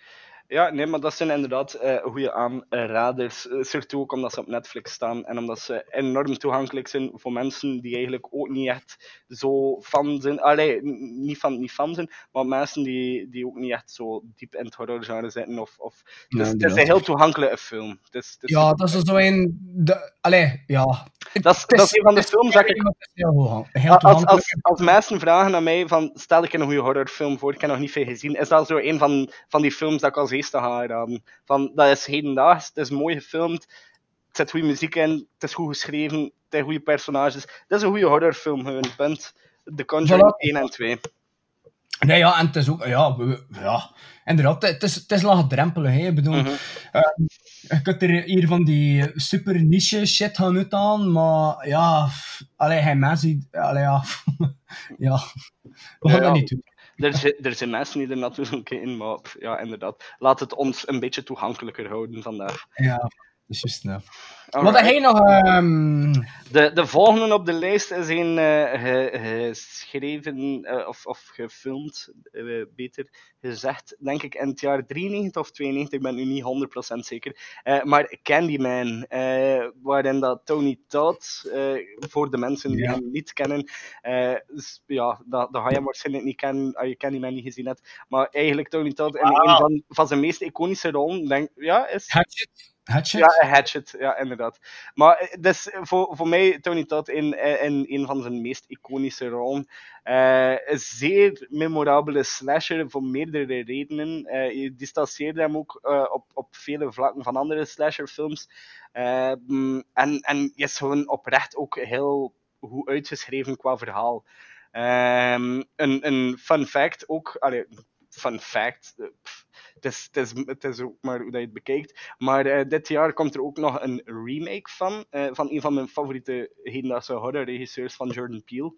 Ja, nee, maar dat zijn inderdaad eh goede aanraders. Uh, surtout ook omdat ze op Netflix staan en omdat ze enorm toegankelijk zijn voor mensen die eigenlijk ook niet echt zo fan zijn. Allee, niet fan, niet fan zijn, maar mensen die, die ook niet echt zo diep in het horrorgenre zitten. Of, of... Ja, Dus het is een heel toegankelijke film. Het is, het is Ja, dat is zo een... De, allee, ja. Dat is, dat is een van de films dat ik... Heel, heel, heel Als, als, als mensen vragen aan mij van, stel ik een goede horrorfilm voor, ik heb nog niet veel gezien, is dat zo een van, van die films dat ik als eerste ga. Van, dat is hedendaags, het is mooi gefilmd, het zit goede muziek in, het is goed geschreven, het zijn goede personages. Het is een goede horrorfilm, gewoon, punt. The Conjuring Voilà. 1 en 2. Nee, ja, en het is ook... Ja, ja inderdaad, het is, het is laagdrempelig, hè. Ik bedoel... Mhm. ehm, je kunt er hier van die super niche shit gaan uit aan, maar ja... f- Allee, hij mensen... Allee, ja... ja. We gaan Ja, dat niet doen. Er, zi- er zijn mensen die er natuurlijk in, maar ja, inderdaad. Laat het ons een beetje toegankelijker houden vandaag. Ja, dat is juist. Alright. Wat heb jij nog... ehm, De, de volgende op de lijst is een eh, ge- geschreven eh, of, of gefilmd, eh, beter gezegd, denk ik in het jaar 93 of 92, ik ben nu niet 100% zeker. Eh, maar Candyman, eh, waarin dat Tony Todd, eh, voor de mensen die Ja. hem niet kennen, eh, ja, dat, dat ga je hem waarschijnlijk niet kennen als je Candyman niet gezien hebt. Maar eigenlijk Tony Todd in een van, van zijn meest iconische rollen, denk, ja, is Hatchet? Hatchet? ja, Hatchet, ja, inderdaad. Maar eh, dus voor, voor mij, Tony Todd, in, eh, in een van zijn meest iconische rollen. Eh, een zeer memorabele slasher voor meerdere redenen. Eh, je distancieerde hem ook eh, op, op vele vlakken van andere slasherfilms. Eh, mm, en, en is gewoon oprecht ook heel goed uitgeschreven qua verhaal. Ehm, een, een fun fact ook, allee, fun fact, eh, is, het, is, het is ook maar hoe dat je het bekijkt. Maar eh, dit jaar komt er ook nog een remake van, eh, van een van mijn favoriete hedendaagse horrorregisseurs van Jordan Peele.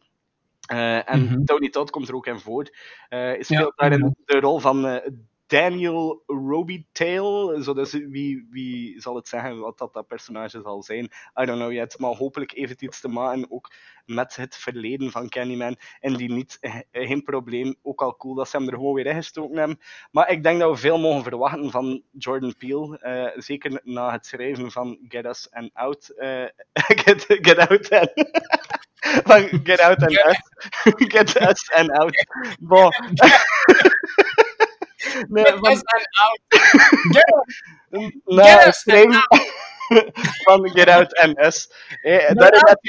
Eh, en Mhm. Tony Todd komt er ook in voor. Eh hij Ja, speelt daarin de rol van Daniel Robitaille. Zo, dus wie, wie zal het zeggen wat dat, dat personage zal zijn? I don't know yet. Maar hopelijk heeft het iets te maken ook met het verleden van Candyman. En die niet, eh, geen probleem. Ook al cool dat ze hem er gewoon weer ingestoken hebben. Maar ik denk dat we veel mogen verwachten van Jordan Peele. eh, zeker na het schrijven van Get Us and Out. eh, get, get Out and... van Get Out and Us. Get Us and Out. Bon. Nee, Get van, us and out. Get na Get schrijven van Get Out Us. Eh, Get daarin, Out, heb,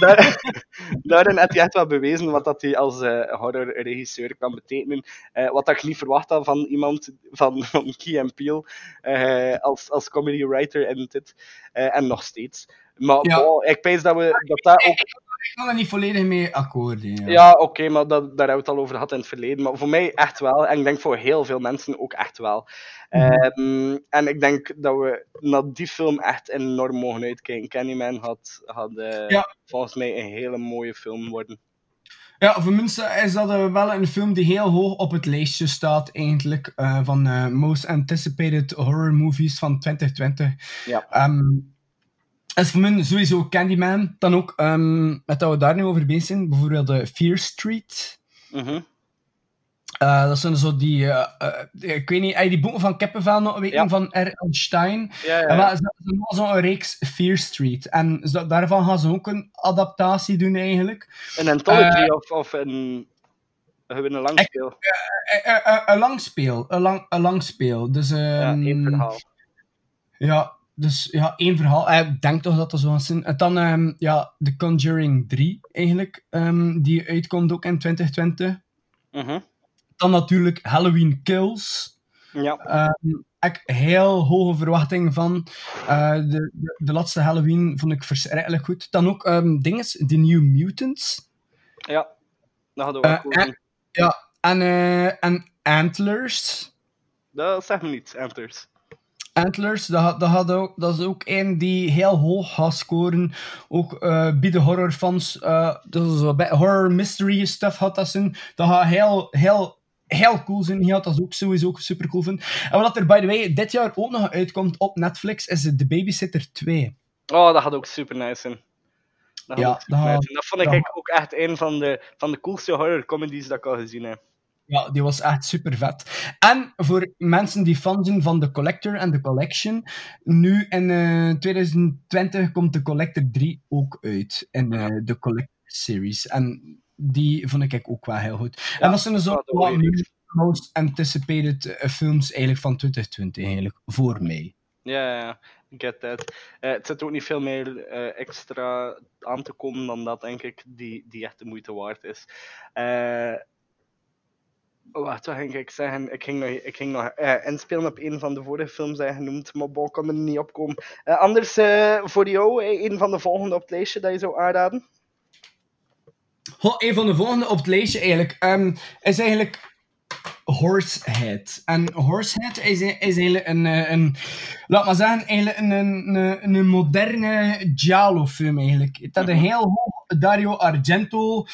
daar, daarin je echt wel bewezen wat dat hij als eh, horrorregisseur kan betekenen. Eh, wat dat ik niet verwacht had van iemand van, van Key and Peele eh, als, als comedy writer en dit. En nog steeds. Maar Ja. ik pees dat we dat, dat ook Ik kan er niet volledig mee akkoord. Ja. ja, oké, maar dat, daar hebben we het al over gehad in het verleden. Maar voor mij echt wel. En ik denk voor heel veel mensen ook echt wel. Mhm. Ehm, en ik denk dat we naar die film echt enorm mogen uitkijken. Candyman had, had Ja. volgens mij een hele mooie film worden. Ja, voor mensen is dat eh, wel een film die heel hoog op het lijstje staat, eigenlijk, eh, van Most Anticipated Horror Movies van 2020. Ja. Ehm is voor mij sowieso Candyman. Dan ook, ehm, met dat we daar nu over bezig zijn, bijvoorbeeld de Fear Street. Mhm. Eh, dat zijn zo die, eh, eh, ik weet niet, die boeken van Kippenvel nog weten, Ja. van R.L. Stein? Ja, ja, wel, ze hebben zo'n reeks Fear Street. En zo- daarvan gaan ze ook een adaptatie doen, eigenlijk. Een anthology of, of een, hebben een langspeel. Een langspeel. Een lang, een langspeel. Dus, Ja, ehm, één verhaal. Ja, dus ja, één verhaal. Eh, Ik denk toch dat dat zo was. En dan ehm, ja, The Conjuring 3, eigenlijk. ehm, die uitkomt ook in 2020. Mhm. Dan natuurlijk Halloween Kills. Ja. Ehm ik heel hoge verwachtingen van. Eh, de, de, de laatste Halloween vond ik verschrikkelijk goed. Dan ook ehm dinges, The New Mutants. Ja, dat hadden we Eh, ook cool. en- Ja, en, en Antlers. Dat zegt me niets, Antlers. Antlers, dat, dat, had ook, dat is ook een die heel hoog gaat scoren. Ook eh bij de horrorfans. eh dat is wat bij horror mystery stuff had dat zijn. Dat gaat heel, heel, heel cool zijn. Die had dat ook sowieso ook super cool vinden. En wat er by the way dit jaar ook nog uitkomt op Netflix is The Babysitter 2. Oh, dat had ook super nice zijn. Dat, Ja, dat- nice dat vond ik ook echt een van de, van de coolste horror comedies dat ik al gezien heb. Ja, die was echt super vet. En voor mensen die fan zijn van The Collector en The Collection, nu in eh, 2020 komt The Collector 3 ook uit. In eh, de Collector series. En die vond ik ook wel heel goed. en dat zijn dus ook wat most anticipated eh, films eigenlijk van 2020, eigenlijk, voor mij. Ja, ja, get that. Eh, het zit ook niet veel meer eh, extra aan te komen dan dat, denk ik, die, die echt de moeite waard is. Eh wat ging ik zeggen? Ik ging nog, ik ging nog eh, inspelen op een van de vorige films die je genoemd, maar Bo kan er niet op komen. Eh, anders, eh, voor jou, een van de volgende op het lijstje dat je zou aanraden? Goh, een van de volgende op het lijstje eigenlijk, ehm, is eigenlijk Horsehead. En Horsehead is, is eigenlijk een, een, laat maar zeggen, eigenlijk een, een, een, moderne Giallo-film eigenlijk. Het had een heel hoog Dario Argento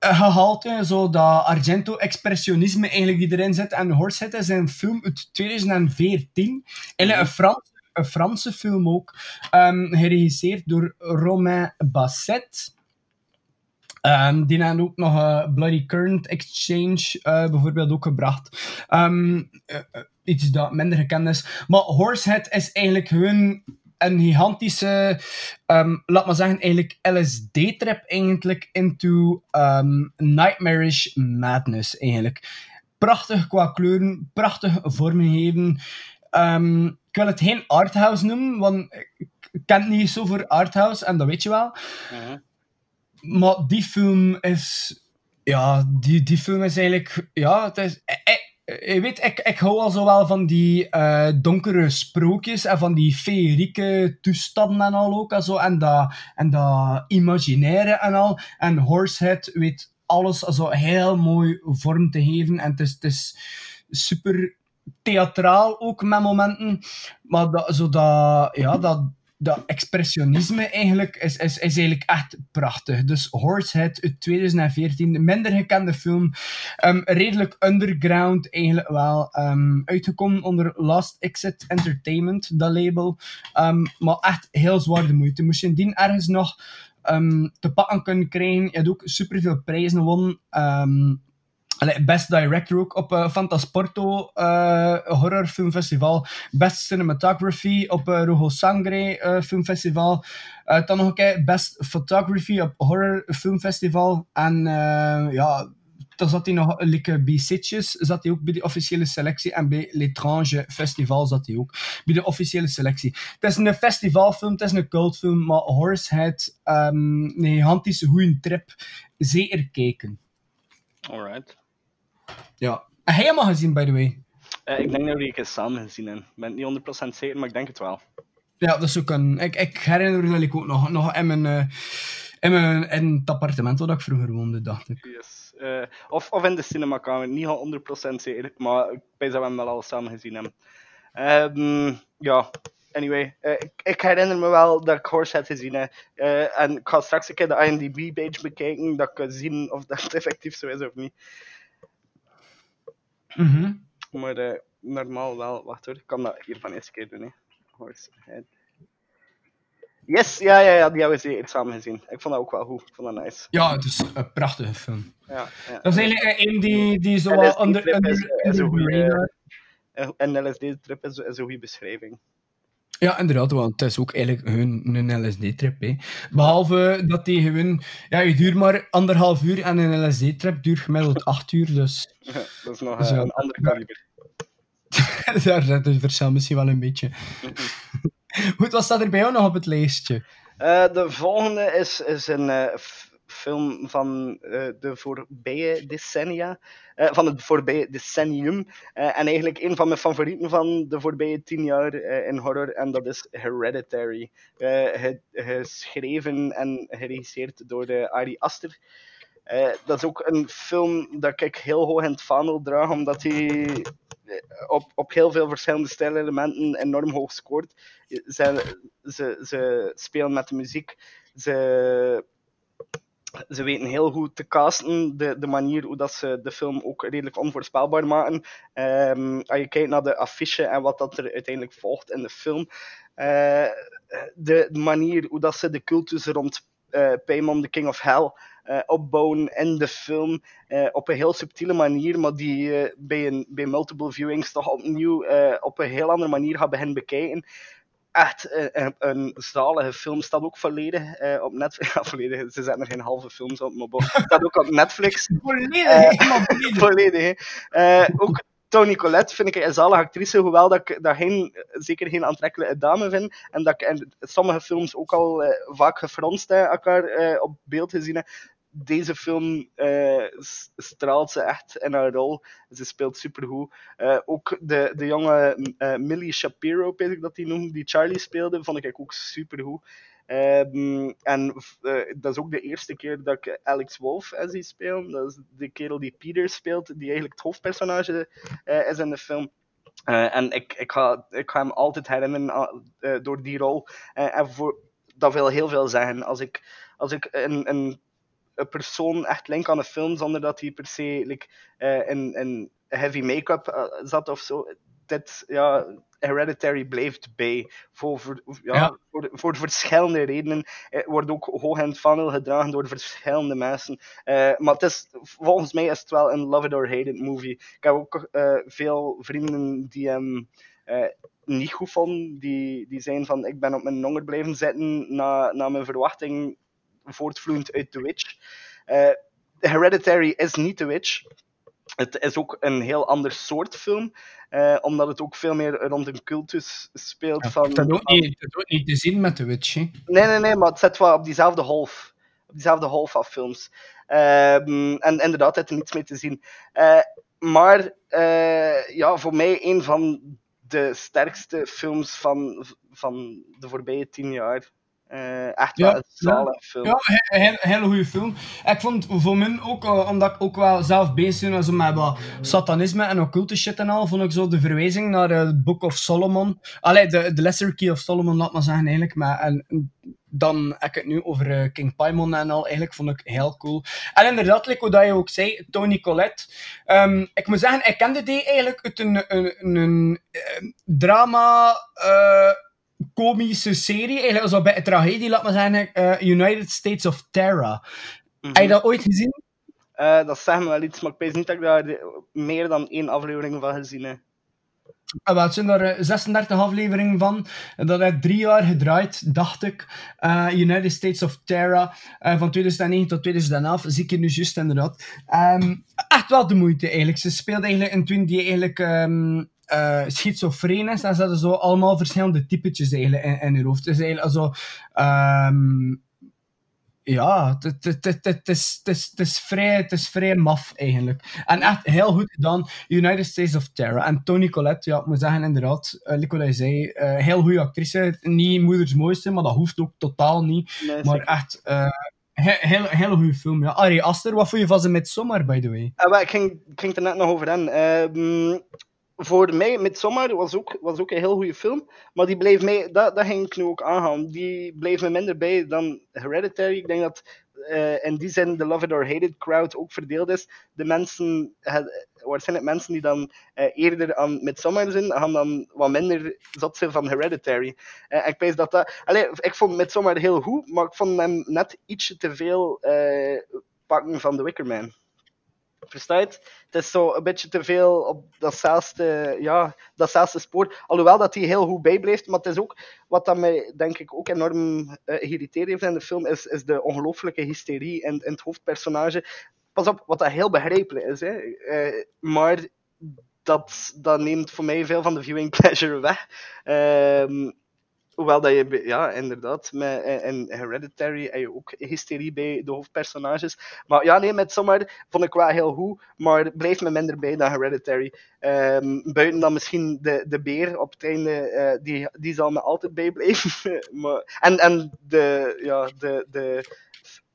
gehalte, zo dat Argento-expressionisme eigenlijk die erin zit. En Horsehead is een film uit 2014. Eigenlijk een, Frans, een Franse film ook, ehm, geregisseerd door Romain Basset. Ehm, die hebben ook nog eh, Bloody Current Exchange eh, bijvoorbeeld ook gebracht. Ehm, eh, eh, iets dat minder gekend is. Maar Horsehead is eigenlijk gewoon een gigantische, ehm, laat maar zeggen, eigenlijk LSD-trip eigenlijk into ehm, nightmarish madness eigenlijk. Prachtig qua kleuren, prachtig vormgeven. Ehm, ik wil het geen arthouse noemen, want ik ken het niet zo voor arthouse, en dat weet je wel. Maar die film is. Ja, die, die film is eigenlijk. Ja, het is. Eh, ik, ik hou al zo wel van die eh, donkere sprookjes en van die feerieke toestanden en al ook. En, zo, en, dat, en dat imaginaire en al. En Horsehead weet alles zo heel mooi vorm te geven. En het is, het is super theatraal ook met momenten. Maar dat, zo dat, ja, dat, dat expressionisme eigenlijk is, is, is eigenlijk echt prachtig. Dus Horsehead uit 2014, een minder gekende film. Ehm, redelijk underground eigenlijk wel. ehm, uitgekomen onder Last Exit Entertainment, dat label. Ehm, maar echt heel zwaar de moeite. Moest je indien ergens nog te pakken kunnen krijgen. Je hebt ook superveel prijzen gewonnen. Best Director ook op eh, Fantasporto eh Horror Filmfestival. Best Cinematography op Rojo Sangre eh, Filmfestival. Dan nog een keer Best Photography op Horror Filmfestival. En ja, dan zat hij nog like, bij Sitges, zat hij ook bij de officiële selectie. En bij L'Étrange Festival zat hij ook bij de officiële selectie. Het is een festivalfilm, het is een cultfilm, maar Horsehead, ehm een gigantische goede trip. Zeker kijken. Alright. Ja. En hij helemaal gezien, by the way. Eh, ik denk dat we die eens samen gezien hebben. Ik ben het niet 100% zeker, maar ik denk het wel. Ja, dat is ook een... Ik, ik herinner me dat ik ook nog, nog in, mijn, eh, in, mijn, in het appartement waar ik vroeger woonde, dacht ik. Yes. Eh, of, of in de cinemakamer, niet al 100% zeker, maar ik weet dat we hem wel al samen gezien hebben. Ehm, ja, anyway. ik, ik herinner me wel dat ik Horsehead gezien heb. Eh, en ik ga straks een keer de IMDb-page bekijken, dat ik kan zien of dat effectief zo is of niet. Mhm. Maar eh, normaal wel. Wacht hoor, ik kan dat hier van eens keer doen. Hè. Yes, ja, ja, ja, die hebben we zeker samen gezien. Ik vond dat ook wel goed. Ik vond dat nice. Ja, het is een prachtige film. Ja, ja. Dat is eigenlijk eh, een die, die zo En wel onder... en LSD-trip is, is een goede beschrijving. Ja, inderdaad, want het is ook eigenlijk hun een LSD-trip. hè. Behalve dat die gewoon... Ja, je duurt maar anderhalf uur en een LSD-trip duurt gemiddeld acht uur, dus... Ja, dat is nog Dus eh, een ander kaliber. Daar zit het verschil misschien wel een beetje. Goed, wat staat er bij jou nog op het lijstje? Eh, de volgende is, is een eh, film van eh, de voorbije decennia. eh, van het voorbije decennium. Eh, en eigenlijk een van mijn favorieten van de voorbije tien jaar in horror. En dat is Hereditary. Ge- geschreven en geregisseerd door de Ari Aster. Dat is ook een film dat ik heel hoog in het vaandel draag, omdat hij op, op heel veel verschillende stijlelementen enorm hoog scoort. Ze, ze, ze spelen met de muziek, ze, ze weten heel goed te casten, de, de manier hoe dat ze de film ook redelijk onvoorspelbaar maken. Ehm, als je kijkt naar de affiche en wat dat er uiteindelijk volgt in de film, eh, de manier hoe dat ze de cultus rond Paimon, the King of Hell, eh, opbouwen in de film eh, op een heel subtiele manier, maar die bij, een, bij multiple viewings toch opnieuw op een heel andere manier gaat beginnen bekijken. Echt eh, een, een zalige film. Staat ook volledig eh, op Netflix. Ja, volledig. Ze zetten er geen halve films op, maar bon. Staat ook op Netflix. Volledig, Eh, helemaal volledig. Eh, ook Toni Collette vind ik een zalige actrice, hoewel dat ik dat geen, zeker geen aantrekkelijke dame vind. En dat ik in sommige films ook al eh, vaak gefronst hè, elkaar eh, op beeld gezien heb. Deze film eh, straalt ze echt in haar rol. Ze speelt supergoed. Eh ook de, de jonge eh, Millie Shapiro, weet ik dat die noemde, die Charlie speelde, vond ik ook supergoed. Ehm en dat is ook de eerste keer dat ik Alex Wolff eh, zie spelen. Dat is de kerel die Peter speelt, die eigenlijk het hoofdpersonage is in de film. En ik, ik, ga, ik hem altijd herinneren door die rol. En dat wil heel veel zeggen. Als ik, als ik een, een persoon echt link aan een film zonder dat hij per se like, eh, in, in heavy make-up eh, zat of zo. Dit, ja, Hereditary blijft bij. Voor, voor, ja, Ja. Voor, voor verschillende redenen. Het wordt ook hoog in het vaandel gedragen door verschillende mensen. Eh, maar het is, volgens mij is het wel een love it or hate it movie. Ik heb ook eh, veel vrienden die hem eh, niet goed vonden. Die, die zijn van, ik ben op mijn honger blijven zitten na, na mijn verwachting voortvloeiend uit The Witch. Eh, Hereditary is niet The Witch. Het is ook een heel ander soort film, eh, omdat het ook veel meer rond een cultus speelt. van, Dat ook niet, dat is ook niet te zien met de Witch. hè. Nee, nee, nee, maar het zit wel op diezelfde golf. Op diezelfde golf af films. Ehm, en inderdaad, het er niets mee te zien. Eh, maar ja, voor mij een van de sterkste films van, van de voorbije tien jaar. Eh, echt wel een zalig film. Ja, een hele, hele goede film. Ik vond voor mij ook, eh, omdat ik ook wel zelf bezig ben zo met wat satanisme en occulte shit en al, vond ik zo de verwijzing naar eh, het Book of Solomon. Allee, de, de Lesser Key of Solomon, laat maar zeggen, eigenlijk. Maar, en, dan heb ik het nu over King Paimon en al. Eigenlijk vond ik heel cool. En inderdaad, like dat je ook zei, Tony Collette. Ehm, ik moet zeggen, ik kende die eigenlijk uit een, een, een, een, drama... eh, komische serie, eigenlijk zo bij een tragedie, laat maar zeggen, eh, United States of Terror. Mhm. Heb je dat ooit gezien? Eh, dat zegt me wel iets, maar ik weet niet dat ik daar eh, meer dan één aflevering van gezien heb. Ah, wel, het zijn er eh, 36 afleveringen van. En Dat heeft drie jaar gedraaid, dacht ik. Eh, United States of Terror. eh, van 2009 tot 2011. Zie ik hier nu juist inderdaad. Ehm, echt wel de moeite eigenlijk. Ze speelde eigenlijk een twin die eigenlijk ehm eh, schizofreen is. En ze hadden zo allemaal verschillende typetjes eigenlijk in, in hun hoofd. Dus eigenlijk also, ehm, ja, het- het- het- het- het is- het is- het is vrij- het is vrij maf eigenlijk. En echt heel goed gedaan. United States of Terror. En Toni Collette, ja, ik moet zeggen, inderdaad, uh, hij zei, eh, heel goede actrice. Niet moeders mooiste, maar dat hoeft ook totaal niet. Nee, maar echt, he- heel, hele goede film. Ja. Ari Aster, wat vond je van ze met Sommer, by the way? Ah, wel, ik, ging, ik ging er net nog over aan. Ehm, voor mij, Midsommar was ook, was ook een heel goede film. Maar die bleef mij, dat, dat ging ik nu ook aangaan. Die bleef me minder bij dan Hereditary. Ik denk dat eh, in die zin de Love It or Hate It crowd ook verdeeld is. De mensen, het- waarschijnlijk mensen die dan eh, eerder aan Midsommar zijn, gaan dan wat minder zot zijn van Hereditary. Eh, ik dat dat... Allee, ik vond Midsommar heel goed, maar ik vond hem net ietsje te veel eh, pakken van The Wicker Man. Versta je het? Is zo een beetje te veel op datzelfde, ja, datzelfde spoor. Alhoewel dat hij heel goed bijblijft, maar het is ook wat dat mij denk ik ook enorm eh geïrriteerd heeft in de film, is, is de ongelooflijke hysterie in, in het hoofdpersonage. Pas op, wat dat heel begrijpelijk is, hè. Eh, maar dat, dat neemt voor mij veel van de viewing pleasure weg. Ehm, Hoewel dat je, ja, inderdaad, met, in Hereditary heb je ook hysterie bij de hoofdpersonages. Maar ja, nee, met Sommer vond ik wel heel goed, maar blijft me minder bij dan Hereditary. Ehm, buiten dan misschien de, de beer op het einde, eh, die, die zal me altijd bijblijven. maar, en en de, ja, de, de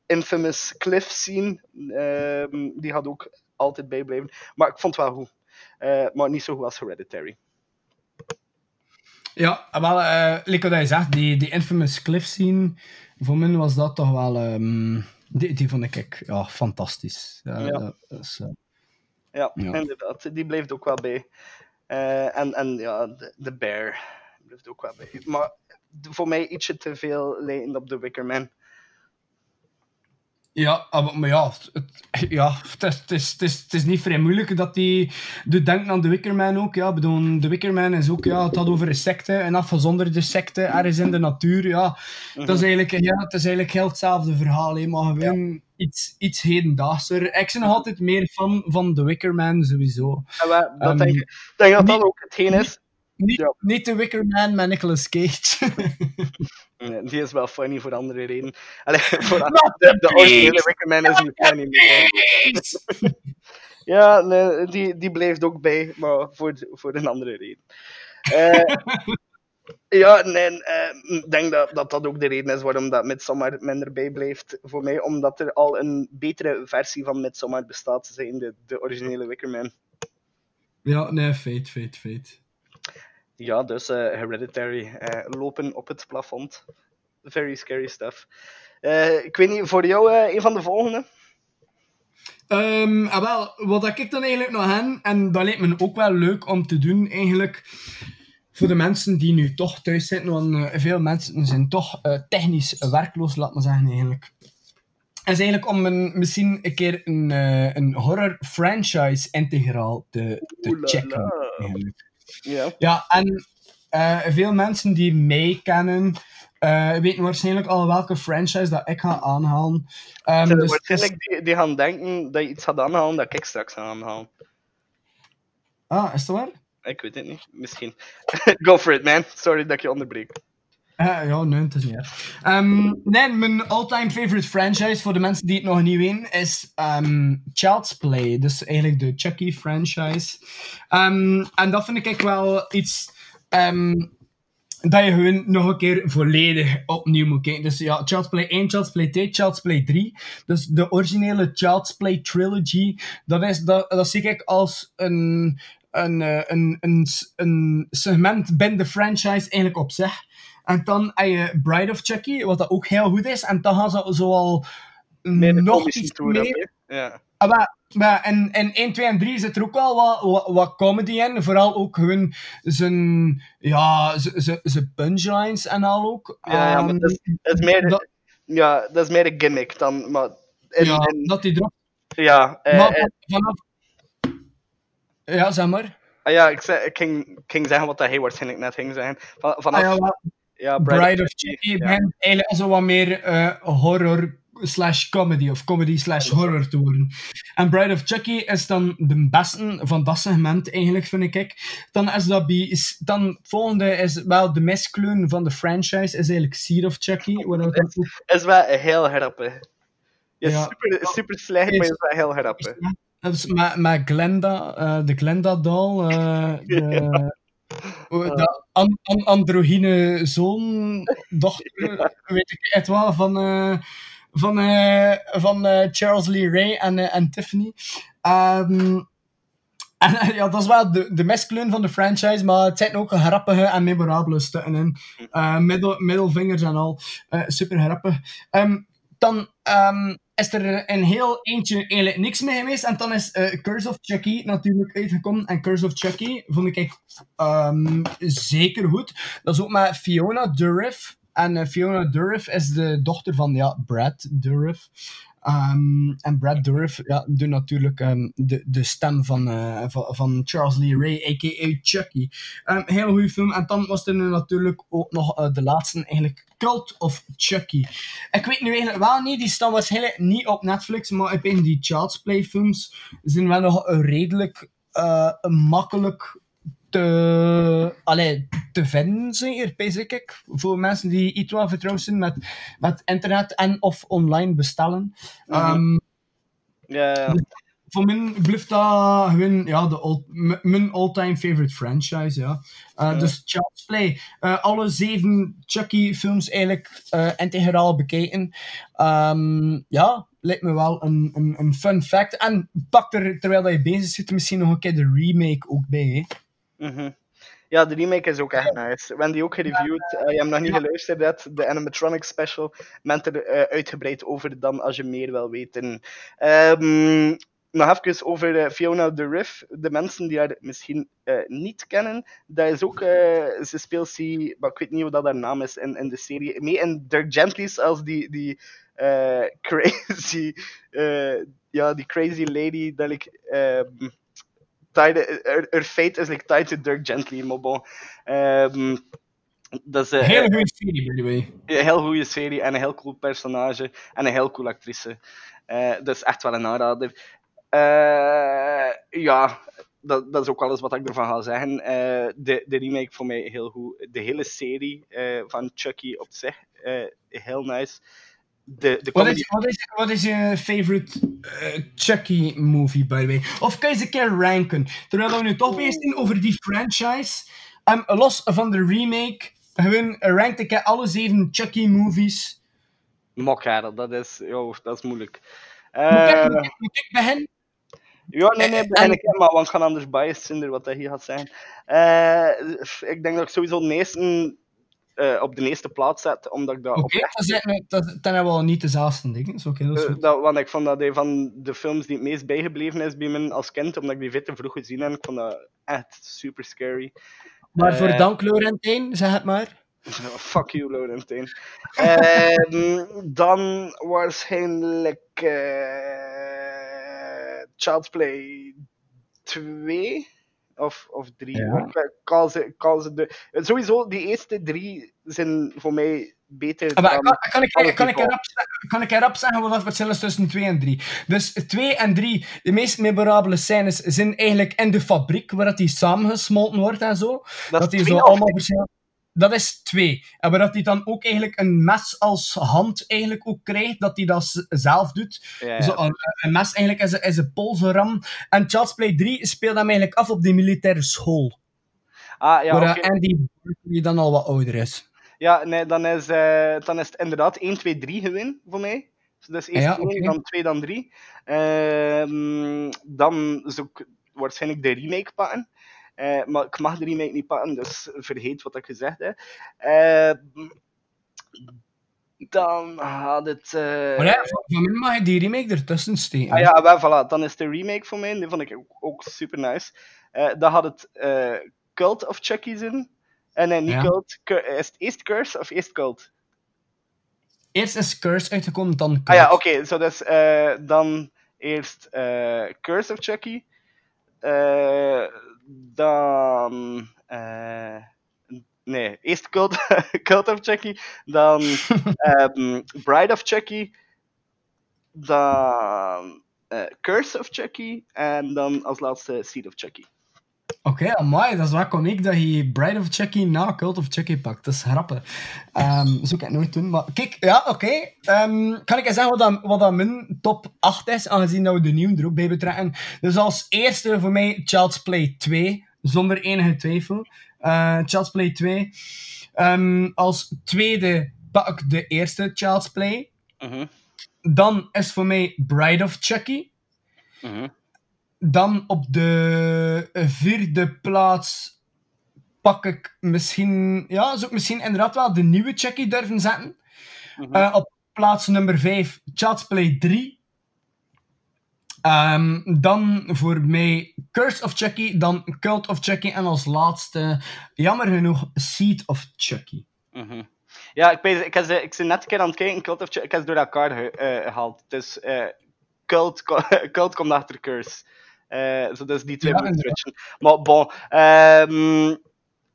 infamous cliff scene, ehm, die gaat ook altijd bijblijven. Maar ik vond het wel goed. Eh, maar niet zo goed als Hereditary. Ja, wel, eh like wat je zegt, die, die infamous cliff scene, voor mij was dat toch wel... ehm, die, die vond ik ja, fantastisch. Ja, Ja. eh, Ja, Ja. inderdaad. Die blijft ook wel bij. Eh, en, en ja, de, de Bear blijft ook wel bij. Maar voor mij ietsje te veel lijkend op de Wicker Man. Ja, ah, maar ja, het, ja het, is, het, is, het, is, het is niet vrij moeilijk dat die doet denken aan de Wickerman ook. Ja. Bedoel, de Wickerman is ook, ja, het had over insecten en afgezonderde secten ergens in de natuur. Ja. Mhm. Dat is eigenlijk, ja, het is eigenlijk heel hetzelfde verhaal, hè, maar gewoon iets, iets hedendaagser. Ik ben nog altijd meer fan van de Wickerman sowieso. Dat Ehm, denk, ik denk dat dat ook hetgeen is. Niet, niet de Wickerman met Nicolas Cage. Die is wel funny voor andere redenen. Allee, voor de, de originele beast. Wicker Man is niet funny meer. Ja, nee, die, die blijft ook bij, maar voor, voor een andere reden. Eh, ja, nee, eh, ik denk dat, dat dat ook de reden is waarom dat Midsommar minder bijblijft voor mij, omdat er al een betere versie van Midsommar bestaat, zijn de, de originele Wicker Man. ja, nee, feit, feit, feit. Ja, dus eh, Hereditary, eh, lopen op het plafond. Very scary stuff. Eh, ik weet niet, voor jou een van de volgende? Ah, wel, wat ik dan eigenlijk nog hen, en dat lijkt me ook wel leuk om te doen, eigenlijk, voor de mensen die nu toch thuis zitten, want veel mensen zijn toch technisch werkloos, laat maar zeggen, eigenlijk. is eigenlijk om een, misschien een keer een, een horror franchise integraal te, te checken. eigenlijk. Ja. Ja, en eh, veel mensen die mij kennen, eh, weten waarschijnlijk al welke franchise dat ik ga aanhalen. Zullen dus is- waarschijnlijk die, die gaan denken dat je iets gaat aanhalen dat ik straks ga aanhalen. Ah, is dat waar? Ik weet het niet, misschien. Go for it, man. Sorry dat ik je onderbreek. Eh, ja, nee, het is niet erg. Ehm, nee, mijn all-time favorite franchise, voor de mensen die het nog niet weten, is ehm, Child's Play. Dus eigenlijk de Chucky franchise. Ehm, en dat vind ik wel iets dat je gewoon nog een keer volledig opnieuw moet kijken. Dus ja, Child's Play 1, Child's Play 2, Child's Play 3. Dus de originele Child's Play trilogy, dat, is, dat, dat zie ik als een, een, eh, een, een, een segment binnen de franchise eigenlijk op zich. En dan heb je Bride of Chucky, wat dat ook heel goed is. En dan gaan ze zoal de nog iets meer... Ja. Ah, maar, maar in, in 1, 2 en 3 zit er ook wel wat, wat, wat comedy in. Vooral ook gewoon zijn, ja, zijn punchlines en al ook. Ja, ja, maar dat is, dat is meer, dat- ja, dat is meer een gimmick dan. Maar in, ja, in- dat die erop... ja, eh, maar eh, vanaf... Ja, zeg maar. ah, ja ik, zei, ik, ging, ik ging zeggen wat hij waarschijnlijk net ging zeggen. Van, vanaf, Ah, ja, wel, ja, Bride, of Chucky ja. begint eigenlijk zo wat meer eh, horror slash comedy of comedy slash horror te worden. En Bride of Chucky is dan de beste van dat segment eigenlijk, vind ik. Dan is dat bij, is, dan het volgende is wel de miskleun van de franchise, is eigenlijk Seed of Chucky. Dat dan ook- is wel heel grappig. Is Ja. super, super slecht, maar is wel heel grappig. Is met, met Glenda, eh, de Glenda-doll. eh, de, de an, an- androgyne zoon, dochter, weet ik het wel, van, eh, van, eh, van eh, Charles Lee Ray en, eh, en Tiffany. Ehm, en eh, ja, dat is wel de, de miskleun van de franchise, maar het zijn ook grappige en memorabele stukken in. Eh, middel, middelvingers en al. Eh, super grappig. Ehm, dan ehm, is er een heel eentje eigenlijk niks mee geweest. En dan is eh, Curse of Chucky natuurlijk uitgekomen. En Curse of Chucky vond ik ehm, zeker goed. Dat is ook met Fiona Dourif. En eh, Fiona Dourif is de dochter van ja, Brad Dourif. Ehm, en Brad Dourif ja, doet natuurlijk ehm, de, de stem van, eh, van, van Charles Lee Ray, a.k.a. Chucky. Ehm heel goede film. En dan was er nu natuurlijk ook nog eh, de laatste, eigenlijk Cult of Chucky. Ik weet nu eigenlijk wel niet, die staan waarschijnlijk niet op Netflix, maar ik denk die Child's Play films zijn wel nog redelijk eh, makkelijk te, allee, te vinden, zeker, basic ik. Voor mensen die iets wat vertrouwd zijn met, met internet en of online bestellen. Mhm. Ehm, Ja, voor mij blijft dat gewoon ja, de mijn all-time favorite franchise. Ja. Eh, Dus Child's Play. Eh, alle zeven Chucky-films eigenlijk eh, integraal bekeken. Ehm, ja, lijkt me wel een, een, een fun fact. En pak er, terwijl dat je bezig zit, misschien nog een keer de remake ook bij. Hè. Mhm. Ja, de remake is ook echt nice. We hebben die ook gereviewd. Eh, je hebt nog niet geluisterd, net, de animatronic special. Men er eh, uitgebreid over dan als je meer wil weten. Ehm, nog even over eh, Fiona the Riff. De mensen die haar misschien niet kennen. Dat is ook, ze speelt sie, maar ik weet niet wat dat haar naam is in, in de serie. Mee in Dirk Gently's als die, die crazy, ja, die crazy lady dat ik. ehm, tied, her, her fate is like tied to Dirk Gently, maar bon. Ehm, dat is eh, Hele goede serie, by the way. een heel goede serie en een heel cool personage en een heel cool actrice. Eh dat is echt wel een aanrader. Eh, ja, dat, dat is ook alles wat ik ervan ga zeggen. Eh, de, de remake voor mij heel goed. De hele serie van Chucky op zich, eh, heel nice. De, de Wat is, wat, is, wat is je favorite eh, Chucky movie, by the way? Of kan je ze een keer ranken? Terwijl we nu toch bezig zijn over die franchise. Um, los van de remake, gewoon rankt ik alle zeven Chucky movies. Mokkerel, dat is, dat is moeilijk. Moet ik, Eh, moet ik- beginnen? Ja, nee, nee, begin ik maar, want ik ga anders biased zijn wat hij hier gaat zijn. Eh, ik denk dat ik sowieso de eerste, eh, op de eerste plaats zet, omdat ik dat Oké, dat, zijn- dat, dat wel niet dezelfde dingen. Oké, dat is eh, dat, want ik vond dat een van de films die het meest bijgebleven is bij me als kind, omdat ik die veel te vroeg gezien heb. Ik vond dat echt super scary. Waarvoor Eh, dank, Laurentijn, zeg het maar. Fuck you, Laurentijn. Ehm, dan waarschijnlijk Child's Play 2 of, of 3. Ja. Ik kan ze, kan ze de, sowieso, die eerste drie zijn voor mij beter Ah, maar dan kan, kan, ik, kan, ik drie erop, zeggen- kan ik erop zeggen wat het verschil is tussen 2 en 3? Dus 2 en 3, de meest memorabele scènes zijn eigenlijk in de fabriek, waar dat die samengesmolten wordt en zo. Dat is die twee zo allemaal niet? Dat is 2. En waar dat hij dan ook eigenlijk een mes als hand eigenlijk ook krijgt, dat hij dat zelf doet. Ja, ja. Zo, een, een mes eigenlijk is een, is een. En Child's Play 3 speelt hem eigenlijk af op de militaire school. Ah, ja, waar eh, Andy die dan al wat ouder is. Ja, nee, dan is, eh, dan is het inderdaad 1, 2, 3 gewin voor mij. Dus dat is eerst Ja, 1, oké. dan 2, dan 3. Ehm, dan zou ik waarschijnlijk de remake pakken. Eh, maar ik mag de remake niet pakken, dus vergeet wat ik gezegd heb. Ehm, dan had het... eh, Maar ja, van, mij mag je die remake ertussen steken. Ah ja, wel, voilà. Dan is de remake voor mij. Die vond ik ook, ook super nice. Eh dan had het eh, Cult of Chucky's in. En nee, niet Ja. Cult. Is het eerst Curse of eerst Cult? Eerst is Curse uitgekomen, dan Cult. Ah ja, oké. zo dus eh, dan eerst eh, Curse of Chucky. Dan... eh, nee, eerst Cult, Cult of Chucky. Dan ehm, Bride of Chucky. Dan eh, Curse of Chucky. En dan als laatste Seed of Chucky. Oké, amai, dat is wel komiek dat je Bride of Chucky na Cult of Chucky pakt. Dat is grappig. Ehm zo kan ik nooit doen. Maar kijk, ja, oké. Ehm, kan ik eens zeggen wat, dat, wat dat mijn top 8 is, aangezien dat we de nieuwe er ook bij betrekken. Dus als eerste voor mij Child's Play 2, zonder enige twijfel. Eh Child's Play 2. Ehm, als tweede pak ik de eerste Child's Play. Mhm, Dan is voor mij Bride of Chucky. mhm. Dan op de vierde plaats pak ik misschien, ja, zou ik misschien inderdaad wel de nieuwe Chucky durven zetten. Mhm. Eh, op plaats nummer 5 Child's Play 3. Ehm, dan voor mij Curse of Chucky, dan Cult of Chucky en als laatste, jammer genoeg, Seed of Chucky. Mhm. Ja, ik, weet, ik, heb ze, ik ben net een keer aan het kijken, Cult of Chucky, ik heb ze door elkaar eh, gehaald. Dus eh, Cult, Cult komt achter Curse. Eh zo, dus die twee Ja, moeten switchen. Maar bon, ehm,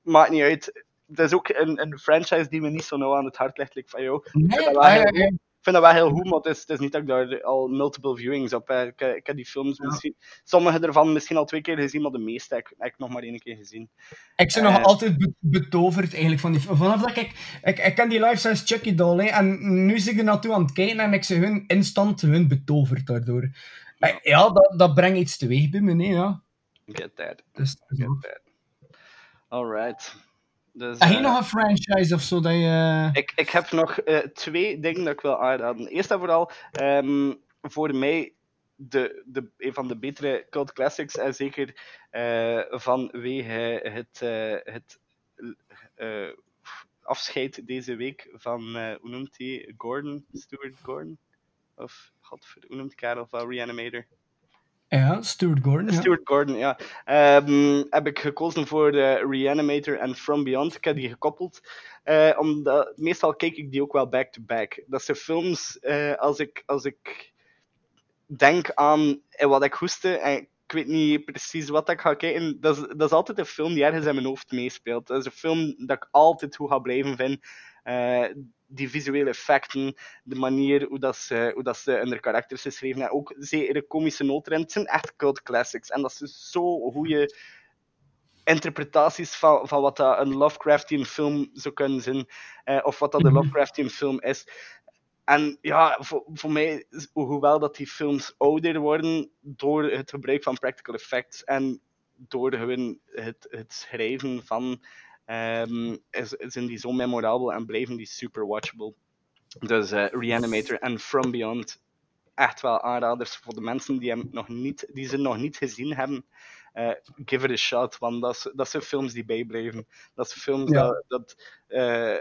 maakt niet uit. Het is ook een, een franchise die me niet zo nauw aan het hart ligt, like van jou. Ik vind dat wel heel goed. ja. Ik vind dat wel heel goed, maar het is, het is niet dat ik daar al multiple viewings op heb. Ik, ik heb die films misschien, sommige ervan misschien al twee keer gezien, maar de meeste heb ik, heb ik nog maar één keer gezien. Ik ben nog Eh. altijd be- betoverd eigenlijk van die Vanaf dat ik... Ik, ik ken die life-size Chucky doll, hè, en nu zit ik er naartoe aan het kijken en ik ze hun instant hun betoverd daardoor. Eh, Ja, dat, dat brengt iets teweeg bij me, nee, ja. Get that. Dus, Get that. Alright. Dus, Heb je eh, nog een franchise of zo dat je... ik, ik heb nog eh, twee dingen dat ik wil aanraden. Eerst en vooral, ehm, voor mij de, de, een van de betere cult classics. En zeker eh, vanwege het, eh, het eh, afscheid deze week van, eh, hoe noemt hij? Gordon? Stuart Gordon? Of, godver, hoe noemt Karel van Reanimator? Ja, Stuart Gordon, ja. Stuart Gordon, ja. Ehm, heb ik gekozen voor de Reanimator en From Beyond. Ik heb die gekoppeld. eh, omdat, meestal kijk ik die ook wel back-to-back. Dat zijn films, eh, als, ik, als ik denk aan eh, wat ik hoeste en ik weet niet precies wat ik ga kijken, dat is, dat is altijd een film die ergens in mijn hoofd meespeelt. Dat is een film dat ik altijd goed ga blijven vinden. Eh, die visuele effecten, de manier hoe, dat ze, hoe dat ze hun karakters geschreven hebben, ook zeker de komische noten. Het zijn echt cult classics. En dat is zo goede interpretaties van, van wat dat een Lovecraftian film zou kunnen zijn, eh, of wat dat een Lovecraftian film is. En ja, voor, voor mij, hoewel dat die films ouder worden door het gebruik van practical effects en door gewoon het, het schrijven van, ehm, is, zijn die zo memorabel en blijven die super watchable. Dus eh, Reanimator en From Beyond, echt wel aanraders voor de mensen die, hem nog niet, die ze nog niet gezien hebben. eh, give it a shot, want dat, zijn films die bijblijven. Dat zijn films Ja. dat, dat eh,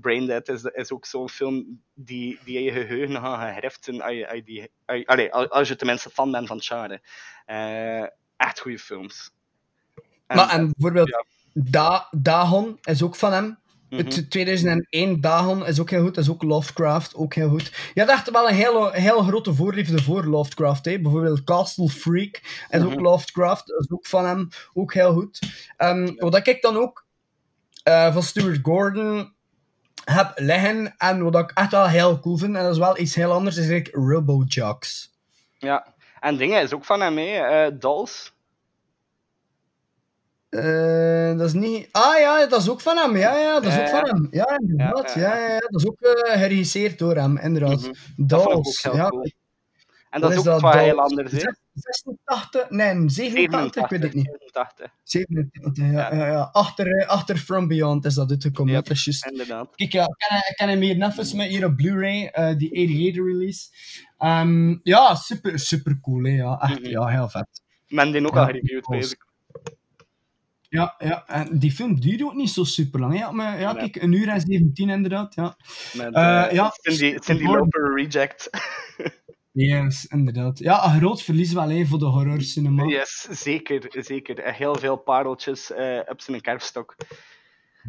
Braindead is, is ook zo'n film die, die je geheugen gaat herheften als je, als je, die, als tenminste fan bent van. Eh, echt goede films. En- Maar en bijvoorbeeld, ja. Da Dagon is ook van hem. Mhm. Het 2001 Dagon is ook heel goed. Dat is ook Lovecraft, ook heel goed. Je had echt wel een hele, heel grote voorliefde voor Lovecraft. Hè. Bijvoorbeeld Castle Freak is ook Mhm. Lovecraft. Dat is ook van hem, ook heel goed. Ehm, wat ik dan ook eh, van Stuart Gordon heb liggen en wat ik echt wel heel cool vind, en dat is wel iets heel anders, is eigenlijk Robojocks. Ja, en dingen is ook van hem, hè. eh, Dolls. Eh, dat is niet... Ah ja, dat is ook van hem. Ja, ja, dat is ook van hem. Ja, inderdaad. Ja, Ja, Dat is ook eh, geregisseerd door hem, inderdaad. Dolls. heel Ja. cool. En dat is ook dat, wat heel anders, hè. Zes- 86? Nee, 87, ik weet het niet. 87, 87, ja. ja. ja. Achter, eh, achter From Beyond is dat uitgekomen. Yep, dat is inderdaad. Kijk, ja, ik ken, ik ken hem hier net met hier op Blu-ray, eh, die 88 release. Ehm, ja, super, super cool, hè. Ja, echt, Mhm. ja, heel vet. Men die ook Ja, al gereviewd, bezig. Ja, ja, en die film duurde ook niet zo super lang. Ja, maar, ja Nee. kijk, een uur en 17 inderdaad. Ja, Met, Eh, eh, ja, Cindy, Cindy. Lauper Reject. yes, inderdaad. Ja, een groot verlies wel hè, voor de horrorcinema. yes, zeker, zeker. En Heel veel pareltjes eh, op zijn kerfstok.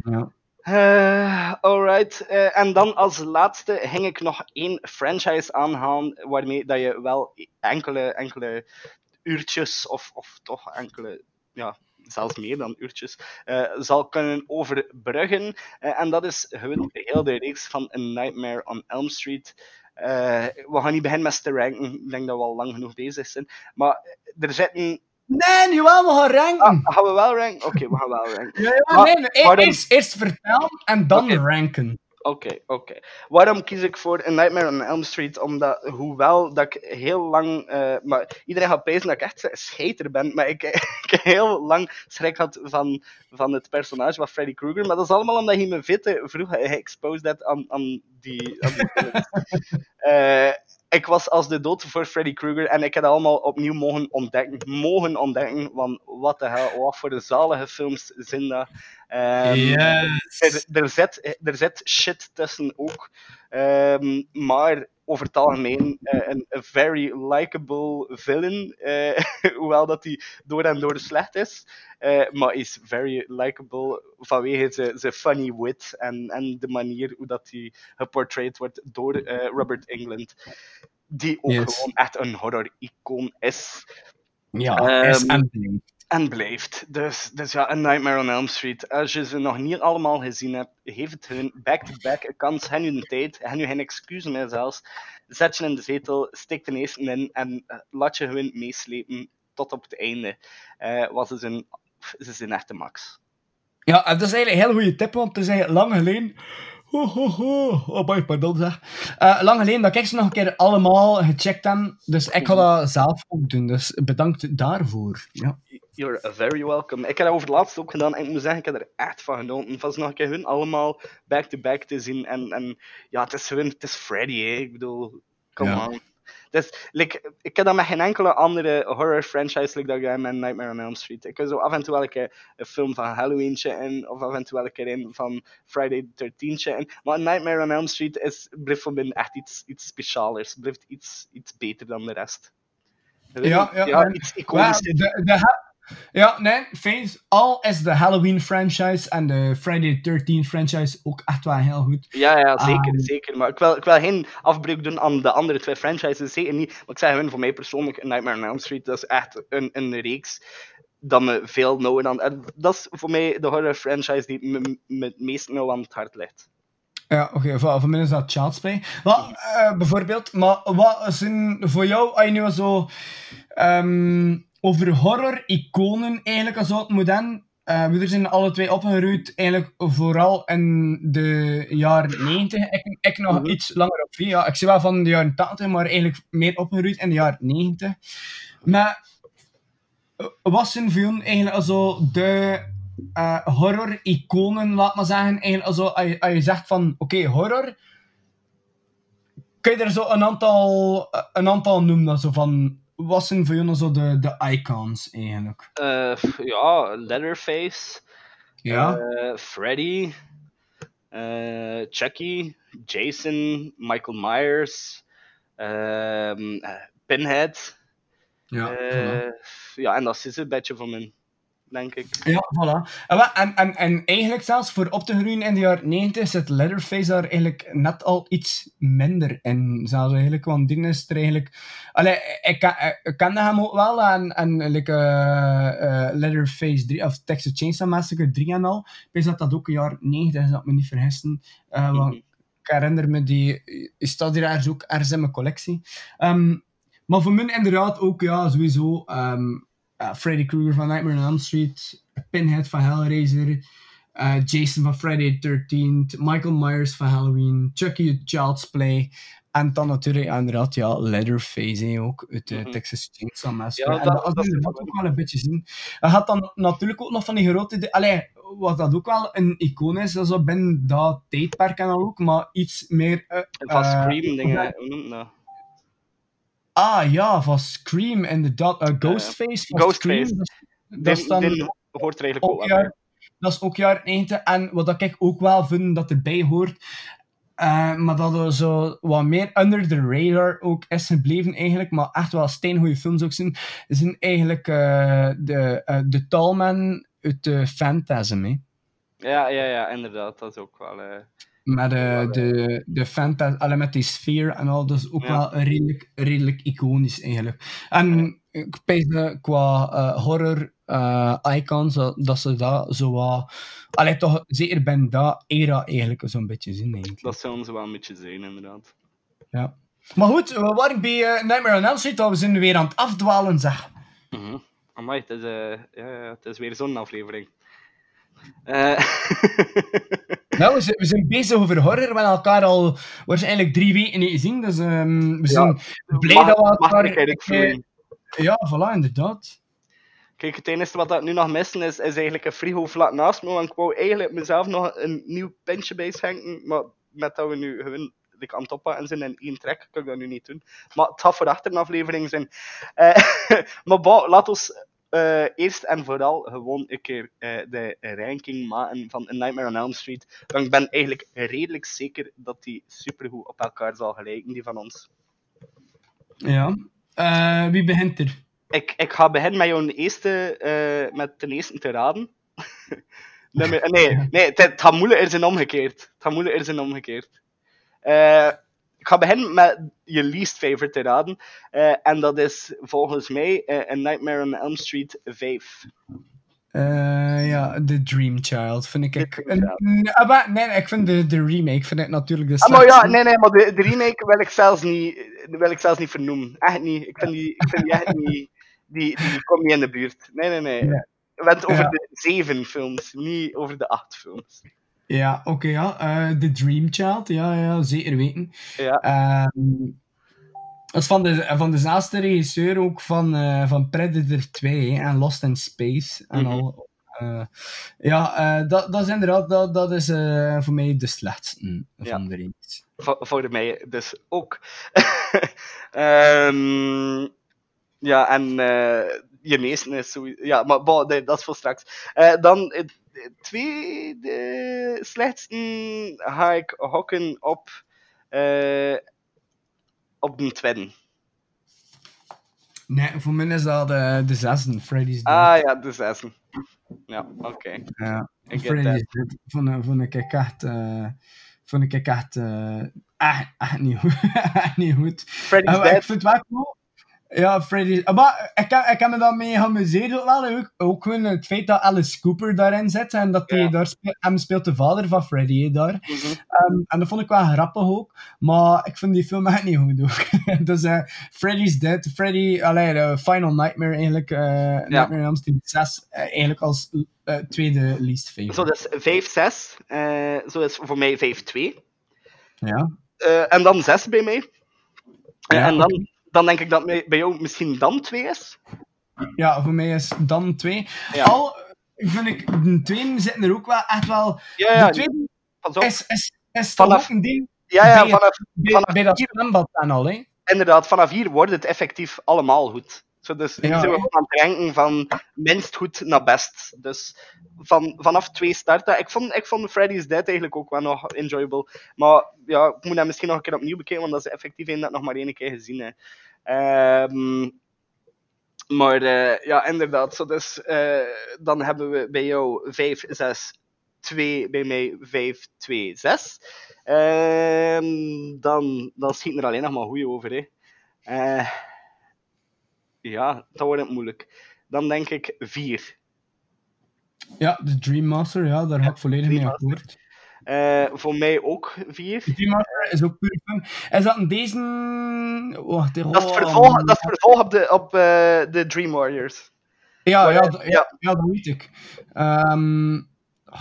Ja. Eh, alright. Eh, en dan als laatste ging ik nog één franchise aanhalen waarmee dat je wel enkele, enkele uurtjes of, of toch enkele, ja, zelfs meer dan uurtjes, eh, zal kunnen overbruggen. Eh, en dat is gewoon heel de reeks van A Nightmare on Elm Street. Eh, we gaan niet beginnen met te ranken. Ik denk dat we al lang genoeg bezig zijn. Maar er zitten... Nee, jawel, we gaan ranken. Ah, gaan we wel ranken? Oké, we gaan wel ranken. Ja, ja, Maar nee, eerst, eerst vertellen en dan ranken. Oké, oké. Waarom kies ik voor A Nightmare on Elm Street? Omdat, hoewel dat ik heel lang... eh, maar iedereen gaat prijzen dat ik echt een scheiter ben, maar ik, ik heel lang schrik had van, van het personage van Freddy Krueger. Maar dat is allemaal omdat hij me veel te vroeg geëxposed had aan, aan die... Aan die. Ik was als de dood voor Freddy Krueger en ik heb allemaal opnieuw mogen ontdekken. Mogen ontdekken, want wat de hel, wat voor de zalige films zijn dat. Ehm, Yes. er, er, zit, er zit shit tussen ook. Ehm, maar over het algemeen eh, een, een very likable villain. eh, hoewel dat hij door en door slecht is. eh, maar is very likable vanwege zijn funny wit en, en de manier hoe dat hij geportrayed wordt door Robert England. Die ook Yes. gewoon echt een horror-icoon is. Ja, Ehm, is en blijft. En blijft. Dus, dus ja, A Nightmare on Elm Street. Als je ze nog niet allemaal gezien hebt, geef het hun back-to-back een kans. Hen nu een tijd, hen nu geen excuus meer zelfs. Zet je in de zetel, stik de eerste in en eh, laat je gewoon meeslepen tot op het einde. Eh was ze zijn, ze zijn echt de max. Ja, en dat is eigenlijk een heel goede tip, want het is eigenlijk lang geleden Ho, ho, ho. Oh boy, pardon zeg. Eh, lang geleden dat ik ze nog een keer allemaal gecheckt heb. Dus ik ga dat zelf ook doen. Dus bedankt daarvoor. Ja. You're very welcome. Ik heb dat over het laatst ook gedaan en ik moet zeggen, ik heb er echt van genoten. Ze nog een keer hun allemaal back-to-back te zien. En, en ja, het is hun, het is Freddy, hè. Ik bedoel, come Ja. on. Dus, like, ik heb dat met geen enkele andere horror franchise like dat ik met Nightmare on Elm Street. Ik heb zo af en toe wel een keer een film van Halloween in, of af en toe wel een keer een van Friday the 13th in. Maar Nightmare on Elm Street is, blijft voor mij echt iets, iets specialers. Blijft iets, iets beter dan de rest. Ja, ja. en- iets Ja, iconischer. de, de ja, nee, fijn. Al is de Halloween franchise en de Friday the 13th franchise ook echt wel heel goed. Ja, ja, zeker, Ehm, zeker. Maar ik wil, ik wil geen afbreuk doen aan de andere twee franchises, zeker niet. Maar ik zeg gewoon, voor mij persoonlijk, Nightmare on Elm Street, dat is echt een, een reeks dat me veel nauwer aan... en Dat is voor mij de horror franchise die me, me het meest nauw aan het hart ligt. Ja, oké, voor, voor mij is dat Child's Play. Wat, eh, bijvoorbeeld, maar wat zijn voor jou, als je nu zo ehm, over horror-iconen eigenlijk als het moet eh, we zijn alle twee opgeruid, eigenlijk vooral in de jaren 90. Ik, ik nog Mhm. iets langer op vier. Ja, ik zie wel van de jaren 80, maar eigenlijk meer opgeruid in de jaren 90. Maar wat zijn voor jou eigenlijk also de eh, horror-iconen, laat maar zeggen? Eigenlijk als, je, als je zegt van, oké, horror, kun je er zo een aantal, een aantal noemen, dat zo van, wat zijn voor jou zo de, de icons eigenlijk? Eh, ja, Leatherface, Ja? eh, Freddy, eh, Chucky, Jason, Michael Myers, ehm, eh, Pinhead. Ja, ja, en dat is het een beetje van mijn, denk ik. Ja, voilà. En, wa- en, en, en eigenlijk zelfs voor op te groeien in de jaren 90 zit Leatherface daar eigenlijk net al iets minder in. Zelfs eigenlijk, want die is er eigenlijk... Allee, ik, ken- ik kende hem ook wel en, en like, eh, eh, Leatherface 3, of Texas Chainsaw Massacre 3 en al. Ik weet dat dat ook een jaar 90 is, dat ik me niet vergissen. Eh, want ik herinner me, die die staat hier ergens ook ergens in mijn collectie. Ehm, maar voor mij inderdaad ook, ja, sowieso... ehm, eh, Freddy Krueger van Nightmare on Elm Street, Pinhead van Hellraiser, eh, Jason van Friday the 13th, Michael Myers van Halloween, Chucky Child's Play, en dan natuurlijk inderdaad ja, Leatherface hè, ook, uit de Mhm. Texas Chainsaw Massacre. Ja, en dat- dat, dat dat ook wel een beetje zien. Je had dan natuurlijk ook nog van die grote... Allee, wat dat ook wel een icoon is, dat is zo binnen dat tijdperk en al ook, maar iets meer... eh, Van eh, Scream, dingen, hoe noemt dat? Ah ja, van Scream inderdaad. Eh, Ghostface van Ghostface. Scream. Dat, is dan hoort er eigenlijk ook jaar, dat is ook jaar 90. En wat ik ook wel vind dat erbij hoort, eh, maar dat er zo wat meer under the radar ook is gebleven eigenlijk, maar echt wel steengoede films ook zijn, zijn eigenlijk eh, de, eh, de Tallman uit de Phantasm. Hè. Ja, ja, ja, inderdaad. Dat is ook wel... Met de, de Phantasm, alle met die sfeer en al, dat is ook Ja. wel redelijk, redelijk iconisch eigenlijk. En ik pees qua eh, horror eh, icons, dat, dat ze dat zo wat... Allee, toch zeker bij dat era eigenlijk zo'n beetje zien eigenlijk. dat zou ze wel een beetje zijn, inderdaad. Ja. Maar goed, we waren bij eh, Nightmare on Elm Street, we zijn weer aan het afdwalen, zeg. Mhm. Amai, het is, eh, ja, ja, het is weer zo'n aflevering. Eh, Nou, we zijn, we zijn bezig over horror, we hebben elkaar al waarschijnlijk drie weken niet gezien, dus ehm, we zijn blij mag- dat we elkaar... vloeien? Ja, voilà, inderdaad. Kijk, het enige wat ik nu nog missen is, is eigenlijk een frigo vlak naast me. Want ik wou eigenlijk mezelf nog een nieuw pintje bij schenken. Maar met dat we nu gewoon like, aan het oppakken zijn in één trek, kan ik dat nu niet doen. Maar het gaat voor een aflevering zijn. Eh, maar bon, laat ons eh, eerst en vooral gewoon een keer eh, de ranking maken van A Nightmare on Elm Street. Want ik ben eigenlijk redelijk zeker dat die supergoed op elkaar zal gelijken, die van ons. Ja. Eh, wie begint er? Ik, ik ga beginnen met jouw eerste, met de eerste te raden. Nummer, nee, nee het, het gaat moeilijker zijn omgekeerd. Het gaat moeilijker zijn omgekeerd. Ik ga beginnen met je least favorite te raden. Eh, en dat is volgens mij eh, A Nightmare on Elm Street 5. Eh, ja, The Dream Child vind ik. ik nee, ah, maar nee, ik vind de, de remake vind ik natuurlijk de Ah, maar ja, nee, nee, maar de, de remake wil ik zelfs niet, wil ik zelfs niet vernoemen. Echt niet. Ik vind die, ik vind die echt niet. Die, die komt niet in de buurt. Nee, nee, nee. Ja. We hebben het over Ja. de zeven films, niet over de acht films. Ja, oké, ja. Eh, The Dream Child, ja, ja, zeker weten. Ja. Ehm, dat is van, de, van dezelfde regisseur ook van, eh, van Predator 2 hè, en Lost in Space en Mhm. al. Eh, ja, eh, dat, dat is inderdaad, dat, dat is voor mij de slechtste van de reeks. Voor, voor mij dus ook. Ehm, ja, en je meesten is zo... Ja, maar nee, dat is voor straks. Dan tweede slechtste ga ik hokken op... eh op een twin. Nee, voor mij is dat de, de zesde, Freddy's Dead. Ah ja, de zesde. Ja, oké. Ja, Ik get Freddy's. Dead vond, vond ik echt... eh vond ik echt... eh echt, echt niet goed. echt niet goed. Freddy's Eh, Dead. Ik vind het wel cool. Ja, Freddy's... eh, Maar ik heb, ik heb me daarmee geamuseerd ook wel. Ook, ook gewoon het feit dat Alice Cooper daarin zit. En dat hij daar speelt... Hem speelt de vader van Freddy, daar. Ehm, en dat vond ik wel grappig ook. Maar ik vind die film echt niet goed ook. dus eh Freddy's Dead. Freddy... Allee, Final Nightmare eigenlijk. eh Nightmare on Elm Street 6. eh, eigenlijk als eh, tweede least favorite. Zo, dat is 5-6. eh zo is voor mij 5-2. Ja. Eh, en dan 6 bij mij. Ja, en dan, dan denk ik dat bij jou misschien dan 2 is. Ja, voor mij is dan twee. Ja. Al vind ik, de tweede zitten er ook wel echt wel. Ja, ja, de tweede is, is, is toch Vanaf- ook een ding. Ja, ja, bij, vanaf, bij, vanaf bij dat hier- zwembad en al, hè? inderdaad, vanaf hier wordt het effectief allemaal goed. Zo, dus Ja, zijn we hè? gewoon aan het ranken van minst goed naar best. Dus van, vanaf twee starten. Ik vond, ik vond Freddy's Dead eigenlijk ook wel nog enjoyable. Maar ja, ik moet dat misschien nog een keer opnieuw bekijken, want dat is effectief een dat ik nog maar één keer gezien heb. Ehm, maar eh, ja, inderdaad. Zo dus, eh, dan hebben we bij jou 5, 6, 2, bij mij 5, 2, 6. Ehm, dan, dan schieten er alleen nog maar goeie over. Hè. Eh, ja, dat wordt het moeilijk. Dan denk ik 4. Ja, de Dream Master, ja, daar ga ik volledig mee akkoord. Eh, voor mij ook 4. Dream Master is ook puur fun. Is dat in deze. Wacht, Dat is vervolg, dat is vervolg op, de, op eh, de Dream Warriors. Ja, ja, ja, ja, dat weet ik. Ehm,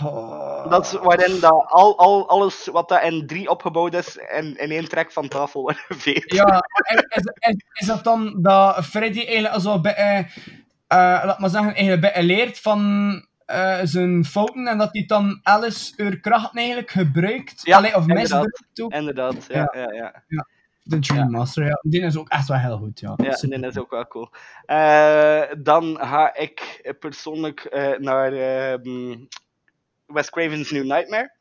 oh, Dat is waarin dat al, al, alles wat dat in 3 opgebouwd is, in, in één trek van tafel wordt geveegd. Ja, is, is, is dat dan dat Freddy eigenlijk zo bij, eh, eh, laat maar zeggen, eigenlijk bij leert van eh, zijn fouten en dat hij dan Alice haar krachten eigenlijk gebruikt? Ja, Allee, of misbruikt ook? Inderdaad, ja. ja. ja, Ja, de Dream Master, ja. Die is ook echt wel heel goed, ja. Ja, dat is ook wel cool. Eh, dan ga ik persoonlijk eh, naar ehm Wes Craven's New Nightmare.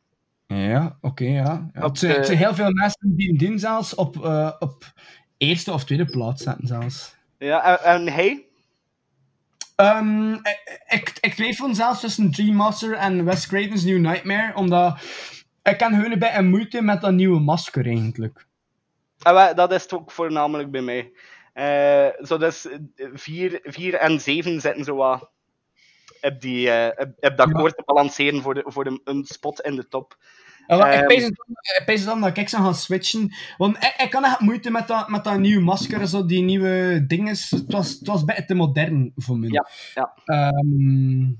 Ja, oké, ja. ja het, zijn, het de- zijn heel veel mensen die hem zelfs op, eh, op eerste of tweede plaats zetten zelfs. Ja, en, en hij? Ehm, ik, ik, ik twijfel zelfs tussen Dream Master en Wes Craven's New Nightmare, omdat ik kan gewoon een beetje moeite met dat nieuwe masker eigenlijk. Ah, dat is het ook voornamelijk bij mij. Eh, zo dus 4 en 7 zitten zo wat op, die, eh, op, op dat koord te balanceren voor, de, voor de, een spot in de top. Ja, ik Ehm, pees het dan- ik pees het dan dat ik zou gaan switchen. Want ik, ik kan echt moeite met dat, met dat nieuwe masker, zo die nieuwe dingen. Het was, het was beetje te modern voor mij. Ja, ja. Be-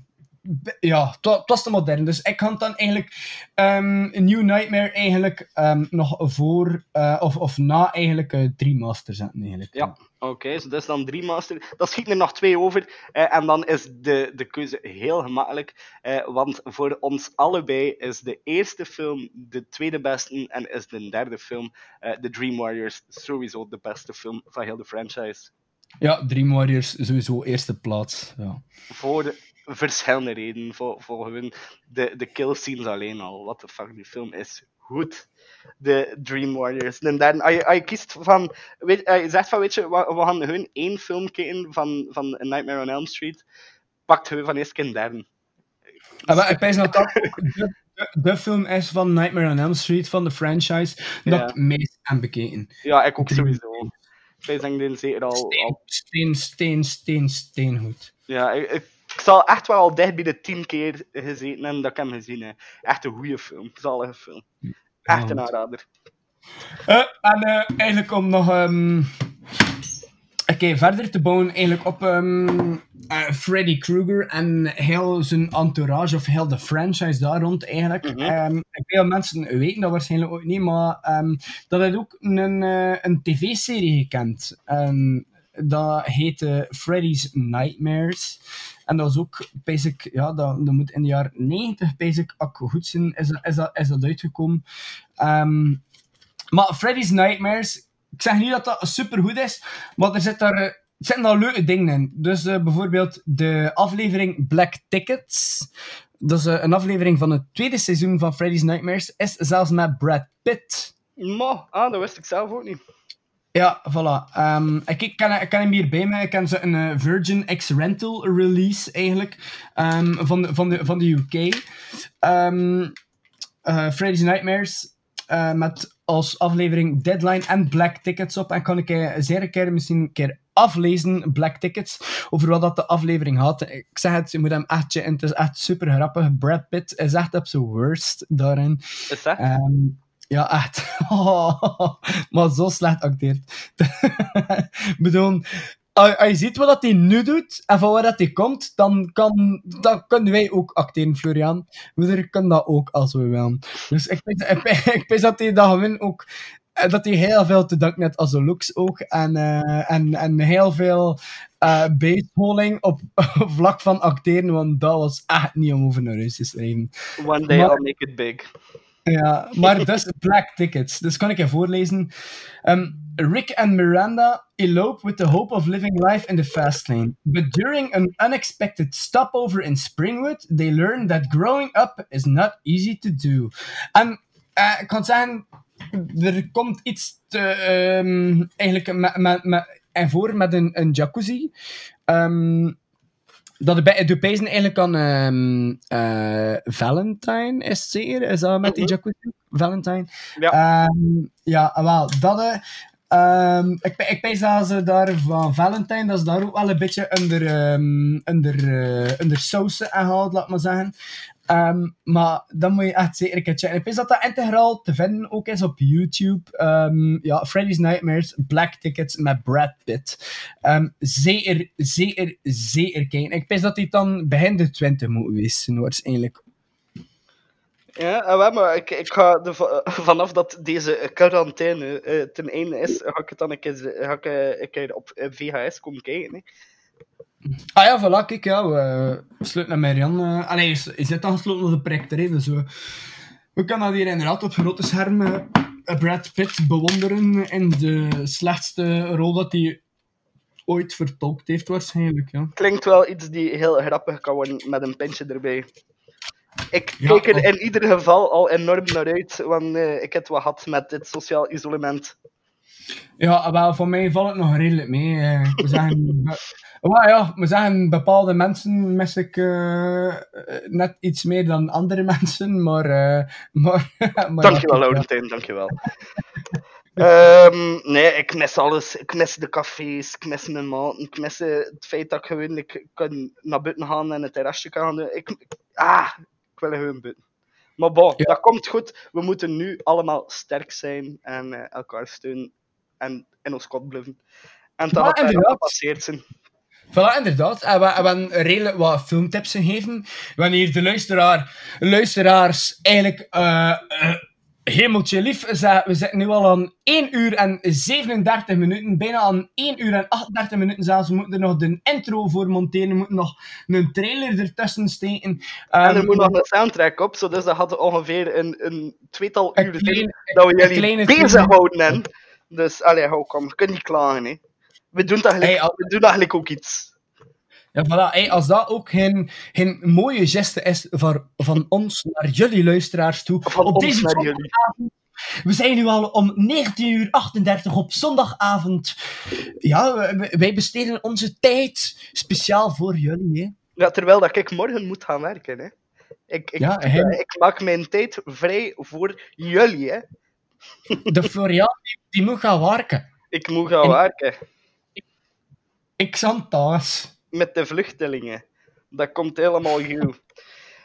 ja, het het was te modern. Dus ik had dan eigenlijk ehm een New Nightmare eigenlijk ehm, nog voor, eh, of, of na eigenlijk eh, drie masters zetten eigenlijk. Ja, oké, zo dat is dan drie master. Dan schieten er nog twee over. eh, en dan is de, de keuze heel gemakkelijk. want voor ons allebei is de eerste film de tweede beste. En is de derde film, The Dream Warriors, sowieso de beste film van heel de franchise. Ja, Dream Warriors sowieso eerste plaats. Ja. Voor verschillende redenen. Voor, voor hun, de, de kill scenes alleen al. What the fuck, die film is goed. De Dream Warriors. En dan, je kiest van... Weet, je zegt van, weet je, we, we gaan hun één film kijken van, van Nightmare on Elm Street. Pakt hun van eerst een derde. Ah, maar ik pijs dat dat de, de, de film is van Nightmare on Elm Street, van de franchise, dat Ja. ik het meest heb bekeken. Ja, ik ook sowieso. Ik denk dit zeker al... al Steen, steen, steen, steen goed. ja, ik, ik, ik zal echt wel al dicht bij de tien keer gezeten hebben dat ik hem gezien heb. Echt een goede film. Zalige film. Echt een aanrader. Eh, en eh, eigenlijk om nog... ehm, oké, verder te bouwen eigenlijk op ehm, eh, Freddy Krueger en heel zijn entourage, of heel de franchise daar rond eigenlijk. Ehm, veel mensen weten dat waarschijnlijk ook niet, maar ehm, dat hij ook een, een tv-serie gekend. Dat heette Freddy's Nightmares. En dat was ook, basic, ja, dat, dat moet in de jaren 90, basic, ik goed zijn, is, is, dat, is dat uitgekomen. Ehm, maar Freddy's Nightmares, ik zeg niet dat dat supergoed is, maar er zit daar, eh, zitten daar leuke dingen in. Dus eh, bijvoorbeeld de aflevering Black Tickets. Dat is eh, een aflevering van het tweede seizoen van Freddy's Nightmares. Is zelfs met Brad Pitt. Maar, ah, dat wist ik zelf ook niet. Ja, voilà. Ehm, ik, ik, ken, ik ken hem hier bij me. Ik ken ze een eh, Virgin X-Rental release eigenlijk ehm, van, de, van, de, van de UK. Ehm eh, Freddy's Nightmares eh, met als aflevering Deadline en Black Tickets op. En kan ik zeer een keer misschien een keer aflezen, Black Tickets, over wat dat de aflevering had. Ik zeg het, je moet hem echt. Het is echt super grappig. Brad Pitt is echt op zijn worst daarin. Is dat? Ja, echt. maar zo slecht acteert. Ik bedoel, als je ziet wat hij nu doet en van waar dat hij komt, dan, kan, dan kunnen wij ook acteren, Florian. We kunnen dat ook als we willen. Dus ik weet dat hij dat gewoon ook. eh, Dat hij heel veel te danken heeft als de looks ook. En, eh, en, en heel veel baseballing op, op vlak van acteren, want dat was echt niet om over naar huis te schrijven. One day Maar- I'll make it big. Ja, maar dus Black Tickets. Dus kan ik je voorlezen. Ehm, Rick and Miranda elope with the hope of living life in the fast lane. But during an unexpected stopover in Springwood, they learn that growing up is not easy to do. En eh, ik kan zeggen, er komt iets ehm, eigenlijk en voor met een, een jacuzzi. Ehm, dat de de pijzen eigenlijk aan ehm, eh, Valentine is het zeker? Is dat met die jacuzzi? Valentine? Ja. Ehm, ja, wel, dat... eh, ehm, ik, ik pijs dat ze daar van Valentine, dat is daar ook wel een beetje onder, ehm onder, eh, onder sausen aangehaald, laat maar zeggen. Ehm, maar dan moet je echt zeker een keer checken. Ik weet dat dat integraal te vinden ook is op YouTube. Ehm, ja, Freddy's Nightmares, Black Tickets met Brad Pitt. Ehm, zeker, zeker, zeker kijken. Ik weet dat hij dan begin de 20 moet wezen, waarschijnlijk. Ja, wel, maar ik, ik ga va- vanaf dat deze quarantaine eh, ten einde is, ga ik het dan een keer, ga ik, eh, op eh, VHS komen kijken. Hè. Ah ja, voilà, kijk, ja, we sluiten met Marian. eh allee, is, is dit dan gesloten op de projector, hè, dus we, we kunnen dat hier inderdaad op grote schermen eh, Brad Pitt bewonderen in de slechtste rol dat hij ooit vertolkt heeft, waarschijnlijk, ja. Klinkt wel iets die heel grappig kan worden met een pintje erbij. Ik Ja, kijk er oh. in ieder geval al enorm naar uit, want eh, ik heb wat gehad met dit sociaal isolement. Ja, wel, voor mij valt het nog redelijk mee. eh. Zeggen, be- wel, ja, moet zeggen, bepaalde mensen mis ik eh, eh, net iets meer dan andere mensen, maar... eh maar, maar Dankjewel, Laurentijn, dankjewel. Ehm nee, ik mis alles. Ik mis de cafés, ik mis mijn maten, ik mis het feit dat ik gewoon kan naar buiten gaan en het terrasje kan gaan doen. Ik, ah, ik wil gewoon buiten. Maar bon, dat komt goed. We moeten nu allemaal sterk zijn en elkaar steunen en in ons kot blijven. En dat gaat daar gepasseerd zijn. Voilà, inderdaad. En we, en we hebben redelijk wat filmtips gegeven. Wanneer de luisteraar, luisteraars eigenlijk eh, hemeltje lief zeggen, we zitten nu al aan 1 uur en 37 minuten, bijna aan 1 uur en 38 minuten zelfs. We moeten er nog de intro voor monteren, we moeten nog een trailer ertussen steken. en er Ehm, moet nog een soundtrack op, zo dus dat had ongeveer een, een tweetal Een uur zijn dat we een jullie bezighouden. Dus, allee, hou kom, je kunt niet klagen. Hè. We, doen dat eigenlijk, Hey, we doen eigenlijk ook iets. Ja, voilà. Hey, als dat ook geen, geen mooie geste is van, van ons naar jullie luisteraars toe. Van op deze zondagavond. We zijn nu al om 19.38 uur op zondagavond. Ja, wij- besteden onze tijd speciaal voor jullie. Hè. Ja, terwijl dat ik morgen moet gaan werken. Hè. Ik, ik, Ja, hij- ik maak mijn tijd vrij voor jullie. Hè. De Florian, die, die moet gaan werken. Ik moet gaan En- werken Ik zat thuis. met de vluchtelingen. Dat komt helemaal goed.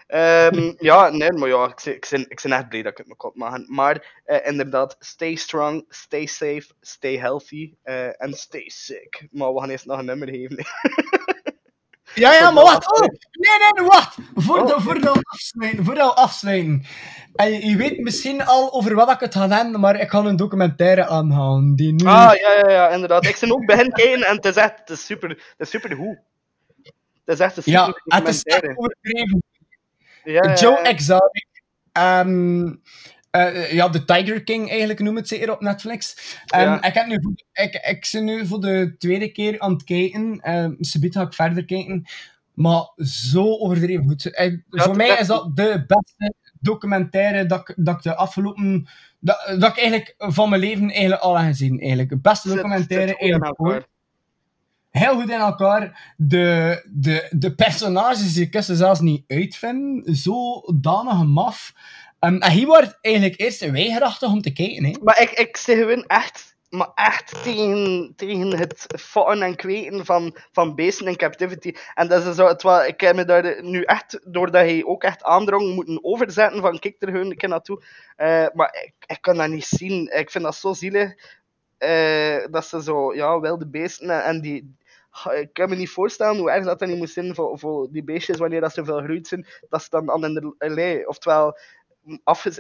Ehm, ja, nee, maar ja, ik, ben- ik, ben, ik ben echt blij dat ik het me kon maken. Maar eh, inderdaad, stay strong, stay safe, stay healthy eh, en stay sick. Maar we gaan eerst nog een nummer geven. Ja, ja, maar wacht. Oh, nee, nee, wacht. Voor Oh, de, voor de afsluiten. Voor de afsluiten. En je, je weet misschien al over wat ik het ga hebben, maar ik ga een documentaire aanhalen. Die nu... Ah, ja, ja, ja, inderdaad. Ik ben ook begin kijken en het is echt het is super, het is super goed. Het is echt een super ja, het is echt documentaire. overdreven. Ja, ja, Joe ja. Exotic. Ehm, eh, ja, The Tiger King eigenlijk noemt het zeker op Netflix. Ja. ik, heb nu, voor- ik, ik ben nu voor de tweede keer aan het kijken. Um, Subiet ga ik verder kijken. Maar zo overdreven goed. Eh, Ja, voor mij is dat de beste documentaire dat ik, dat ik de afgelopen... Dat, dat ik eigenlijk van mijn leven eigenlijk al heb gezien. Eigenlijk. De beste documentaire zit eigenlijk ooit heel goed in elkaar. De, de, de personages, je kunt ze zelfs niet uitvinden. Zodanig maf. Ehm, en hier wordt eigenlijk eerst weigerachtig om te kijken. Hè. Maar ik, ik zeg gewoon echt, maar echt tegen, tegen het fotten en kweten van, van beesten in captivity. En dat is zo, het wat, ik heb me daar nu echt, doordat hij ook echt aandrong, moeten overzetten van kijk er gewoon een naartoe. Eh, maar ik, ik kan dat niet zien. Ik vind dat zo zielig. eh, dat ze zo, ja, wilde beesten en, die... Ik kan me niet voorstellen hoe erg dat dan niet moet zijn voor, voor die beestjes wanneer dat ze veel groeit zijn, dat ze dan aan allei, oftewel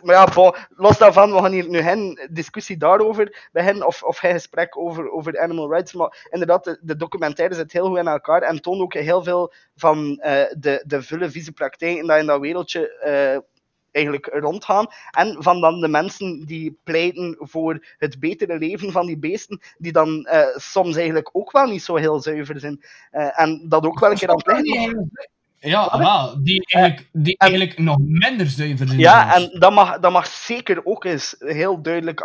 Maar ja, los daarvan, we gaan hier nu geen discussie daarover beginnen, of, of geen gesprek over, over animal rights. Maar inderdaad, de, de documentaire zit heel goed in elkaar en toont ook heel veel van eh, de, de vulle vieze praktijken in dat wereldje eh, eigenlijk rondgaan. En van dan de mensen die pleiten voor het betere leven van die beesten, die dan eh, soms eigenlijk ook wel niet zo heel zuiver zijn. En dat ook wel een keer aan het Ja, wel, die eigenlijk, die eigenlijk nog minder zuiver zijn. Ja, en dat mag, dat mag zeker ook eens heel duidelijk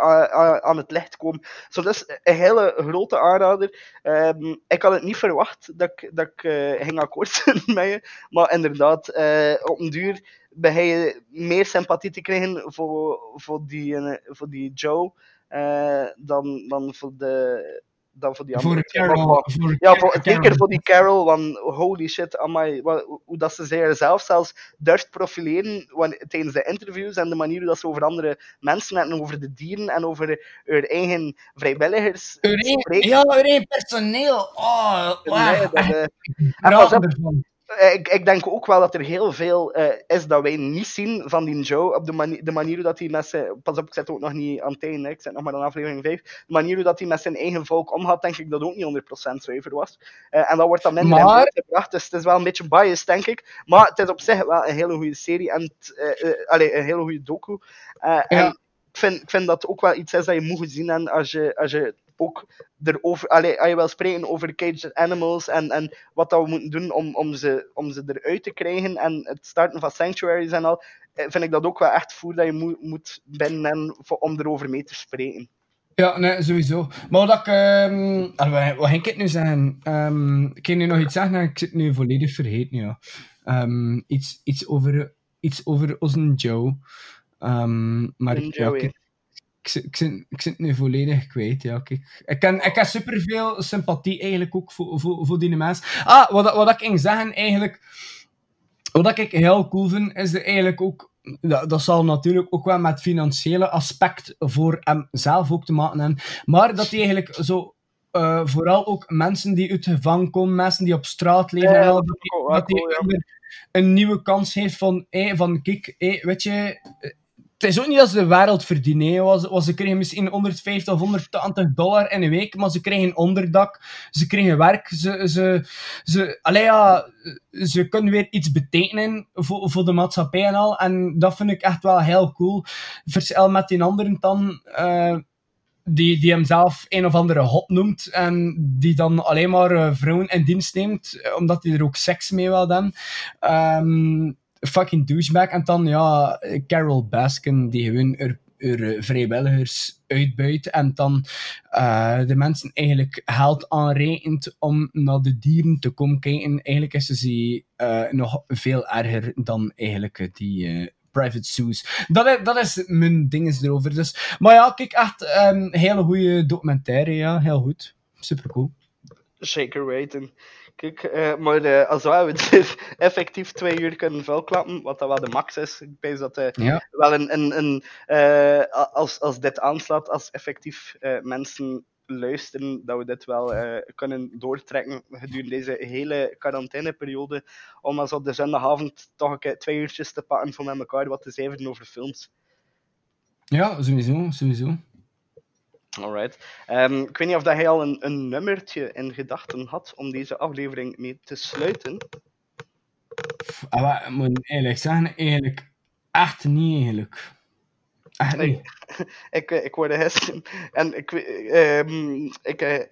aan het licht komen. Zo, dat is een hele grote aanrader. Ehm, ik had het niet verwacht dat ik, dat ik eh, ging akkoord zijn met je. Maar inderdaad, eh, op een duur begin je meer sympathie te krijgen voor, voor, die, eh, voor die Joe eh, dan, dan voor de... Dan voor die Voor andere. Carol, Maar- voor ja, voor, Carol. zeker voor die Carol, want holy shit, amai, wat, hoe dat ze zich zelf zelfs durft profileren wanneer- tijdens de interviews en de manier hoe dat ze over andere mensen en over de dieren en over hun eigen vrijwilligers spreekt. Ja, uw eigen personeel. Oh, Nee, wow. dat, eh, en pas op, ik, ik denk ook wel dat er heel veel eh, is dat wij niet zien van die Joe. Op de, manier, de manier hoe dat hij met zijn. Pas op, ik zit ook nog niet aan het einde, ik zit nog maar aan aflevering 5. De manier hoe dat hij met zijn eigen volk omgaat, denk ik dat ook niet 100% zuiver was. Eh, en dat wordt dan minder in Maar- gebracht, dus het is wel een beetje biased, denk ik. Maar het is op zich wel een hele goede serie en eh, eh, allee, een hele goede docu. Eh, En ik vind, ik vind dat ook wel iets is dat je moet gezien hebben als je, als je ook erover, allee, als je wil spreken over caged animals en, en wat dat we moeten doen om, om, ze, om ze eruit te krijgen en het starten van sanctuaries en al, eh, vind ik dat ook wel echt voer dat je moet, moet binnen om erover mee te spreken. Ja, nee, sowieso. Maar wat ik... ehm wat ging ik nu zeggen? Ehm ik nu nog iets zeggen en ik zit nu volledig vergeten, ja. Ehm, iets, iets, over, iets over onze Joe. Maar ik, ja, ik, ik, ik, zit, ik zit nu volledig kwijt, ja. Kijk, ik, ken, ik heb superveel sympathie eigenlijk ook voor, voor, voor die mensen. Ah, wat, wat ik ging zeggen eigenlijk... Wat ik heel cool vind, is er eigenlijk ook... Dat, dat zal natuurlijk ook wel met financiële aspect voor hem zelf ook te maken hebben. Maar dat hij eigenlijk zo... eh, vooral ook mensen die uit gevangen komen, mensen die op straat leven, Ja, en al, dat ik hij ja. weer een nieuwe kans heeft van, hé, van kijk, hé, weet je, eh, het is ook niet dat ze de wereld verdienen. Was, was, ze kregen misschien 150 of 180 dollar in een week, maar ze kregen onderdak, ze kregen werk, ze, ze, ze, allee, ja, ze kunnen weer iets betekenen voor, voor de maatschappij en al. En dat vind ik echt wel heel cool. Verschil met die anderen dan, eh, die, die hem een of andere hot noemt en die dan alleen maar eh, vrouwen in dienst neemt, omdat hij er ook seks mee wil dan. Ehm, fucking douchebag. En dan, ja, Carol Baskin, die gewoon er, er vrijwilligers uitbuit en dan eh, de mensen eigenlijk geld aanrekent om naar de dieren te komen kijken. Eigenlijk is ze eh, nog veel erger dan eigenlijk eh, die... eh, private zoos. Dat is, dat is mijn ding erover. Dus, maar ja, kijk, echt een hele goede documentaire. Ja, heel goed. Super cool. Zeker weten. Kijk, eh, maar eh, als we effectief twee uur kunnen vuilklappen, wat dat wel de max is, ik denk dat Ja. wel een, een, een als, als dit aanslaat, als effectief mensen luisteren, dat we dit wel kunnen doortrekken gedurende deze hele quarantaineperiode, om als op de zondagavond toch een keer twee uurtjes te pakken voor met elkaar wat te zeven over films. Ja, sowieso, sowieso. Alright. Ehm, ik weet niet of dat hij al een, een nummertje in gedachten had om deze aflevering mee te sluiten. Ah, maar ik moet eerlijk zeggen, eigenlijk echt niet eigenlijk. Echt niet. ik, eh, ik word gisteren. En ik, ehm, ik, eh, eh,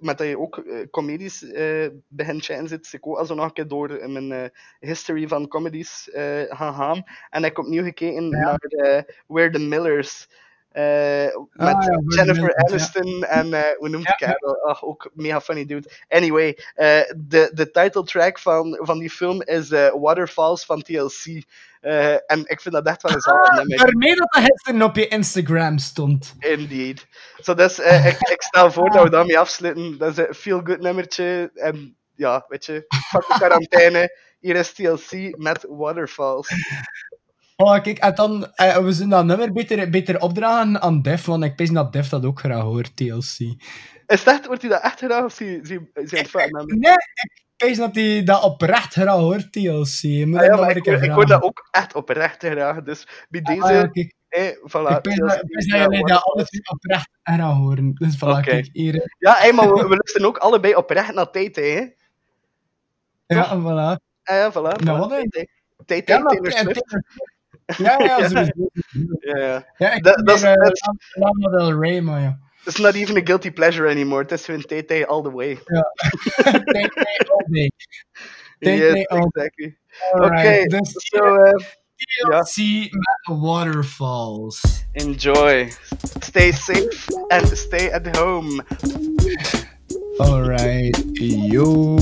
met dat je ook comedies eh begint te zit, ik ook al zo nog een keer door in mijn history van comedies gaan gaan. En ik heb opnieuw gekeken naar eh We're the Millers. Eh, met Ah, the Jennifer. Aniston en eh hoe noemt ik haar? Ach, ook mega funny dude. Anyway, eh, de, de title track van, van die film is Waterfalls van TLC. En ik vind dat echt wel een zalig nummer. Daarmee dat gisteren op je Instagram stond. Indeed. Zo, dus eh, ik, ik stel voor dat we daarmee afsluiten. Dat is een feel-good nummertje. En ja, weet je, fuck de quarantaine. Hier is TLC met Waterfalls. Oh, kijk, en dan, eh, we zullen dat nummer beter, beter opdragen aan Def, want ik denk dat Def dat ook graag hoort, TLC. Is dat, wordt hij dat echt gedaan of zie je hebben? Nee, ik denk dat hij dat oprecht graag hoort, TLC. Ah, ik ja, maar ik, hoor- ik vragen. hoor dat ook echt oprecht graag. Dus bij deze... Ah, ja, eh, voilà, Ik weet dat jullie dat alle twee oprecht graag horen. Dus voilà, kijk, hier. Ja, hey, maar we, we luisteren ook allebei oprecht naar TT, hè? Ja, voilà. Ah, ja, voilà. Nou, wat, hè? TT. Taylor Swift. Ja, ja, sowieso. Ja, ja. Ja, ik Dat- dat is- meer, dat is- Lana Del Rey, maar ja. It's not even a guilty pleasure anymore. Het is gewoon TT all the way. Ja. Me all day. Take Yes, all exactly. Alright, Oké, dus so, eh, ja. TLC met Waterfalls. enjoy. Stay safe and stay at home. Alright, yo.